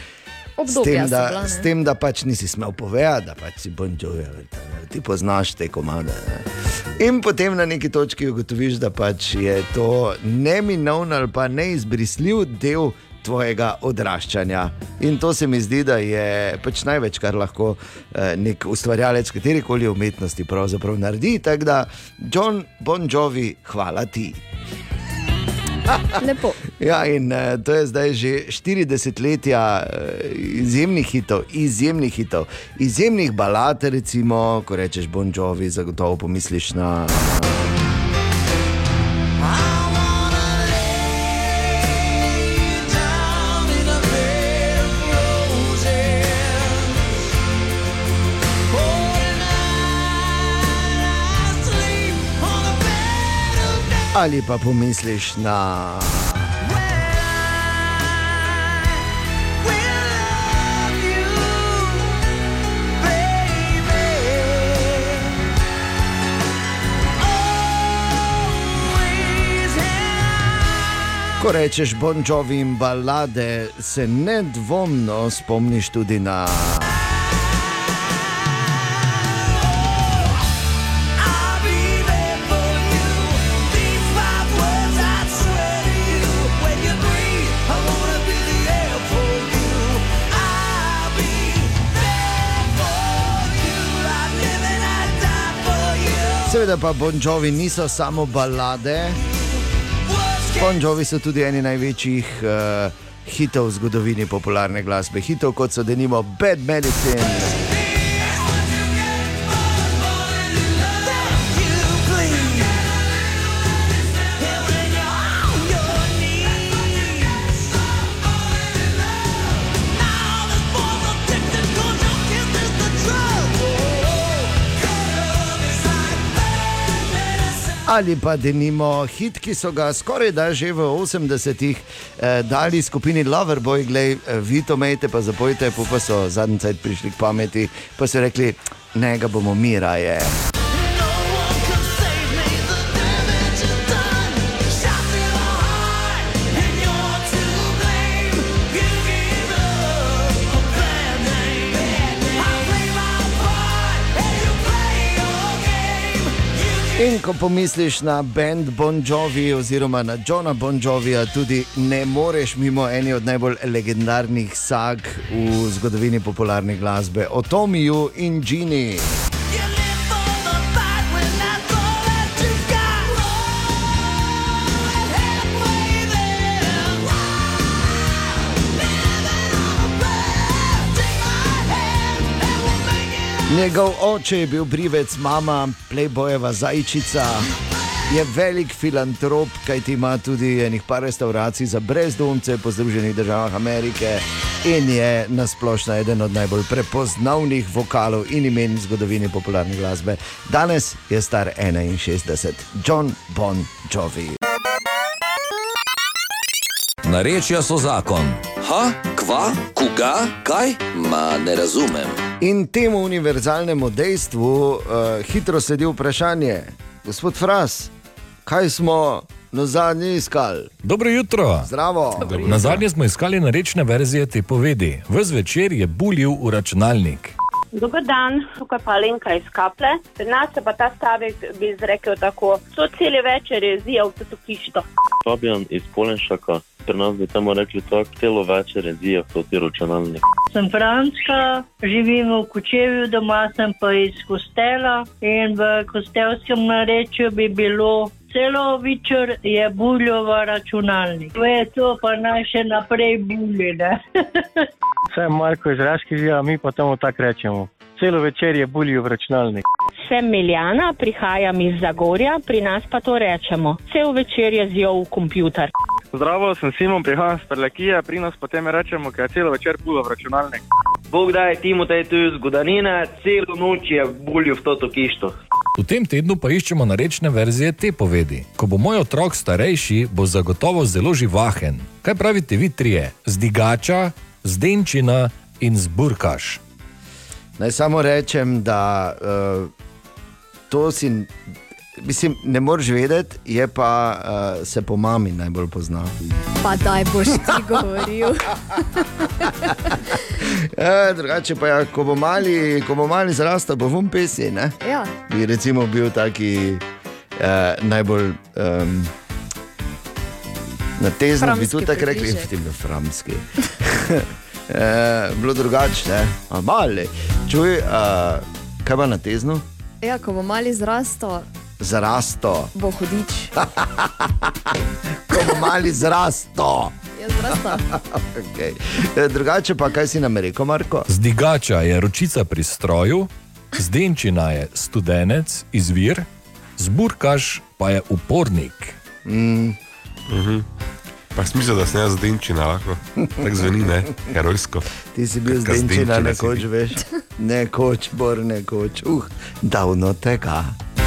S3: S
S4: Obdobja
S3: tem, da,
S4: bila, ne.
S3: s tem, da pač nisi smel povedati, da pač si Bon Jovi, da ti poznaš te komade. Ne. In potem na neki točki ugotoviš, da pač je to neminovn ali pa neizbrisljiv del tvojega odraščanja. In to se mi zdi, da je pač največ, kar lahko eh, nek ustvarjalec katerikoli umetnosti pravzaprav naredi. Tako da, John Bon Jovi, hvala ti. (laughs)
S4: Lepo.
S3: Ja, in uh, to je zdaj že 40 let uh, izjemnih hitov, izjemnih hitov, izjemnih balad, recimo, ko rečeš Bon Jovi, zagotovo pomisliš na. Ali pa pomisliš na. Ko rečeš Bon Jovi in balade, se nedvomno spomniš tudi na. Seveda pa Bon Jovi niso samo balade. Bon Jovi so tudi eni največjih uh, hitov v zgodovini popularne glasbe. Hitov kot so denimo Bad Medicine. Ali pa denimo hit, ki so ga skoraj da že v 80-ih eh, dali skupini Loverboy, glej, eh, vi to mejte, pa zapojte, pa so zadnji cajt prišli k pameti, pa so rekli, ne ga bomo mi raje. In ko pomisliš na bend Bon Jovi oziroma na Johna Bon Jovija, tudi ne moreš mimo ene od najbolj legendarnih sag v zgodovini popularne glasbe o Tomiju in Gini. Njegov oče je bil brivec, mama, plejbojeva zajčica. Je velik filantrop, kajti ima tudi enih par restauracij za brezdomce po Združenih državah Amerike in je nasplošno eden od najbolj prepoznavnih vokalov in imen v zgodovini popularne glasbe. Danes je star 61, John Bon Jovi.
S6: Narečja so zakon. Ha, kva, koga, kaj? Ma ne razumem.
S3: In temu univerzalnemu dejstvu uh, hitro sledi vprašanje, gospod Fras, kaj smo na zadnji iskali?
S13: Dobro jutro.
S3: Zdravo.
S13: Na zadnje smo iskali narečne verzije te povedi. V zvečer je bulil v računalnik.
S14: Dober dan, tukaj pa Lenka iz Kaple. Pri nas se pa ta stavek bi izrekel tako: so cele večer je zijal v to kišto.
S15: Fabijan iz Polenšaka, pri nas bi temu rekli tako, celo večer je zija v ti računalnik.
S16: Sem Franska, živim v Kučevju, doma sem pa iz Kostela in v kostelskem narečju bi bilo. Celo večer je buljova računalnik. To je to, pa naj še naprej bulje. ne. (laughs)
S17: Sem Marko iz Raške živa, mi pa temu tako rečemo. Celo večer je bulil v računalnik.
S14: Sem Miljana, prihajam iz Zagorja, pri nas pa to rečemo. Cel večer je zjel v kompjuter.
S18: Zdravo, sem Simon, prihajam iz Prlekije, pri nas potem rečemo, ker je celo večer pula v računalnik.
S19: Bog da je Timotej tu iz Gudanine, celo noč je bulil v to kišto.
S13: V tem tednu pa iščemo narečne verzije te povedi. Ko bo moj otrok starejši, bo zagotovo zelo živahen. Kaj pravite vi trije? Zdigača, zdenčina in zburkaš.
S3: Naj samo rečem, da uh, to si, mislim, ne moreš vedeti, je pa uh, se po mami najbolj pozna.
S4: Pa daj boš ti govoril. (laughs)
S3: E, drugače pa, ja, ko bo mali, ko bo mali zrastel, bo vum pesi. Ne?
S4: Ja.
S3: Bi recimo bil taki eh, najbolj um, natezen, bi
S4: Framski
S3: tudi tako rekli, v tem framski. (laughs) eh, bilo drugače, ne, mali. Čuj, eh, kaj pa natezno?
S4: Ja, ko bo mali zrastel,
S3: Zrasto,
S4: bo hudič. (laughs)
S3: ko bo mali zrasto.
S4: Je zrastel. (laughs)
S3: okay. Eh, Drugače pa, kaj si nam rekel, Marko?
S13: Zdigača je ročica pri stroju, zdenčina je studenec, izvir, zburkaš pa je upornik.
S3: Mm.
S2: Mhm. Pa smisel, da sem jaz zdenčina lahko. Tako zveni, ne, herojsko.
S3: Ti si bil zdenčina
S2: si
S3: nekoč,
S2: ti.
S3: veš? Nekoč, bor nekoč, uh, davno tega.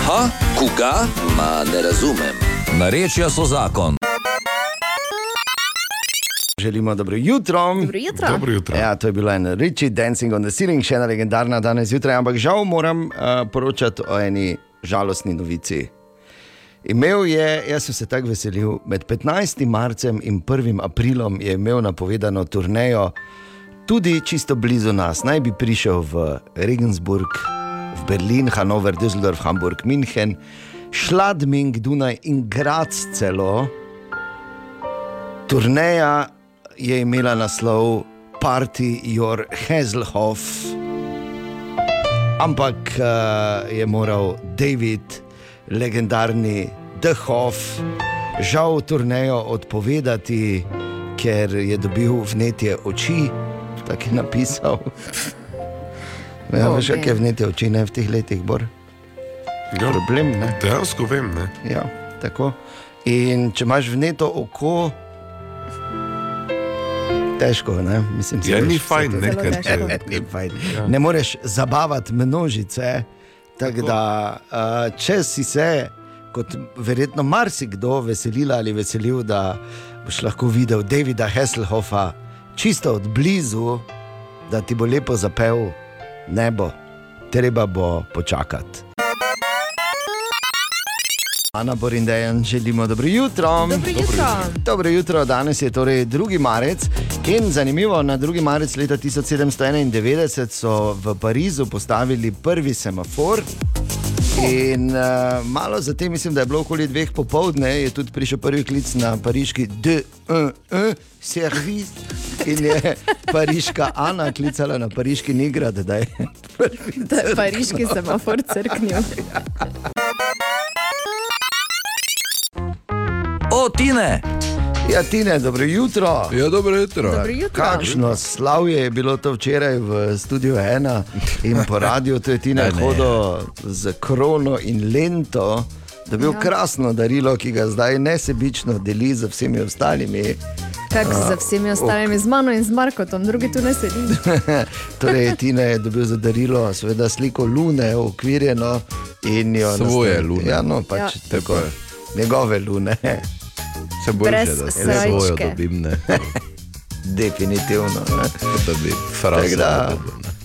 S6: Ha, koga? Ma ne razumem. Narečja so zakon.
S3: Želimo dobro jutro.
S4: Dobro jutro. Dobro
S2: jutro.
S3: Ja, to je bilo eno Richie Dancing on the Ceiling, še ena legendarna danes zjutraj, ampak žal moram uh, poročati o eni žalostni novici. Imel je, jaz sem se tako veselil, med 15. marcem in 1. aprilom je imel napovedano turnejo, tudi čisto blizu nas. Naj bi prišel v Regensburg, v Berlin, Hannover, Düsseldorf, Hamburg, München, Schladming, Dunaj in Graz celo. Turneja je imela naslov Party Your Hazelhoff, ampak uh, je moral David, legendarni Dehoff, žal turnejo odpovedati, ker je dobil vnetje oči, tako je napisal. Ja, veš,
S2: Ok.
S3: kaj je vnetje oči ne v teh letih, bor.
S2: Ja,
S3: Problem, ne?
S2: Dejansko vem, ne.
S3: Ja, tako. In če imaš vneto oko, težko, ne? Mislim,
S2: Ja,
S3: veš,
S2: ni
S3: vse
S2: fajn,
S3: to-
S2: ne, ker te-
S3: ni fajn.
S2: Ja.
S3: Ne moreš zabavati množice. Tako da, uh, če si se, kot verjetno marsikdo, veselila ali veselil, da boš lahko videl Davida Hasselhoffa čisto od blizu, da ti bo lepo zapel nebo, treba bo počakati. Ana Borindejan, želimo dobro jutro.
S4: Dobro jutro.
S3: Dobro jutro, danes je torej 2. marec in zanimivo, na 2. marec leta 1791 so v Parizu postavili prvi semafor. In uh, malo zatem, mislim, da je bilo okoli dveh popovdne, je tudi prišel prvi klic na pariški D1 servis in je (laughs) pariška Ana klicala na pariški Nigrad, da je prvi.
S4: Da je pariški semafor crknil. (laughs)
S6: O, Tine!
S3: Ja, Tine, dobro jutro.
S5: Ja, dobro jutro.
S4: Dobro jutro.
S3: Kakšno slavje je bilo to včeraj v studiu 1 in po radiju, to je Tina (laughs)
S5: Ja, ne.
S3: hodil z krono in lento. Da bi bil
S4: Ja.
S3: krasno darilo, ki ga zdaj nesebično deli z vsemi ostalimi.
S4: Kak
S3: A,
S4: za vsemi ostalimi, z mano in z Markotom, drugi tu ne sedim. (laughs)
S3: torej, Tina je dobil za darilo seveda sliko Lune, ukvirjeno in jo
S5: Svoje
S3: nastavi-
S5: lune.
S3: Ja, no, pač
S4: Ja.
S3: ja. tako, njegove lune. (laughs)
S5: Se bojiš, da se svojo
S4: srajčke.
S5: dobim, ne? (laughs)
S3: Definitivno. Ne?
S5: Da bi
S3: da,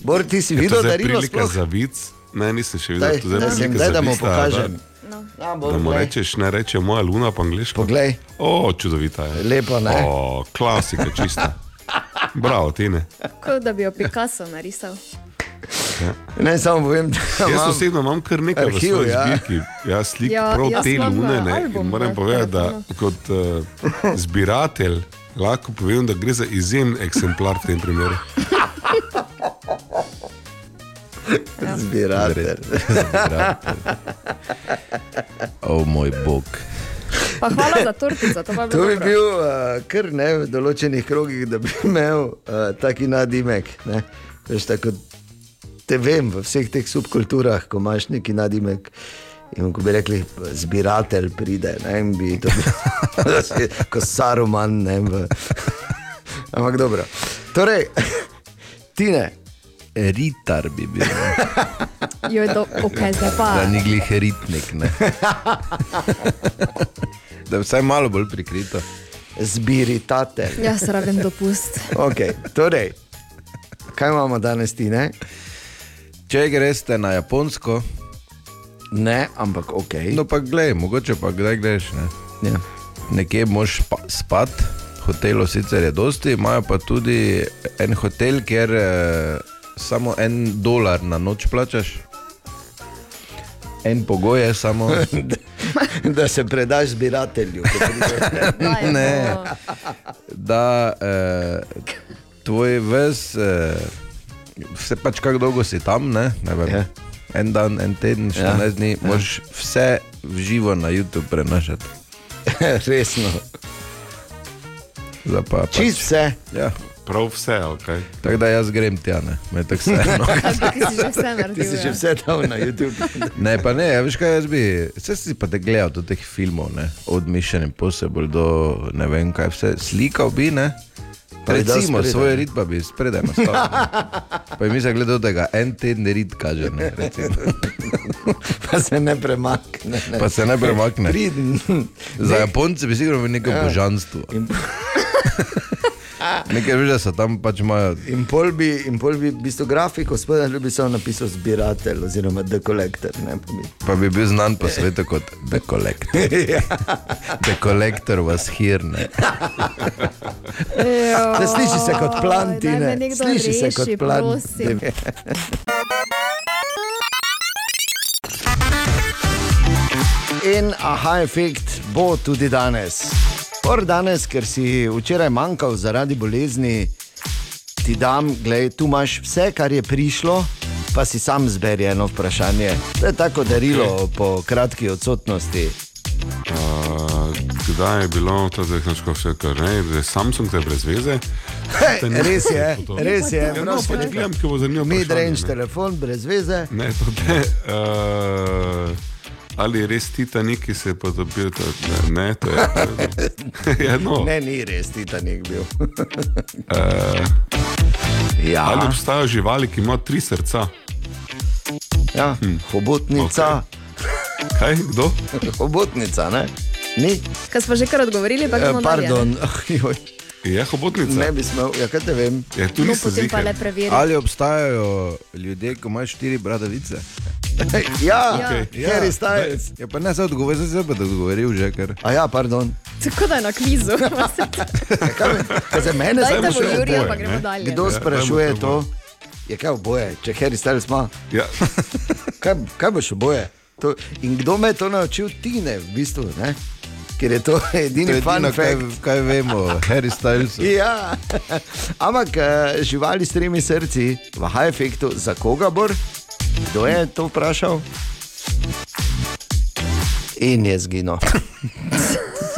S3: Bor, ti si
S2: Je to
S3: videl darilo
S2: prilika
S3: sploh?
S2: za vic? Ne, nisem še videl.
S3: Daj, daj,
S2: prilika
S3: daj,
S2: za
S3: da mu
S2: vic,
S3: pokažem.
S2: Da,
S3: Ja,
S2: da mu rečeš, ne reče moja luna po angliško.
S3: Poglej.
S2: O, čudovita je.
S3: Lepo, ne?
S2: O, klasika čista. Bravo, Tine.
S4: Kot da bi jo Picasso narisal.
S2: Ja.
S3: Ne samo povem, da
S2: Jaz osebno imam kar nekaj
S3: arhiv, ja.
S2: zbirki. Jaz slik
S4: Ja,
S2: prav te lune.
S4: eh,
S2: Ne,
S4: album
S2: moram
S4: v
S2: povedati, da
S4: telefonu.
S2: kot uh, zbiratelj lahko povem, da gre za izjemen eksemplar v tem primeru. (laughs)
S3: Zbiratelj.
S5: O moj bog.
S4: Pa hvala za tortico, to
S3: To bi bil uh, kar ne v določenih krogih, da bi imel uh, taki nadimek. Ne? Veš, tako, te vem v vseh teh subkulturah, ko imaš neki nadimek. In ko bi rekli, zbiratelj pride, ne in bi to bil (laughs) kot saruman. Ne, v... (laughs) Ampak dobro. Torej, (laughs) Tine.
S5: Ritar bi bil. ne.
S4: Jo, do, okay, zdaj pa.
S5: Da ni glih ritnik. Ne. Da je vsaj malo bolj prikrito.
S3: Zbiratelj.
S4: Jaz rabim dopust.
S3: Okay, torej, kaj imamo danes, Tine?
S5: Če greš na Japonsko,
S3: ne, ampak ok.
S5: No, pa gledaj, mogoče pa kdaj greš. Ne?
S3: Ja.
S5: Nekje moš spa, spat, hotelov sicer je dosti, imajo pa tudi en hotel, kjer eh, samo en dolar na noč plačaš. En pogoj je samo, (laughs)
S3: da se predaš zbiratelju. (laughs)
S5: ne, da eh, tvoj ves, eh, vse pač kako dolgo si tam, ne, ne vem.
S3: Ja.
S5: En dan, en teden, 14
S3: Ja,
S5: dni,
S3: ja.
S5: moraš vse v živo na YouTube prenašati. (laughs)
S3: Resno.
S5: Zdaj Pa, pač,
S3: Čist vse.
S5: Ja.
S2: Prav vse, ok.
S5: Tako da jaz grem tja, ne, me tako vseeno. (laughs)
S4: Ti si že vse
S3: Ti
S4: naredil.
S3: si že
S4: ja.
S3: vse dal na YouTube.
S5: Ne, pa ne, veš kaj jaz bi, vse si pa te gledal do teh filmov, ne, od Mission Impossible do ne vem kaj, vse slikal bi, ne. Recimo svoj rit pa bi spredaj nastavil. Pa mi zagledal tega, en teden rit kaže, ne, recimo. (laughs)
S3: Pa se ne premakne. Ne.
S5: Pa se ne premakne.
S3: Priden.
S5: Za Japonce bi sigurno bil neko
S3: Ja.
S5: božanstvo. (laughs) Nekaj da so tam pač imajo.
S3: In pol bi, in pol bi v bistvu grafiko spodaj bi samo napisal zbiratelj oziroma the collector. Ne, pa bi.
S5: Pa bi bil znan po svetu kot The Collector. (laughs)
S3: Ja.
S5: The Collector was here. Ne.
S3: Sliši se kot plan,
S4: Daj me
S3: Tine.
S4: nekdo
S3: Sliši se kot
S4: reši,
S3: plan.
S4: prosim.
S3: In aha, efekt bo tudi danes. Or danes, ker si včeraj manjkal zaradi bolezni, ti dam, gledaj, tu imaš vse, kar je prišlo, pa si sam zberi eno vprašanje. To je tako darilo po kratki odsotnosti.
S2: Uh, kdaj je bilo to tehnično vse, kar ne, da je Samsung te brez veze?
S3: Hej,
S2: ne-
S3: res je, (laughs) res je.
S2: Ja, no, pač gledam, ki bo zanimivo. Vprašanje, ne.
S3: telefon, brez veze.
S2: Ne, to ne. Uh, ali res Titanik, ki se je potopil? To, ne, ne, to je. (laughs) Ja, no.
S3: Ne, ni res Titanik bil.
S2: Uh, (laughs)
S3: ja.
S2: Ali obstajajo živali, ki imajo tri srca?
S3: Ja, hobotnica.
S2: Okay. Kaj, kdo? (laughs)
S3: Hobotnica, ne? Ni.
S4: Kaj smo že kar odgovorili, pa
S3: Eh,
S4: gremo dalje.
S3: Pardon, joj.
S2: Je hobotnica?
S3: Ne bi smel, ja, kaj te vem.
S2: Je tu
S4: No, potem pa le preveri.
S5: Ali obstajajo ljudje, ki imajo štiri bradavice?
S3: Ja,
S4: Okej.
S3: Harry Styles.
S5: Ja, pa ne se odgovori, zdaj se pa odgovoril že kar.
S3: A ja, pardon.
S4: Tako da je na kvizu. (laughs)
S3: Kaj za mene zdaj še
S4: Jurija, pa gremo
S3: ne?
S4: dalje.
S3: Kdo
S2: Ja,
S3: sprašuje
S2: dajmo
S3: to? Je kaj oboje, če Harry Styles ima?
S2: Ja. (laughs)
S3: Kaj, kaj boš oboje? To, in kdo me je to naučil? Tine, v bistvu, ne? Ker je to (laughs) edini fun
S5: edino, kaj,
S3: fact.
S5: kaj vemo, Harry Styles.
S3: Ja, ampak eh, živali s tremi srci, v high efektu, za koga bo? Kdo je to vprašal? In je zginil. (laughs)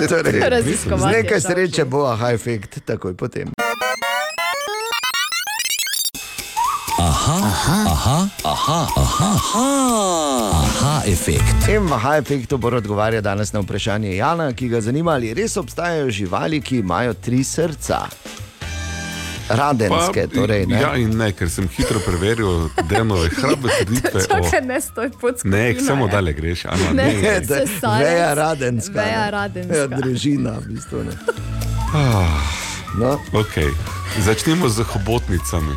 S3: Torej, z
S4: je
S3: nekaj sreče bo aha efekt takoj potem.
S6: Aha, aha, aha, aha, aha, aha, aha efekt.
S3: In v aha efektu bo odgovarjal danes na vprašanje Jana, ki ga zanima, ali res obstajajo živali, ki imajo tri srca. Radenske, torej. Ne?
S2: Ja, in ne, ker sem hitro preveril denove hrabe trditve. o-
S4: Čakaj, ne stoj pod skupino.
S2: Ne, samo
S4: ja.
S2: dalje greš. Ana,
S4: Ne,
S2: ne.
S4: se sajec,
S3: Veja radenska.
S4: Veja
S3: ne.
S4: radenska.
S3: Ja, družina, v bistvu. Ne.
S2: Ah,
S3: No.
S2: okay. Začnemo z hobotnicami.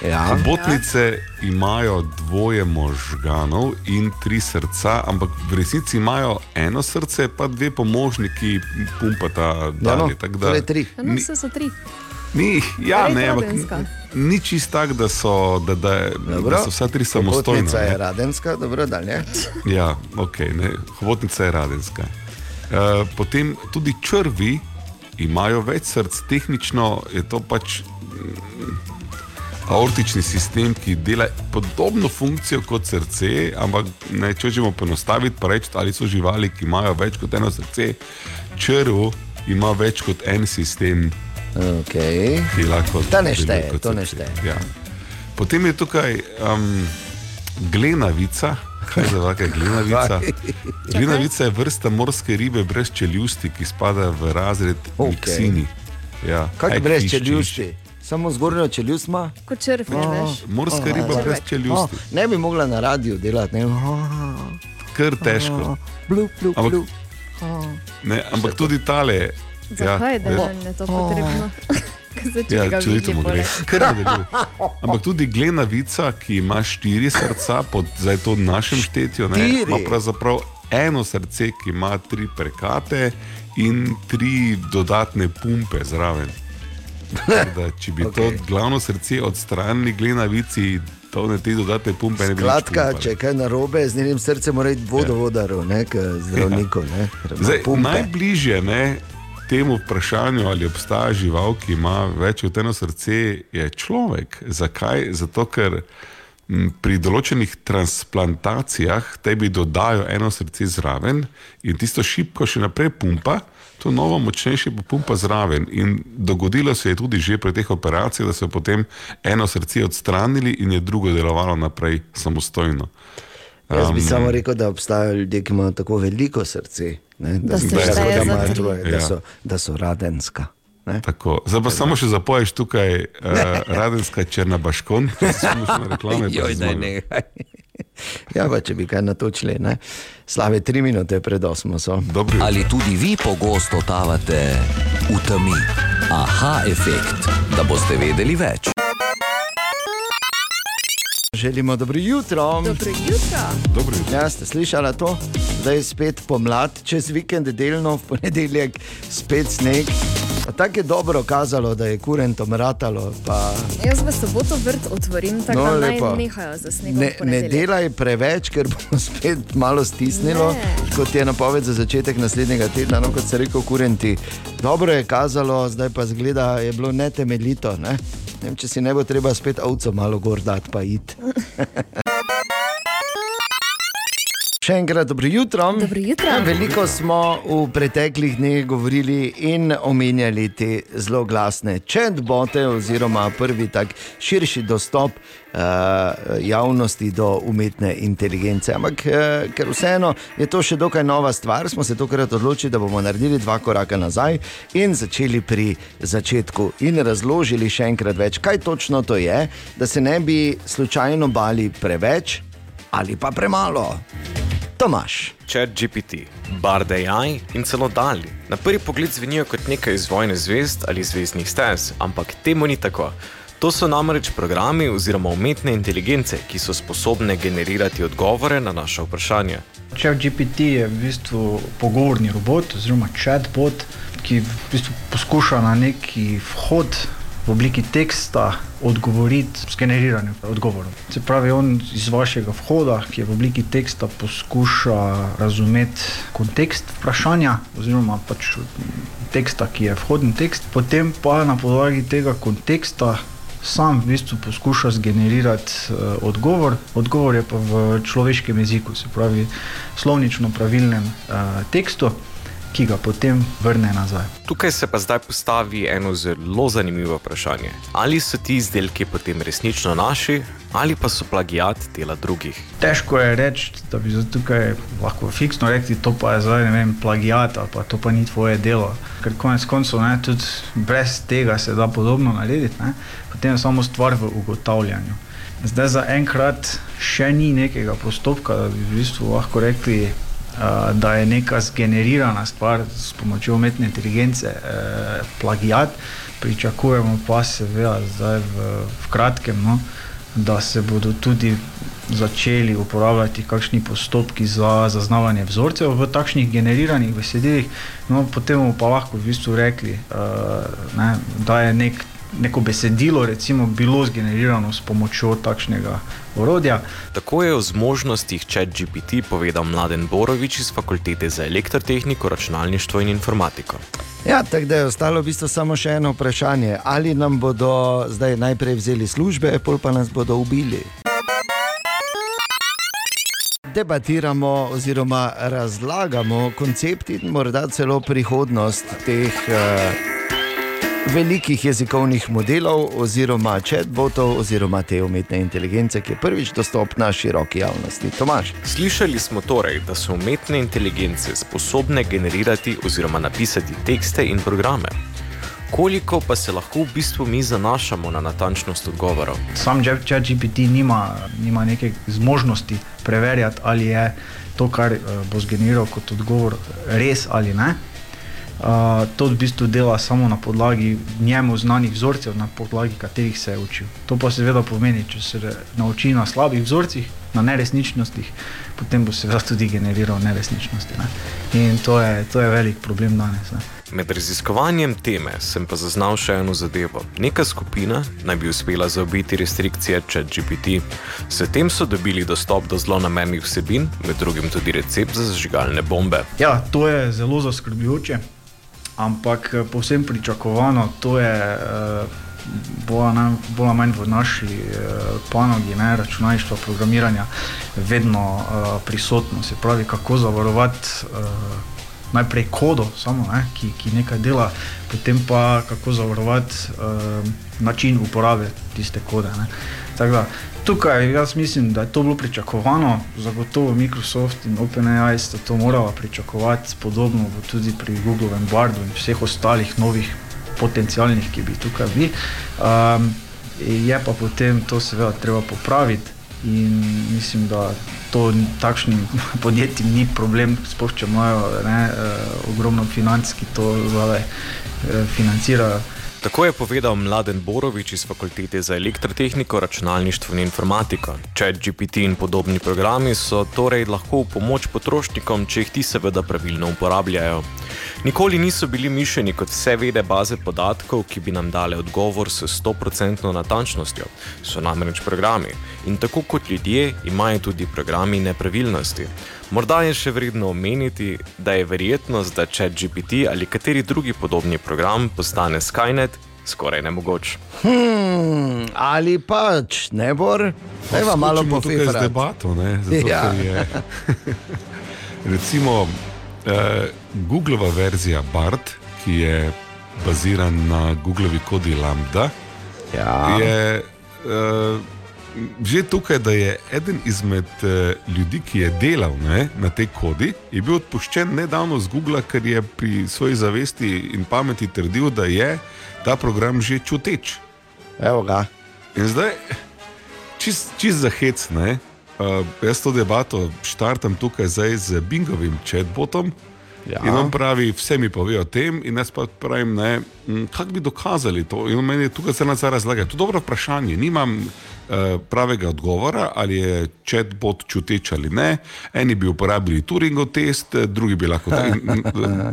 S3: Ja.
S2: Hobotnice imajo dvoje možganov in tri srca, ampak v resnici imajo eno srce, pa dve pomožni, ki pumpata
S3: Ja, no,
S2: dalje. tako da
S3: torej tri.
S4: Ja, No, vse so tri.
S2: Ni, ja, ne, ampak ni- čist tak, da so, da, da,
S3: Dobro.
S2: da so vsa tri samostojne.
S3: Hobotnica je
S2: ne.
S3: radenska, dobro, dalje.
S2: Ja, ok, ne. hobotnica je radenska. Uh, potem tudi črvi imajo več src, tehnično je to pač mm, aortični sistem, ki dela podobno funkcijo kot srce, ampak ne, če želimo poenostaviti, pa reči, ali so živali, ki imajo več kot eno srce, črv ima več kot en sistem.
S3: Okay.
S2: Ki lahko
S3: To ne šteje, to ne šteje.
S2: Ja. Potem je tukaj um, glenavica. Kaj za vake glenavica? (laughs) Glenavica je vrsta morske ribe brez čeljusti, ki spada v razred
S3: Okej.
S2: Miksini. Ja,
S3: Kaj brez
S2: eggfish
S3: čeljusti? Samo zgornjo čeljust ima?
S4: Kot črv, ne veš.
S2: morska riba brez čeljusti.
S3: Oh, ne bi mogla na radiju delati. Ne?
S2: Kar težko.
S3: Blup, blup,
S2: Ampak-
S3: blup.
S2: Ne, ampak tudi tale.
S4: Zakaj da
S2: veš,
S4: je to potrebno? (laughs)
S2: Ja, čudovito mu gre. Ampak tudi glenavica, ki ima štiri srca, pod zdaj to našem štetju, ne, ima pravzaprav eno srce, ki ima tri prekate in tri dodatne pumpe zraven. Da, če bi okay. to glavno srce odstranili glenavici, to ne te dodatne pumpe ne bi nič
S3: Skratka, če je kaj narobe, z njenim srcem mora iti vodovodarov, ne, k zdravniku. Ne,
S2: Zdaj, najbližje ne, temu vprašanju, ali obstaja žival, ki ima več kot eno srce, je človek. Zakaj? Zato, ker pri določenih transplantacijah tebi dodajo eno srce zraven in tisto šipko še naprej pumpa. To novo, močnejše pa pumpa zraven. In dogodilo se je tudi že pri teh operacijah, da so potem eno srce odstranili in je drugo delovalo naprej samostojno.
S3: Jaz bi
S2: Um,
S3: samo rekel, da obstajajo ljudje, ki imajo tako veliko srce, ne,
S4: Da
S3: da,
S4: šteje
S3: da,
S4: za
S3: imajo
S4: tri.
S3: troje, da,
S2: Ja.
S3: so, da so radenska. Ne?
S2: Tako. Zdaj pa samo še zapoješ tukaj (laughs) uh, radenska črna baškon, ki si na reklame. (laughs)
S3: Joj,
S2: zmagal.
S3: nehaj. (laughs) Ja, pa če bi kaj natočili, ne? slave tri minute pred osmo so.
S2: Dobri.
S6: Ali tudi vi pogosto tavate v temi? Aha, efekt, da boste vedeli več.
S3: Želimo dobro jutro.
S4: Dobro jutro.
S2: Dobro jutro.
S3: Ja, ste slišali to? Zdaj je spet pomlad, čez vikend delno, v ponedeljek spet sneg. Pa Tako je dobro kazalo, da je kurent omratalo. Pa
S4: Jaz v soboto vrt otvorim, tako
S3: No,
S4: da naj
S3: lepo.
S4: nehajo za snegom.
S3: ne, ne delaj preveč, ker bo (laughs) spet malo stisnilo,
S4: Ne.
S3: kot je napoved za začetek naslednjega tedna. No, kot se rekel, kurenti. Dobro je kazalo, zdaj pa zgleda, je bilo netemeljito. Ne? Vem, če si ne bo treba spet avco malo gor dati, pa id. (laughs) Še enkrat dobro jutro.
S4: Dobro jutro.
S3: Veliko smo v preteklih dneh govorili in omenjali te zelo glasne chatbote, oziroma prvi tak širši dostop uh, javnosti do umetne inteligence. Ampak uh, ker vseeno je to še dokaj nova stvar, smo se tokrat odločili, da bomo naredili dva koraka nazaj in začeli pri začetku in razložili še enkrat več, kaj točno to je, da se ne bi slučajno bali preveč ali pa premalo. Tomaš.
S20: Chat GPT, Bard AI in celo Dali. Na prvi pogled zvenijo kot nekaj iz vojne zvezd ali zvezdnih stez, ampak temu ni tako. To so namreč programi oziroma umetne inteligence, ki so sposobne generirati odgovore na naše vprašanja.
S21: ChatGPT je v bistvu pogovorni robot oziroma chatbot, ki v bistvu poskuša na neki vhod v obliki teksta odgovoriti s generiranjem odgovorov. Se pravi, on iz vašega vhoda, ki je v obliki teksta, poskuša razumeti kontekst vprašanja oziroma pač teksta, ki je vhodni tekst, potem pa na podlagi tega konteksta sam v bistvu poskuša zgenerirati uh, odgovor. Odgovor je pa v človeškem jeziku, se pravi, slovnično pravilnem uh, tekstu. Ki ga potem vrne nazaj.
S20: Tukaj se pa zdaj postavi eno zelo zanimivo vprašanje. Ali so ti izdelki potem resnično naši, ali pa so plagiat dela drugih?
S21: Težko je reči, da bi tukaj lahko fiksno rekli, to pa je zdaj vem, plagiat ali pa to pa ni tvoje delo. Ker konec koncev ne, tudi brez tega se da podobno narediti, ne. potem je samo stvar v ugotavljanju. Zdaj za enkrat še ni nekega postopka, da bi v bistvu lahko rekli, da je neka zgenerirana stvar s pomočjo umetne inteligence uh, plagiat. Pričakujemo pa seveda zdaj v, v kratkem, no, da se bodo tudi začeli uporabljati kakšni postopki za zaznavanje vzorcev v takšnih generiranih besedilih, no, potem bomo pa lahko v bistvu rekli, uh, ne, da je nek, neko besedilo recimo bilo zgenerirano s pomočjo takšnega orodja.
S20: Tako je o zmožnostih ChatGPT povedal Mladen Borovič iz Fakultete za elektrotehniko, računalništvo in informatiko.
S3: Ja, tako da je ostalo v bistvu samo še eno vprašanje, ali nam bodo zdaj najprej vzeli službe, pol pa nas bodo ubili. Debatiramo oziroma razlagamo koncept in morda celo prihodnost teh uh, velikih jezikovnih modelov oziroma chatbotov oziroma te umetne inteligence, ki je prvič dostopna široki javnosti. Tomaš.
S20: Slišali smo torej, da so umetne inteligence sposobne generirati oziroma napisati tekste in programe. Koliko pa se lahko v bistvu mi zanašamo na natančnost odgovorov?
S21: Sam ChatGPT nima, nima neke zmožnosti preverjati, ali je to, kar uh, bo zgeneriral kot odgovor, res ali ne. Uh, to v bistvu dela samo na podlagi njemu znanih vzorcev, na podlagi katerih se je učil. To pa seveda pomeni, če se nauči na slabih vzorcih, na neresničnostih, potem bo seveda tudi generiral neresničnosti. Ne? In to je, to je velik problem danes. Ne?
S20: Med raziskovanjem teme sem pa zaznal še eno zadevo. Neka skupina naj bi uspela zaobiti restrikcije ChatGPT. S tem so dobili dostop do zlonamernih vsebin, med drugim tudi recept za zažigalne bombe.
S21: Ja, to je zelo zaskrbljujoče, ampak eh, povsem pričakovano, to je uh, bolj ali manj v naši uh, panogi, ne, računalništva, programiranja, vedno prisotno. Se pravi, kako zavarovati. Najprej kodo, samo, ne, ki, ki nekaj dela, potem pa kako zavarovati uh, način uporabe tiste kode. ne. Tako Da, tukaj jaz mislim, da je to bilo pričakovano, zagotovo Microsoft in OpenAI sta to morala pričakovati, podobno bo tudi pri Googlovem Bardu in vseh ostalih novih potencialnih, ki bi tukaj bili. Um, je pa potem to seveda treba popraviti. In mislim, da to ni- takšnim (laughs) podjetjem ni problem, sploh če imajo ne, uh, ogromno financ, ki to zdaj uh, financirajo.
S20: Tako je povedal Mladen Borovič iz Fakultete za elektrotehniko, računalništvo in informatiko. ChatGPT in podobni programi so torej lahko v pomoč potrošnikom, če jih ti seveda pravilno uporabljajo. Nikoli niso bili mišljeni kot vse vede baze podatkov, ki bi nam dale odgovor s 100% natančnostjo. So namreč programi in tako kot ljudje imajo tudi programi nepravilnosti. Morda je še vredno omeniti, da je verjetnost, da ChatGPT ali kateri drugi podobni program postane Skynet skoraj nemogoč.
S3: Hmm, ali pač ne bor, da vam malo
S2: Skočimo tukaj z
S3: pofefrati.
S2: debato, ne, zato,
S3: Ja.
S2: ker je, (laughs) recimo, eh, Googleova verzija BART, ki je baziran na Googlovi kodi Lambda,
S3: ja.
S2: je eh, že tukaj, da je eden izmed eh, ljudi, ki je delal ne, na tej kodi, je bil odpuščen nedavno z Google, ker je pri svoji zavesti in pameti trdil, da je ta program že čuteč.
S3: Evo ga.
S2: In zdaj, čist, čist za hec, ne? Uh, jaz to debato štartam tukaj zdaj z Bingovim chatbotom.
S3: Ja.
S2: In on pravi, vse mi pove o tem, in jaz pa pravim, ne, "Mm, kako bi dokazali to. In meni je tukaj se nas razlaga. To je dobro vprašanje. Nimam uh, pravega odgovora, ali je chatbot čuteč ali ne. Eni bi uporabili Turingov test, eh, drugi bi lahko (laughs)
S3: Ja.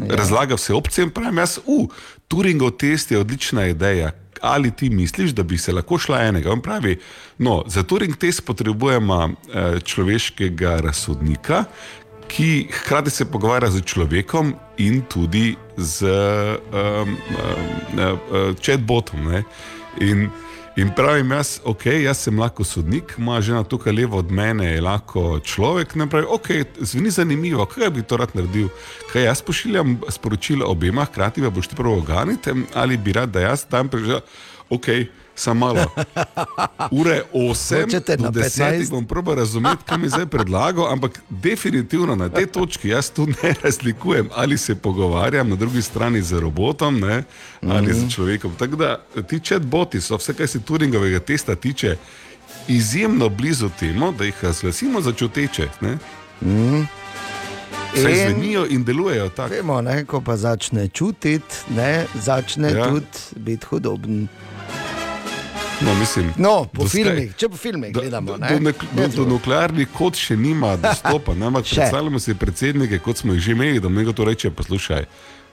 S2: razlagal vse opcije. In pravim, jaz, uh, Turingov test je odlična ideja. Ali ti misliš, da bi se lahko šla enega? On pravi, no, za Turing test potrebujemo eh, človeškega razsodnika, ki hkrati se pogovarja z človekom in tudi z um, um, uh, chatbotom. Ne? In In pravim, jaz, ok, jaz sem lahko sodnik, moja žena tukaj levo od mene je lahko človek. Ne pravi, ok, zveni zanimivo, kaj bi to rad naredil. Kaj jaz pošiljam sporočilo obema, hkrati pa boš ti prvo oganite, ali bi rad, da jaz tam preživel. Ok, samo malo. (laughs) Ure 8
S3: Hočete
S2: do
S3: na
S2: 10
S3: 15?
S2: bom proba razumeti, kaj mi zdaj predlagal, ampak definitivno na tej točki jaz tu ne razlikujem, ali se pogovarjam na drugi strani z robotom ne, ali
S3: Mhm.
S2: z človekom. Tako da ti chatboti so, vse kar se Turingovega testa tiče, izjemno blizu temu, da jih razglasimo za čuteče. Ne?
S3: Mm.
S2: Saj
S3: In-
S2: zvenijo in delujejo tako.
S3: Vemo, ne, ko pa začne čutiti, ne, začne
S2: ja.
S3: tudi biti hudoben.
S2: No, mislim,
S3: No, po filmih, če po filmih gledamo.
S2: do,
S3: ne.
S2: do, do, do nuklearnih kod še nima (laughs) dostopa. Ampak predstavljamo si predsednike, kot smo jih že imeli, da nekdo to reče: poslušaj,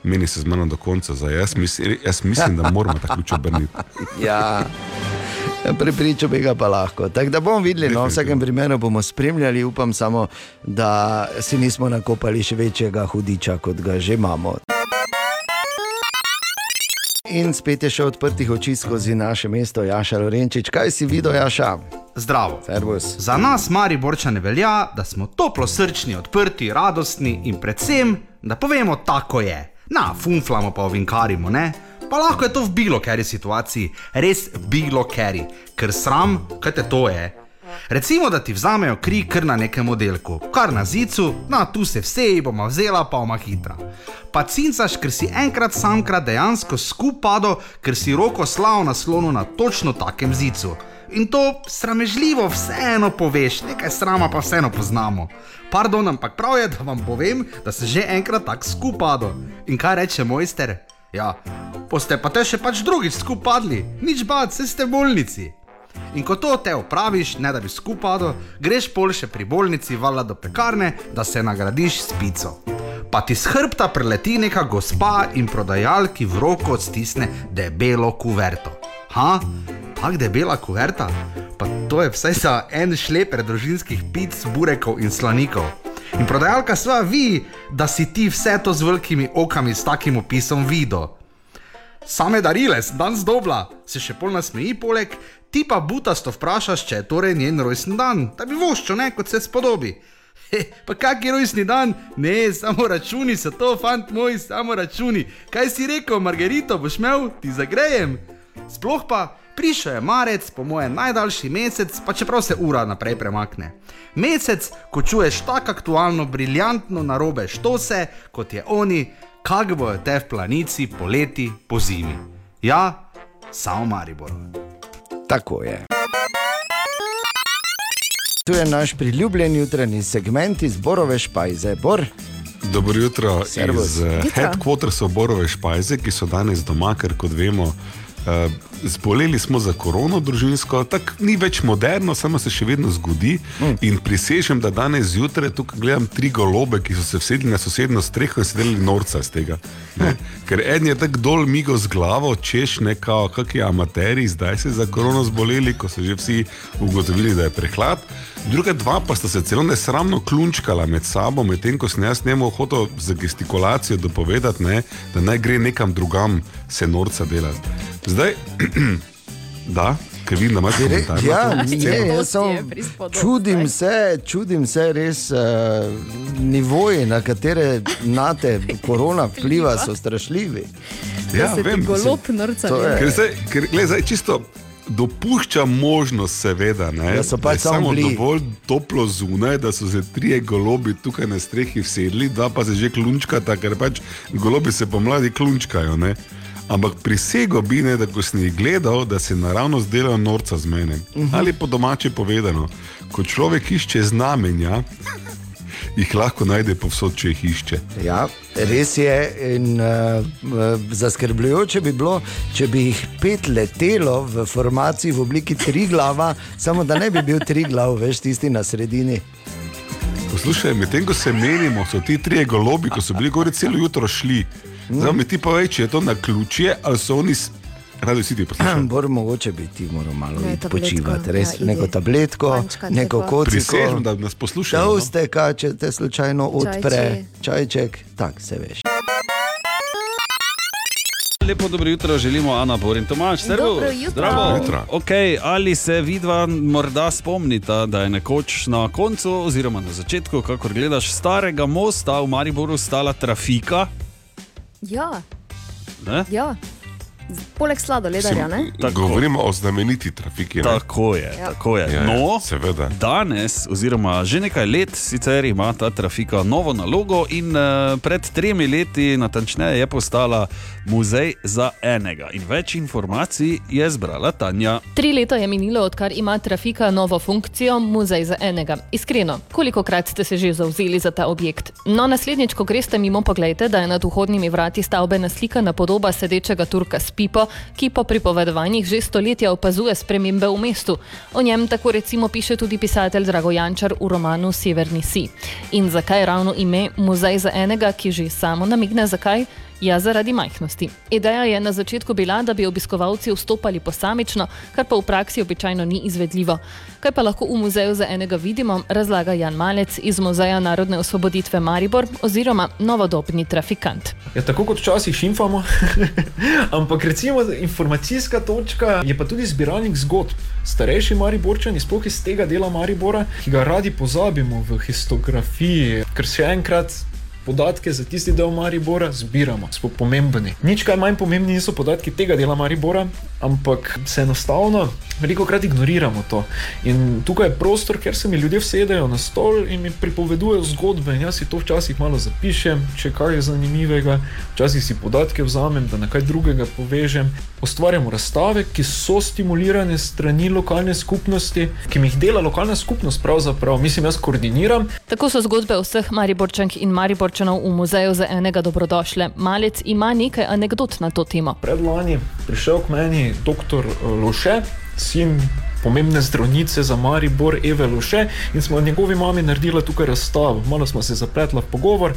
S2: meni se z mano do konca, zdaj jaz, misli, jaz mislim, da moramo ta ključ obrniti. (laughs)
S3: Ja. Pripričal bi ga pa lahko. Tako da bomo videli, no, v vsakem primeru bomo spremljali, upam samo, da si nismo nakopali še večjega hudiča, kot ga že imamo. In spet je še odprtih oči skozi naše mesto, Jaša Lorenčič. Kaj si videl, Jaša?
S10: Zdravo.
S3: Servus.
S10: Za nas, Mariborčane, velja, da smo toplo srčni, odprti, radostni in predvsem, da povemo tako je. Na, funflamo pa ovinkarimo, ne? Pa lahko je to v bilo kateri situaciji, res bilo kateri, ker sram, kaj te to je. Recimo, da ti vzamejo kri kar na nekem oddelku, kar na zicu, na tu se vse, bomo vzela pa oma hitra. Pa cincaš, ker si enkrat samkrat dejansko skupado, ker si roko slav na slonu na točno takem zicu. In to sramežljivo vseeno poveš, nekaj srama pa vseeno poznamo. Pardon, ampak prav je, da vam povem, da se že enkrat tako skupado. In kaj reče mojster? Ja, poste pa te še pač drugič skupadli, nič bad, se ste v bolnici. In ko to te opraviš, ne da bi skupado, greš pol še pri bolnici vala do pekarne, da se nagradiš s pico. Pa ti z hrbta preleti neka gospa in prodajalki v roko odstisne debelo kuverto. Ha, tako debela kuverta? Pa to je vsaj za en šleper družinskih pic, burekov in slanikov. In prodajalka sva vi, da si ti vse to z velikimi okami s takim opisom videl. Same darile, dan zdobla, se še pol nasmeji poleg, ti pa butasto vprašaš, če je torej njen rojstni dan, da bi voščo ne, kot se spodobi. He, pa kak je rojstni dan? Ne, samo računi so to, fant moj, samo računi. Kaj si rekel, Margarito, boš imel, ti zagrejem? Sploh pa, prišel je marec, po mojem najdaljši mesec, pa čeprav se ura naprej premakne. Mesec, ko čuješ tako aktualno, briljantno narobe štose, kot je oni, kak bojo te v planici poleti po zimi. Ja, samo Maribor.
S3: Tako je. Tu je naš priljubljen jutranji segment iz Borove špajze. Bor.
S2: Dobro jutro
S3: Servus.
S2: iz
S3: Jutro.
S2: headquartersa Borove Špajze, ki so danes doma, ker kot vemo, uh, zboleli smo za korono družinsko, tako ni več moderno, samo se še vedno zgodi. Mm. In prisežem, da danes zjutraj tukaj gledam tri golobe, ki so se vsedli na sosedno streho in sedeli norca iz tega. Ne? Ker en je tako dol migo z glavo, češ nekako, kakšni amateri, zdaj se za korono zboleli, ko so že vsi ugotovili, da je prehlad. Druga dva pa sta se celo nesramno klunčkala med sabo, medtem ko sem jaz njemu hotel za gestikulacijo dopovedati, ne, da naj gre nekam drugam se norca delati. Zdaj, da, ker vidim, da imaš
S3: Direkt,
S2: komentar. na
S3: ja, ne, jaz samo čudim se, čudim se res uh, nivoji, na katere nate korona vpliva, so strašljivi.
S2: Ja, vem,
S4: golob
S2: mislim,
S4: norca
S3: to je.
S4: dela.
S2: Ker zdaj, ker, gled, zdaj čisto dopušča možnost, seveda, ne,
S3: Da so
S2: da
S3: pač samo bili.
S2: dovolj toplo zunaj, da so se trije golobi tukaj na strehi vsedli, dva pa se že klunčkata, ker pač golobi se pomladi klunčkajo. Ne. Ampak prisego bi ne, da ko sem jih gledal, da se naravno zdelajo norca z mene. Uh
S3: Mhm.
S2: -huh. Ali po domače povedano, ko človek išče znamenja, jih lahko najde povsod, če jih išče.
S3: Ja, res je. In, uh, uh, zaskrbljujoče bi bilo, če bi jih pet letelo v formaciji v obliki tri glava, samo da ne bi bil tri glav, veš, tisti na sredini.
S2: Poslušaj, medtem ko se menimo, so ti trije golobi, ko so bili gori celo jutro šli. Zdaj mi ti povej, če je to na ključje ali so oni. Radi si ti poslušaj. (clears throat)
S3: Bor mogoče bi ti moral malo
S4: Ne,
S3: počivati, res
S4: ja,
S3: neko tabletko,
S4: Mančkati
S3: neko
S4: tako.
S3: kociko.
S2: Prisežem, da nas poslušajo, no.
S3: Tolsteka, če te slučajno odpre,
S4: Čajči.
S3: čajček, tak se veš.
S22: Lepo dobro jutro, želimo Ana Bor in Tomaš.
S4: Jutro.
S22: Zdravo. Okay, ali se vidva morda spomnita, da je nekoč na koncu, oziroma na začetku, kakor gledaš, starega mosta v Mariboru stala trafika?
S4: Ja,
S22: Ne?
S4: ja. Poleg sladoledarja, ne?
S22: Tako.
S2: Govorimo o znameniti trafiki. Ne?
S22: Tako je,
S4: Ja.
S22: tako je.
S2: Ja,
S22: No,
S2: seveda.
S22: danes, oziroma že nekaj let, sicer ima ta trafika novo nalogo, in uh, pred tremi leti, natančneje, je postala muzej za enega. In več informacij je zbrala Tanja.
S23: Tri leta je minilo, odkar ima trafika novo funkcijo Muzej za enega. Iskreno, koliko krat ste se že zauzeli za ta objekt? No, naslednjič, ko greste mimo, pogledajte, da je nad vhodnimi vrati stavbe naslikana podoba sedečega Turka s pipo, ki po pripovedovanjih že stoletja opazuje spremembe v mestu. O njem tako recimo piše tudi pisatelj Drago Jančar v romanu Severni Si. In zakaj ravno ime Muzej za enega, ki že samo namigne zakaj? Ja, zaradi majhnosti. Ideja je na začetku bila, da bi obiskovalci vstopali posamično, kar pa v praksi običajno ni izvedljivo. Kaj pa lahko v muzeju za enega vidimo, razlaga Jan Malec iz Muzeja narodne osvoboditve Maribor oziroma novodobni trafikant.
S24: Ja, tako kot včasih šimfamo, (laughs) ampak recimo informacijska točka je pa tudi zbiralnik zgodb. Starejši Mariborčani, sploh iz tega dela Maribora, ki ga radi pozabimo v histografiji, ker še enkrat. Podatke za tisti del Maribora zbiramo, so pomembni. Nič kaj manj pomembni niso podatki tega dela Maribora, ampak se enostavno veliko krat ignoriramo to. In tukaj je prostor, kjer se mi ljudje vsedejo na stol in mi pripovedujejo zgodbe. In jaz si to včasih malo zapišem, če kaj je zanimivega, včasih si podatke vzamem, da na kaj drugega povežem. Ustvarjamo razstave, ki so stimulirane strani lokalne skupnosti, ki mi jih dela lokalna skupnost, pravzaprav, mislim, jaz koordiniram.
S23: Tako so zgodbe vseh Mariborčank in Mariborčanov v muzeju za enega dobrodošle. Malec ima nekaj anegdot na to temo.
S24: Predlani prišel k meni dr. Loše, sin pomembne zdravnice za Maribor, Eve Loše, in smo njegovi mami naredili tukaj razstavo. Malo smo se zapletla v pogovor.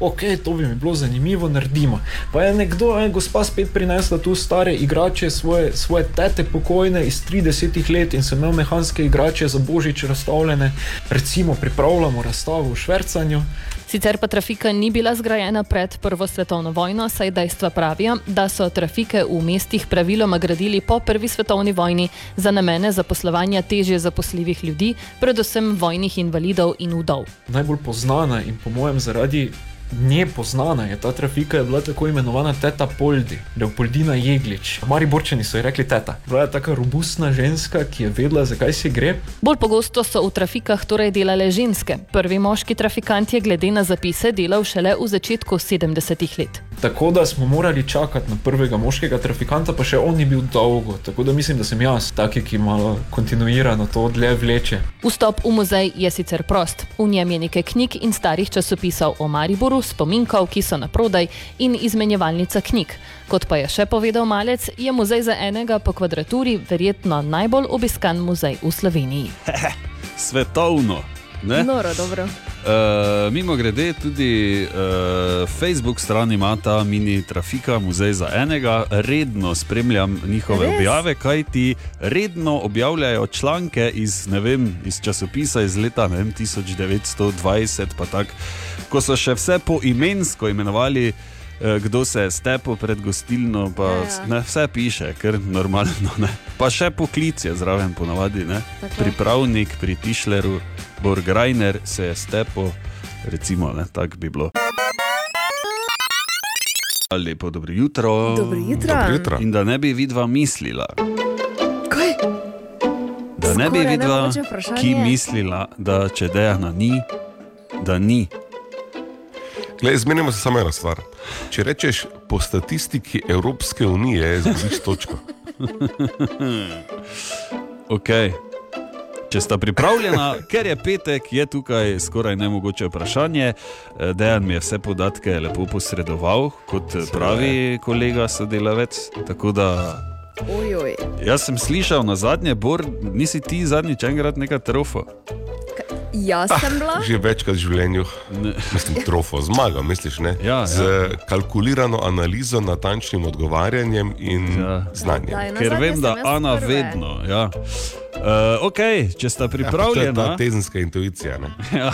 S24: Ok, to bi mi bilo zanimivo, naredimo. Pa je nekdo, je gospa spet prinesla tu stare igrače, svoje, svoje tete pokojne iz 30 let in sem imel mehanske igrače za božič razstavljene. Recimo, pripravljamo razstavo v švercanju.
S23: Sicer pa trafika ni bila zgrajena pred Prvo svetovno vojno, saj dejstva pravijo, da so trafike v mestih praviloma gradili po Prvi svetovni vojni za namene zaposlovanja težje zaposljivih ljudi, predvsem vojnih invalidov in udov.
S24: Najbolj poznana in po mojem zaradi nje poznana je ta trafika, je bila tako imenovana Teta Poldi, Leopoldina Jeglič. Mariborčani so ji rekli teta. Bila je taka robustna ženska, ki je vedela, zakaj se gre.
S23: Bolj pogosto so v trafikah torej delale ženske. Prvi moški trafikant je glede na zapise delal šele v začetku 70-ih let.
S24: Tako da smo morali čakati na prvega moškega trafikanta, pa še on ni bil dolgo. Tako da mislim, da sem jaz taki, ki malo kontinuirano to dlje vleče.
S23: Vstop v muzej je sicer prost. V njem je nekaj knjig in starih časopisov o Mariboru, spominkov, ki so na prodaj, in izmenjevalnica knjig. Kot pa je še povedal Malec, je muzej za enega po kvadraturi verjetno najbolj obiskan muzej v Sloveniji.
S22: Svetovno. Ne?
S4: Noro, dobro.
S22: Uh, mimo grede, tudi uh, Facebook stran ima ta mini trafika, muzej za enega, redno spremljam njihove
S4: Res?
S22: objave, kaj ti redno objavljajo članke iz, ne vem, iz časopisa iz leta ne vem, 1920, pa tako, ko so še vse poimensko imenovali. eh, Kdo se je stepel pred gostilno, pa
S4: Ja,
S22: ja. Ne, vse piše, ker normalno. Ne. Pa še poklic je zraven, ponavadi. Ne. Pripravnik pri Tišleru, Borgrajner se je stepel, recimo, ne, tako bi bilo. Lepo, dobro jutro.
S4: Dobro jutro. Dobro jutro.
S22: In da ne bi vidva mislila.
S4: Kaj?
S22: Da ne bi
S4: Skoraj
S22: vidva,
S4: vprašanje.
S22: ki mislila, da če Dejana ni, da ni.
S2: Glej, zmenimo se samo eno stvar. Če rečeš po statistiki Evropske unije, izgubiš točko. (laughs)
S22: okay. Če sta pripravljena, ker je petek, je tukaj skoraj nemogoče vprašanje. Eh, Dejan mi je vse podatke lepo posredoval, kot eh, pravi kolega sodelavec. Tako da
S4: Ojoj.
S22: jaz sem slišal na zadnje, Bor, nisi ti zadnjič enkrat nekaj trofo.
S4: Jaz sem bila.
S2: Že večkrat v življenju, mislim, trofo, zmaga, misliš, ne?
S22: Ja,
S2: Z kalkulirano analizo, natančnim odgovarjanjem in ja. znanjem.
S4: Daj,
S22: Ker vem, da Ana
S4: prve.
S22: vedno. Ja. Uh, ok, če sta
S2: Ja, to je
S22: pripravljena.
S2: ta tezenska intuicija. Ne? (laughs)
S22: Ja.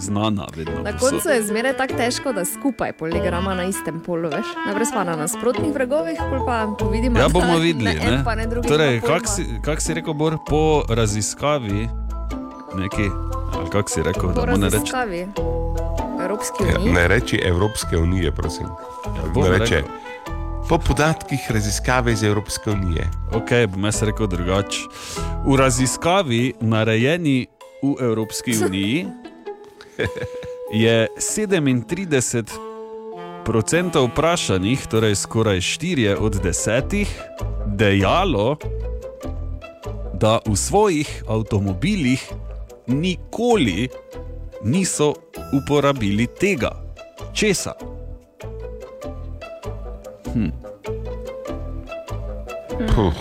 S22: znana. Vedno,
S4: Na koncu je zmeraj tako težko, da skupaj poligrama na istem polu, veš. Najprej spa na nasprotnih bregovih, pa vidimo,
S22: Ja, (laughs) bomo videli.
S4: ne
S22: Ne?
S4: ne.
S22: Torej,
S4: nima pojma.
S22: kak si, kak si rekel, Bor, po raziskavi, neki, ali kak si rekel, da mu ne reče?
S4: raziskavi Evropske
S25: Ja,
S4: unije.
S25: ne reči Evropske unije, prosim.
S22: bom
S25: Ne reče,
S22: rekel.
S25: po podatkih raziskave iz Evropske unije.
S22: Ok, bom jaz rekel drugače. V raziskavi, narejeni v Evropski (laughs) uniji, je 37 odstotkov vprašanih, torej skoraj 4 od 10, dejalo, da v svojih avtomobilih nikoli niso uporabili tega. Česa? Hm.
S25: Puh.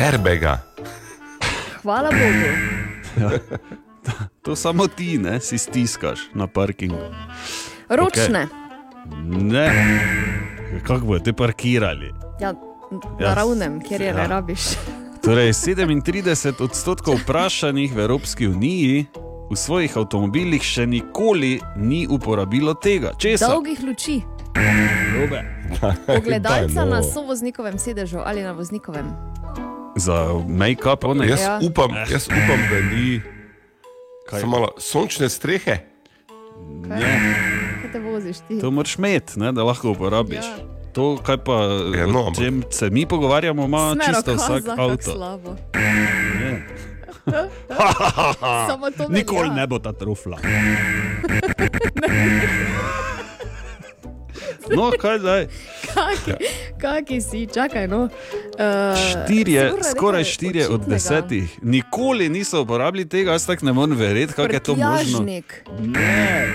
S25: Airbaga.
S4: Hvala Bogu.
S22: Ja. To samo ti, ne, si stiskaš na parkingu.
S4: Ročne.
S22: Ne, kako bodo te parkirali?
S4: Ja,
S22: Ja,
S4: naravnem, kjer je
S22: ja.
S4: ne rabiš.
S22: Torej, 37 odstotkov vprašanih v Evropski uniji v svojih avtomobilih še nikoli ni uporabilo tega. Česa?
S4: Dolgih luči.
S22: Robe.
S4: Ogledalca
S22: Daj, no.
S4: na sovoznikovem sedežu ali na voznikovem.
S22: Za make-up, one.
S25: Jaz,
S4: Ja.
S25: upam, jaz upam, da ni. Samo malo sončne strehe.
S22: Ne.
S4: Kaj te voziš ti?
S22: To moraš imeti, ne, da lahko uporabiš.
S4: Ja.
S22: To, kaj pa, ja, no, o čem se mi pogovarjamo, ima
S4: Smero
S22: čisto
S4: kaza,
S22: vsak
S4: kak
S22: avto.
S4: slabo.
S22: Ne. (laughs)
S4: Samo to velja.
S22: Nikoli ne bo ta trufla. (laughs) No, kaj zdaj?
S4: Kaki, kaki si, čakaj no. Uh,
S22: Štirje, skoraj štirje od
S4: očitnega.
S22: desetih. Nikoli niso uporabili tega, jaz tako ne morem verjeti, kako je to možno. Ne.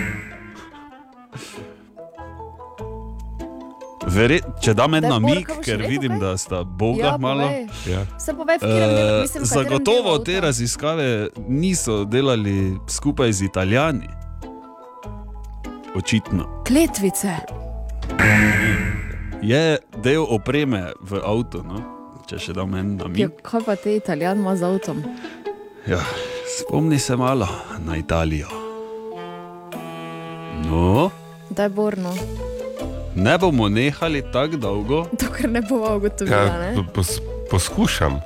S22: Vere, če da namig,
S4: kaj boš
S22: ker vidim,
S4: kaj?
S22: da sta Boga
S4: Ja,
S22: malo.
S4: povej. Vse povej, v katerem delu, mislim,
S22: Zagotovo
S4: delu
S22: te raziskave niso delali skupaj z Italijani. Očitno.
S4: Kletvice.
S22: Je del opreme v avtu, no? če še da meni na
S4: Ja, kaj pa te italijan ima z avtom?
S22: Ja, spomni se malo na Italijo. No,
S4: Daj borno.
S22: Ne bomo nehali tako dolgo.
S4: Dokler ne bova ugotovila,
S25: Ja, pos, poskušam.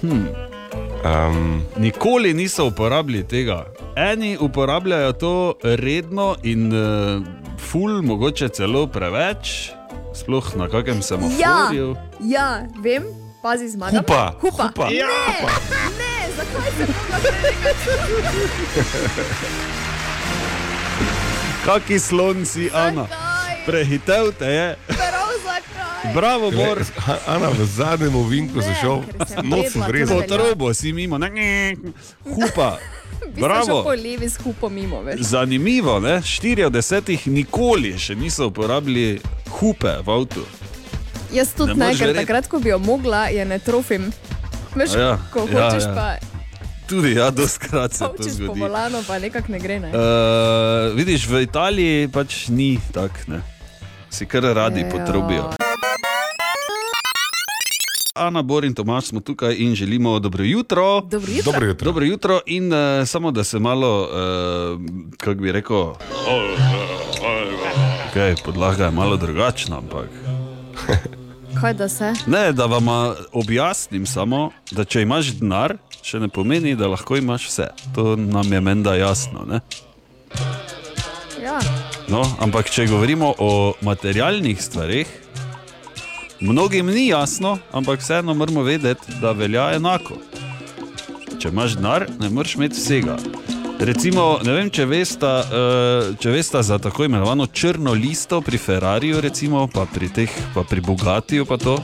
S22: Hmm.
S25: Um,
S22: Nikoli niso uporabljali tega. Eni uporabljajo to redno in uh, ful, mogoče celo preveč, sploh na kakem
S4: Ja,
S22: semaforju.
S4: ja, vem, pazi zmaga.
S22: Hupa,
S4: Hupa.
S22: hupa.
S4: Ne,
S22: Ja.
S4: ne, zakaj se to
S22: Kaki slon si, Ana? Prehitev te je. Bravo, Bor.
S25: Ana v zadnjem ovinku zašel, noč v
S22: Po
S25: vrezu.
S22: trobo si mimo, ne, ne, hupa. (laughs)
S4: Šel
S22: Bravo.
S4: po mimo.
S22: Zanimivo, ne? 4 od 10 nikoli še niso uporabili hupe v avtu.
S4: Jaz tudi
S22: Ne
S4: ne, ker takrat, ko bi jo mogla, je ne trofim. Veš,
S22: ja,
S4: ko
S22: ja,
S4: hočeš
S22: ja.
S4: pa
S22: Tudi ja, doskrat se to
S4: hočeš po
S22: zgodi.
S4: volano, pa nekako ne gre. Ne?
S22: Uh, vidiš, v Italiji pač ni tako, ne. Si kar radi
S4: Ja.
S22: potrobijo. Ana, Bor in Tomaš smo tukaj in želimo dobro jutro.
S4: Dobro jutro.
S25: Dobro jutro.
S22: Dobro jutro in uh, samo da se malo, uh, kako bi rekel, okay, podlaga je malo drugačna, ampak. (laughs)
S4: Kaj da se?
S22: Ne, da vam objasnim samo, da če imaš denar, še ne pomeni, da lahko imaš vse. To nam je menda jasno. Ne?
S4: Ja.
S22: No, ampak če govorimo o materialnih stvarih, mnogim ni jasno, ampak vseeno moramo vedeti, da velja enako. Če imaš denar, ne moreš imeti vsega. Recimo, ne vem, če veste, če veste za tako imenovano črno listo pri Ferrariju, recimo, pa pri teh, pa pri Bogatiju, pa to,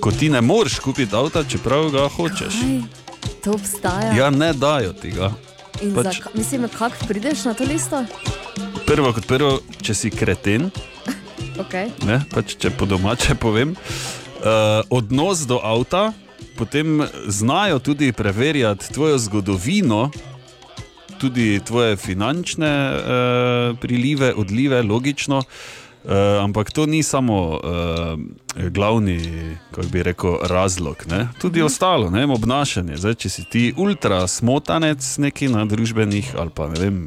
S22: ko ti ne moreš kupiti avta, čeprav ga hočeš.
S4: Kaj? To obstaja.
S22: Ja, ne dajo tega.
S4: In
S22: pač-
S4: zaka, mislim, kako prideš na to listo?
S22: Prvo kot prvo, če si kreten, (laughs)
S4: Okay.
S22: ne, pač, če po domače povem, uh, odnos do avta, potem znajo tudi preverjati tvojo zgodovino, tudi tvoje finančne uh, prilive, odlive, logično. Uh, ampak to ni samo uh, glavni, kako bi rekel, razlog. Ne? Tudi
S4: Mhm.
S22: ostalo, ne obnašanje. Zdaj, če si ti ultra smotanec neki na družbenih ali pa ne vem,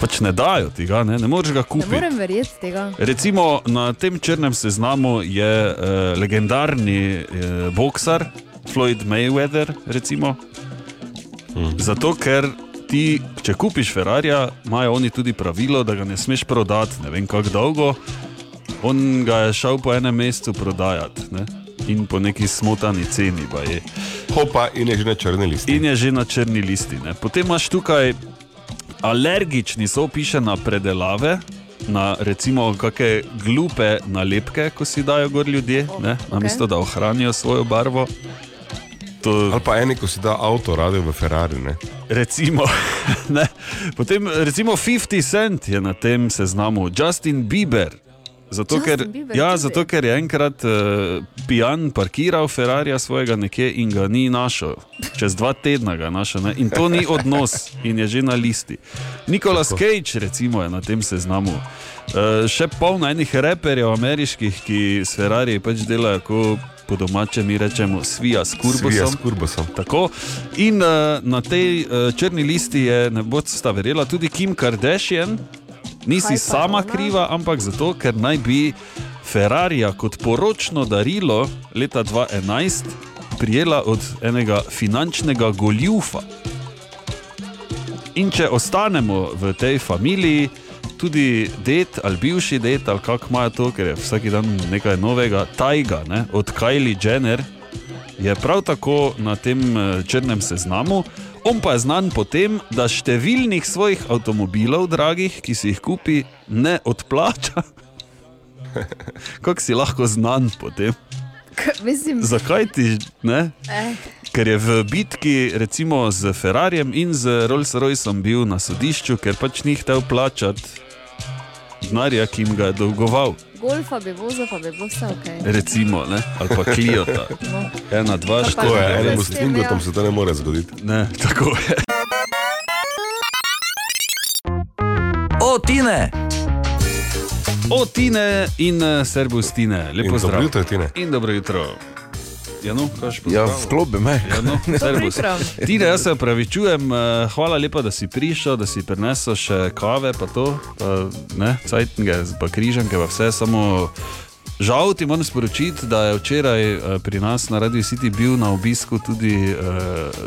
S22: pač ne dajo ti ga, ne, ne moreš ga
S4: Ne
S22: kupiti.
S4: morem verjeti tega.
S22: Recimo na tem črnem seznamu je uh, legendarni uh, boksar Floyd Mayweather. Recimo. Zato, ker ti, če kupiš Ferrari, imajo oni tudi pravilo, da ga ne smeš prodati, ne vem kako dolgo. On ga je šel po enem mestu prodajati ne? in po neki smotani ceni. baje.
S25: Hopa in je že na črni listi.
S22: In je že na črni listi. Ne? Potem imaš tukaj alergični, so piše na predelave. Na recimo kakšne glupe nalepke, ko si dajo gor ljudje, ne, namesto da ohranijo svojo barvo. To...
S25: Ali pa eni, ko si da avto, radijo v Ferrari. Ne?
S22: Recimo, (laughs) ne. Potem recimo 50 Cent je na tem seznamu, Justin Bieber. Zato, ker,
S4: Bieber
S22: ja, zato ker je enkrat uh, pijan parkiral Ferrari svojega nekje in ga ni našel. Čez dva tedna ga je našel ne? in to ni odnos in je že na listi. Nicolas Cage recimo, je na tem seznamu. Uh, še polno enih reperjev ameriških, ki s Ferrari pač delajo, ko po domače mi rečemo, svija s kurbosom.
S25: Svija s kurbosom.
S22: Tako. In uh, na tej uh, črni listi je, ne boste verjela, tudi Kim Kardashian. Nisi sama
S4: ona?
S22: kriva, ampak zato, ker naj bi Ferrari kot poročno darilo leta 2011 prijela od enega finančnega goljufa. In če ostanemo v tej familiji, tudi det ali bivši det ali kako imajo to, ker je vsak dan nekaj novega, tajga ne, od Kylie Jenner, je prav tako na tem eh, črnem seznamu. On pa je znan po tem, da številnih svojih avtomobilov, dragih, ki si jih kupi, ne odplača. (laughs) Kako si lahko znan po tem?
S4: K, mislim,
S22: Zakaj ti ne?
S4: Eh,
S22: Ker je v bitki recimo z Ferrarijem in z Rolls Royceom bil na sodišču, ker pač ni hotel plačati denarja, ki jim ga je dolgoval.
S4: Golfa bi vozil, pa bi bilo vse ok.
S22: Recimo, ne? ali pa Kliota. (laughs)
S4: No.
S22: Ena, dva,
S4: Pa
S22: štiri.
S25: enemu
S4: s tem,
S25: stingotom
S4: ja.
S25: se to ne more zgoditi.
S22: Ne, tako je.
S6: O, Tine!
S22: O, Tine in uh, Servus Tine, lepo
S25: In dobro jutro, Tine.
S22: In dobro jutro. Ja, no, kaš
S5: Ja, vklopi me.
S22: Ja, no. (laughs) Tine, jaz se opravičujem, eh, hvala lepa, da si prišel, da si prinesel še kave, pa to, pa, ne, cajtnge, pa križanke, pa vse, samo žal ti moram sporočiti, da je včeraj eh, pri nas na Radio City bil na obisku tudi eh,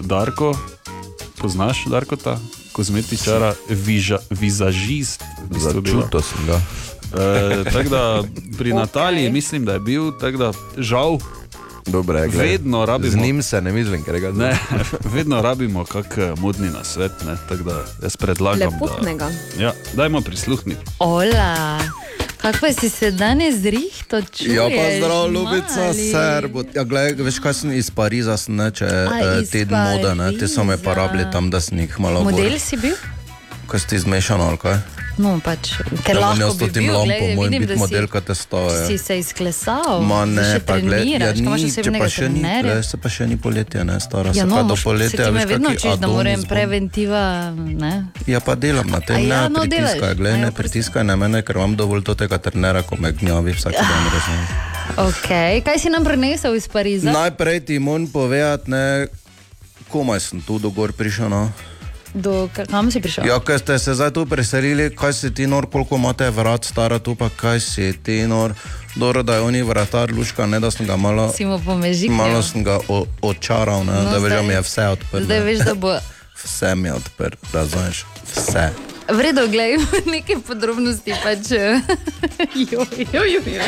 S22: Darko, poznaš Darkota, kozmetičara, viža, vizažist.
S5: Začutil sem ga.
S22: Eh, tako da pri okay. Nataliji mislim, da je bil, tako da žal.
S5: Dobre, glej,
S22: Vedno rabimo.
S5: Z njim se ne mislim, ker ga
S22: Ne, (laughs) vedno rabimo kak eh, modni na svet, ne, tako da jaz predlagam.
S4: Lepotnega.
S22: Da, ja, dajmo prisluhniti.
S26: Ola, kako pa si se danes zrihto čuješ?
S5: Ja, pa zdrav, ljubica, serbo. Ja, glej, veš, kaj sem iz Pariza, sem neče
S26: A, iz
S5: teden mode, ne, te so me pa rabili tam, da sem jih malo
S26: Model
S5: bolj.
S26: si bil?
S5: Ko si ti zmešan ali kaj?
S26: No, pač, ker
S5: Ja,
S26: lahko bi
S5: to
S26: bil,
S5: moram
S26: vidim,
S5: biti
S26: da
S5: model,
S26: si,
S5: kot te stoje.
S26: si se izklesal.
S5: Ma ne, pa gled, ja, ni, če pa še ni, gled, se pa še ni poletje, ne, stara,
S26: Ja,
S5: se
S26: no,
S5: pa do
S26: moš- se
S5: poletja,
S26: ti me vedno učiš, da moram preventiva, ne?
S5: Ja, pa delam na tem,
S26: ja,
S5: ne
S26: no,
S5: pritiskaj, gled,
S26: ja,
S5: ne pritiskaj na mene, ker imam dovolj tega trenera, ko me gnjavi vsak dan, (laughs) razumem.
S26: Okay. Kaj si nam prenesel iz Pariza?
S5: Najprej ti moram povedati, ne, komaj sem tu do gor prišel. No.
S26: Do, ka- kam si prišel?
S5: Ja, ker ste se zdaj tu preselili, kaj si ti nor, koliko imate vrat, stara tu pa kaj si ti nor. Dobro, da je oni vratar, luška, ne da sem ga malo,
S26: Si mu pomežil.
S5: malo sem ga o, očaral, ne,
S26: No,
S5: da veš, da mi je vse odprto.
S26: Zdaj veš, da bo.
S5: Vse mi je odprto, razumeš? Vse.
S26: Vredo, gledaj, (laughs) neke podrobnosti pač. eh, (laughs) jo, jo, jo, jo.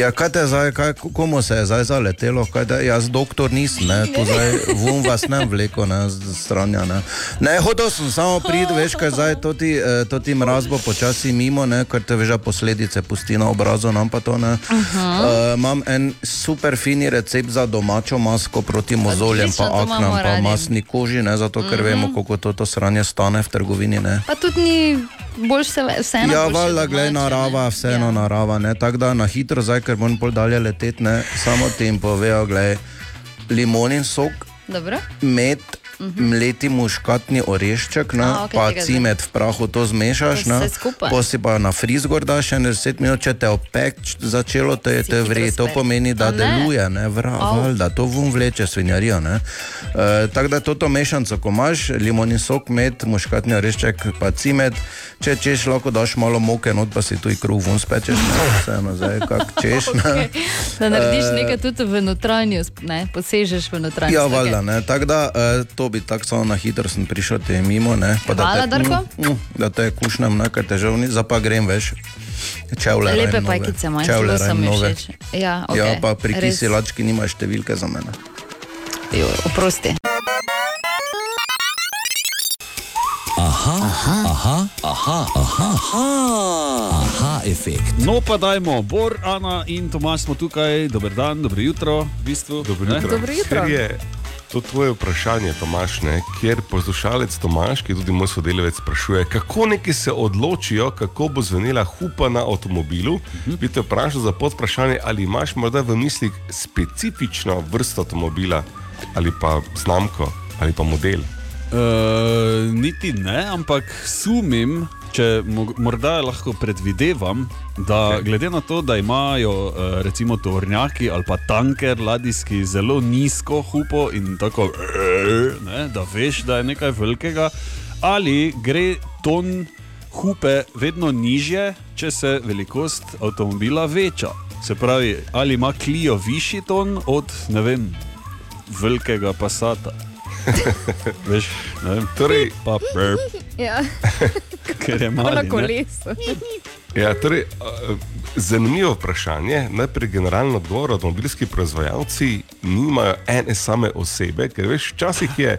S5: Ja, kaj te zdaj, kaj, komu se je zdaj zaletelo, kaj te, jaz doktor nisem, ne, tu zdaj vum vas ne vleko, ne, stranja, ne. Ne, hotel sem samo priti, veš, kaj zdaj to ti, eh, to ti mraz bo počasi mimo, ne, ker te veš, da posledice pusti na obrazu, nam pa to ne. Uh, imam en super fini recept za domačo masko proti mozoljem, pa aknam, pa masni koži, ne, zato ker vemo, koliko to, to sranje stane v trgovini, ne.
S26: Pa tudi ni boljš se vseeno.
S5: Ja, valjda, gledaj, narava, vseeno ja. narava. Ne? Tako da na hitro, zdaj, ker moram pol dalje leteti, ne? samo jim povejo, gledaj, limonin sok,
S26: Dobro.
S5: med, mleti muškatni orešček, ne,
S26: A, okej,
S5: pa cimet v prahu to zmešaš,
S26: To
S5: ne,
S26: vse skupaj.
S5: potem si pa na friz gor daš še 10 minut, če te opek začelo, to je te vre, to pomeni, da
S26: ne?
S5: deluje, ne, vra,
S26: Au.
S5: valjda, to vum vleče svinjarijo, ne. E, tako da toto mešanico, ko imaš, limonin sok, med, muškatni orešček, pa cimet, če češ, lahko daš malo moke, not pa si tu kruh vun spečeš, ne, vseeno zdaj, kak češ, ne. (laughs)
S26: Da narediš
S5: Eh,
S26: nekaj tudi v notranjost, ne, posežeš v notranjost.
S5: Ja,
S26: okej.
S5: valjda, ne. Tako da eh, to bi tako samo na hitro sem prišel te mimo, ne. Pa da
S26: Hvala,
S5: te,
S26: Darko.
S5: Mm, mm, da te kušnem, ne, ker težav zdaj pa grem, veš. Čevlje.
S26: Lepe pajkice, moje zelo so mi všeč. Ja, okay.
S5: Ja, pa pri kisilački nimaš številke za mene.
S26: Jo, oprosti.
S6: Aha, aha, aha, aha, aha, aha, aha efekt.
S22: No, pa dajmo, Bor, Ana in Tomaš smo tukaj, dober dan, dobro jutro, v bistvu.
S2: Dobro jutro. Ker je to tvoje vprašanje, Tomaš, ne, kjer poslušalec Tomaš, ki je tudi moj sodelavec, sprašuje, kako neki se odločijo, kako bo zvenela hupa na avtomobilu.
S22: Mhm.
S2: Bi te vprašal za podvprašanje, ali imaš morda v mislih specifično vrsto avtomobila ali pa znamko ali pa model.
S22: Uh, niti ne, ampak sumim, če mo- morda lahko predvidevam, da glede na to, da imajo uh, recimo tovornjaki ali pa tanker ladijski zelo nizko hupo in tako, ne, da veš, da je nekaj velikega, ali gre ton hupe vedno nižje, če se velikost avtomobila veča. Se pravi, ali ima Clio višji ton od ne vem, velikega pasata. (laughs) Veš, ne vem,
S2: torej,
S22: pa brr,
S4: Ja. (laughs)
S22: ker je malo.
S4: na kolesu.
S2: Ja, torej, zanimivo vprašanje. Najprej generalno odgovor. Avtomobilski proizvajalci nimajo ene same osebe, ker veš, včasih je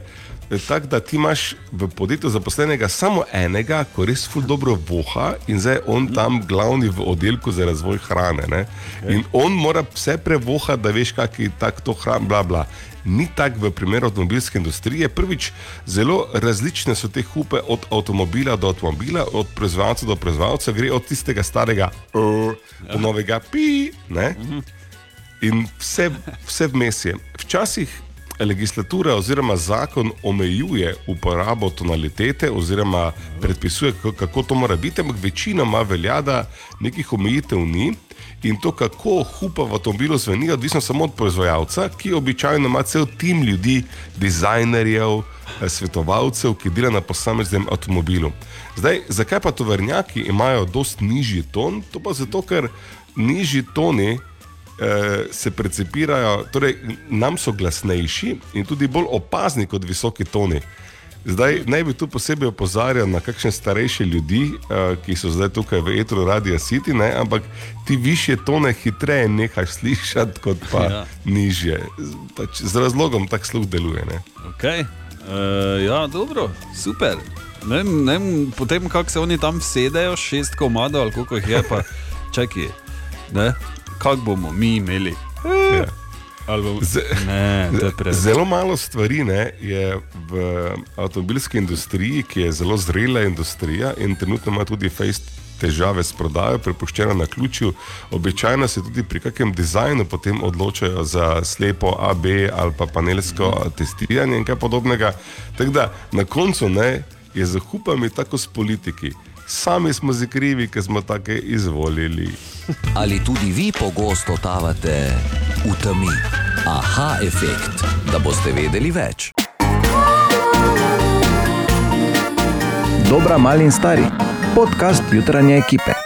S2: eh, tako, da ti imaš v podjetju zaposlenega samo enega, ko res ful dobro voha in zdaj je on tam glavni v oddelku za razvoj hrane. Ne? In on mora vse prevohati, da veš, kak je tak to hrana, bla bla. Ni tako v primeru avtomobilske industrije. Prvič, zelo različne so te hupe od avtomobila do avtomobila, od proizvajalca do proizvajalca, gre od tistega starega uh, do novega pi. Ne? In vse, vse vmes je. Včasih legislatura oziroma zakon omejuje uporabo tonalitete oziroma predpisuje, kako to mora biti, ampak večinoma velja, da nekih omejitev ni. In to, kako hupa v avtomobilu zveni, odvisno samo od proizvajalca, ki običajno ima cel tim ljudi, dizajnerjev, eh, svetovalcev, ki dela na posameznem avtomobilu. Zdaj, zakaj pa tovrnjaki imajo dosti nižji ton? To pa zato, ker nižji toni eh, se precipirajo, torej nam so glasnejši in tudi bolj opazni kot visoki toni. Zdaj naj bi tu posebej opozarjal na kakšne starejše ljudi, uh, ki so zdaj tukaj v Etru Radio City, ne? ampak ti više tone hitreje nehaš slišati, kot pa
S22: Ja.
S2: nižje. Pač, z razlogom tak sluh deluje. Ne?
S22: Okay. Uh, ja, dobro, super. Ne, vem- ne, vem, potem, kako se oni tam sedejo, šest komadov ali koliko jih je, pa (laughs) čakaj, kako bomo mi imeli.
S2: Ja. Z,
S22: ne.
S2: Zelo malo stvari ne, je v avtomobilski industriji, ki je zelo zrela industrija in trenutno ima tudi fejst težave s prodajo, prepuščena na ključju. Običajno se tudi pri kakšnem dizajnu potem odločajo za slepo AB ali pa panelsko testiranje in kaj podobnega. Tako da na koncu ne, je za hupami tako s politiki. Sami smo si krivi, ker smo take izvolili.
S6: Ali tudi vi pogosto totavate v temi? Aha, efekt, da boste vedeli več.
S27: Dobra, mali in stari. Podcast jutranje ekipe.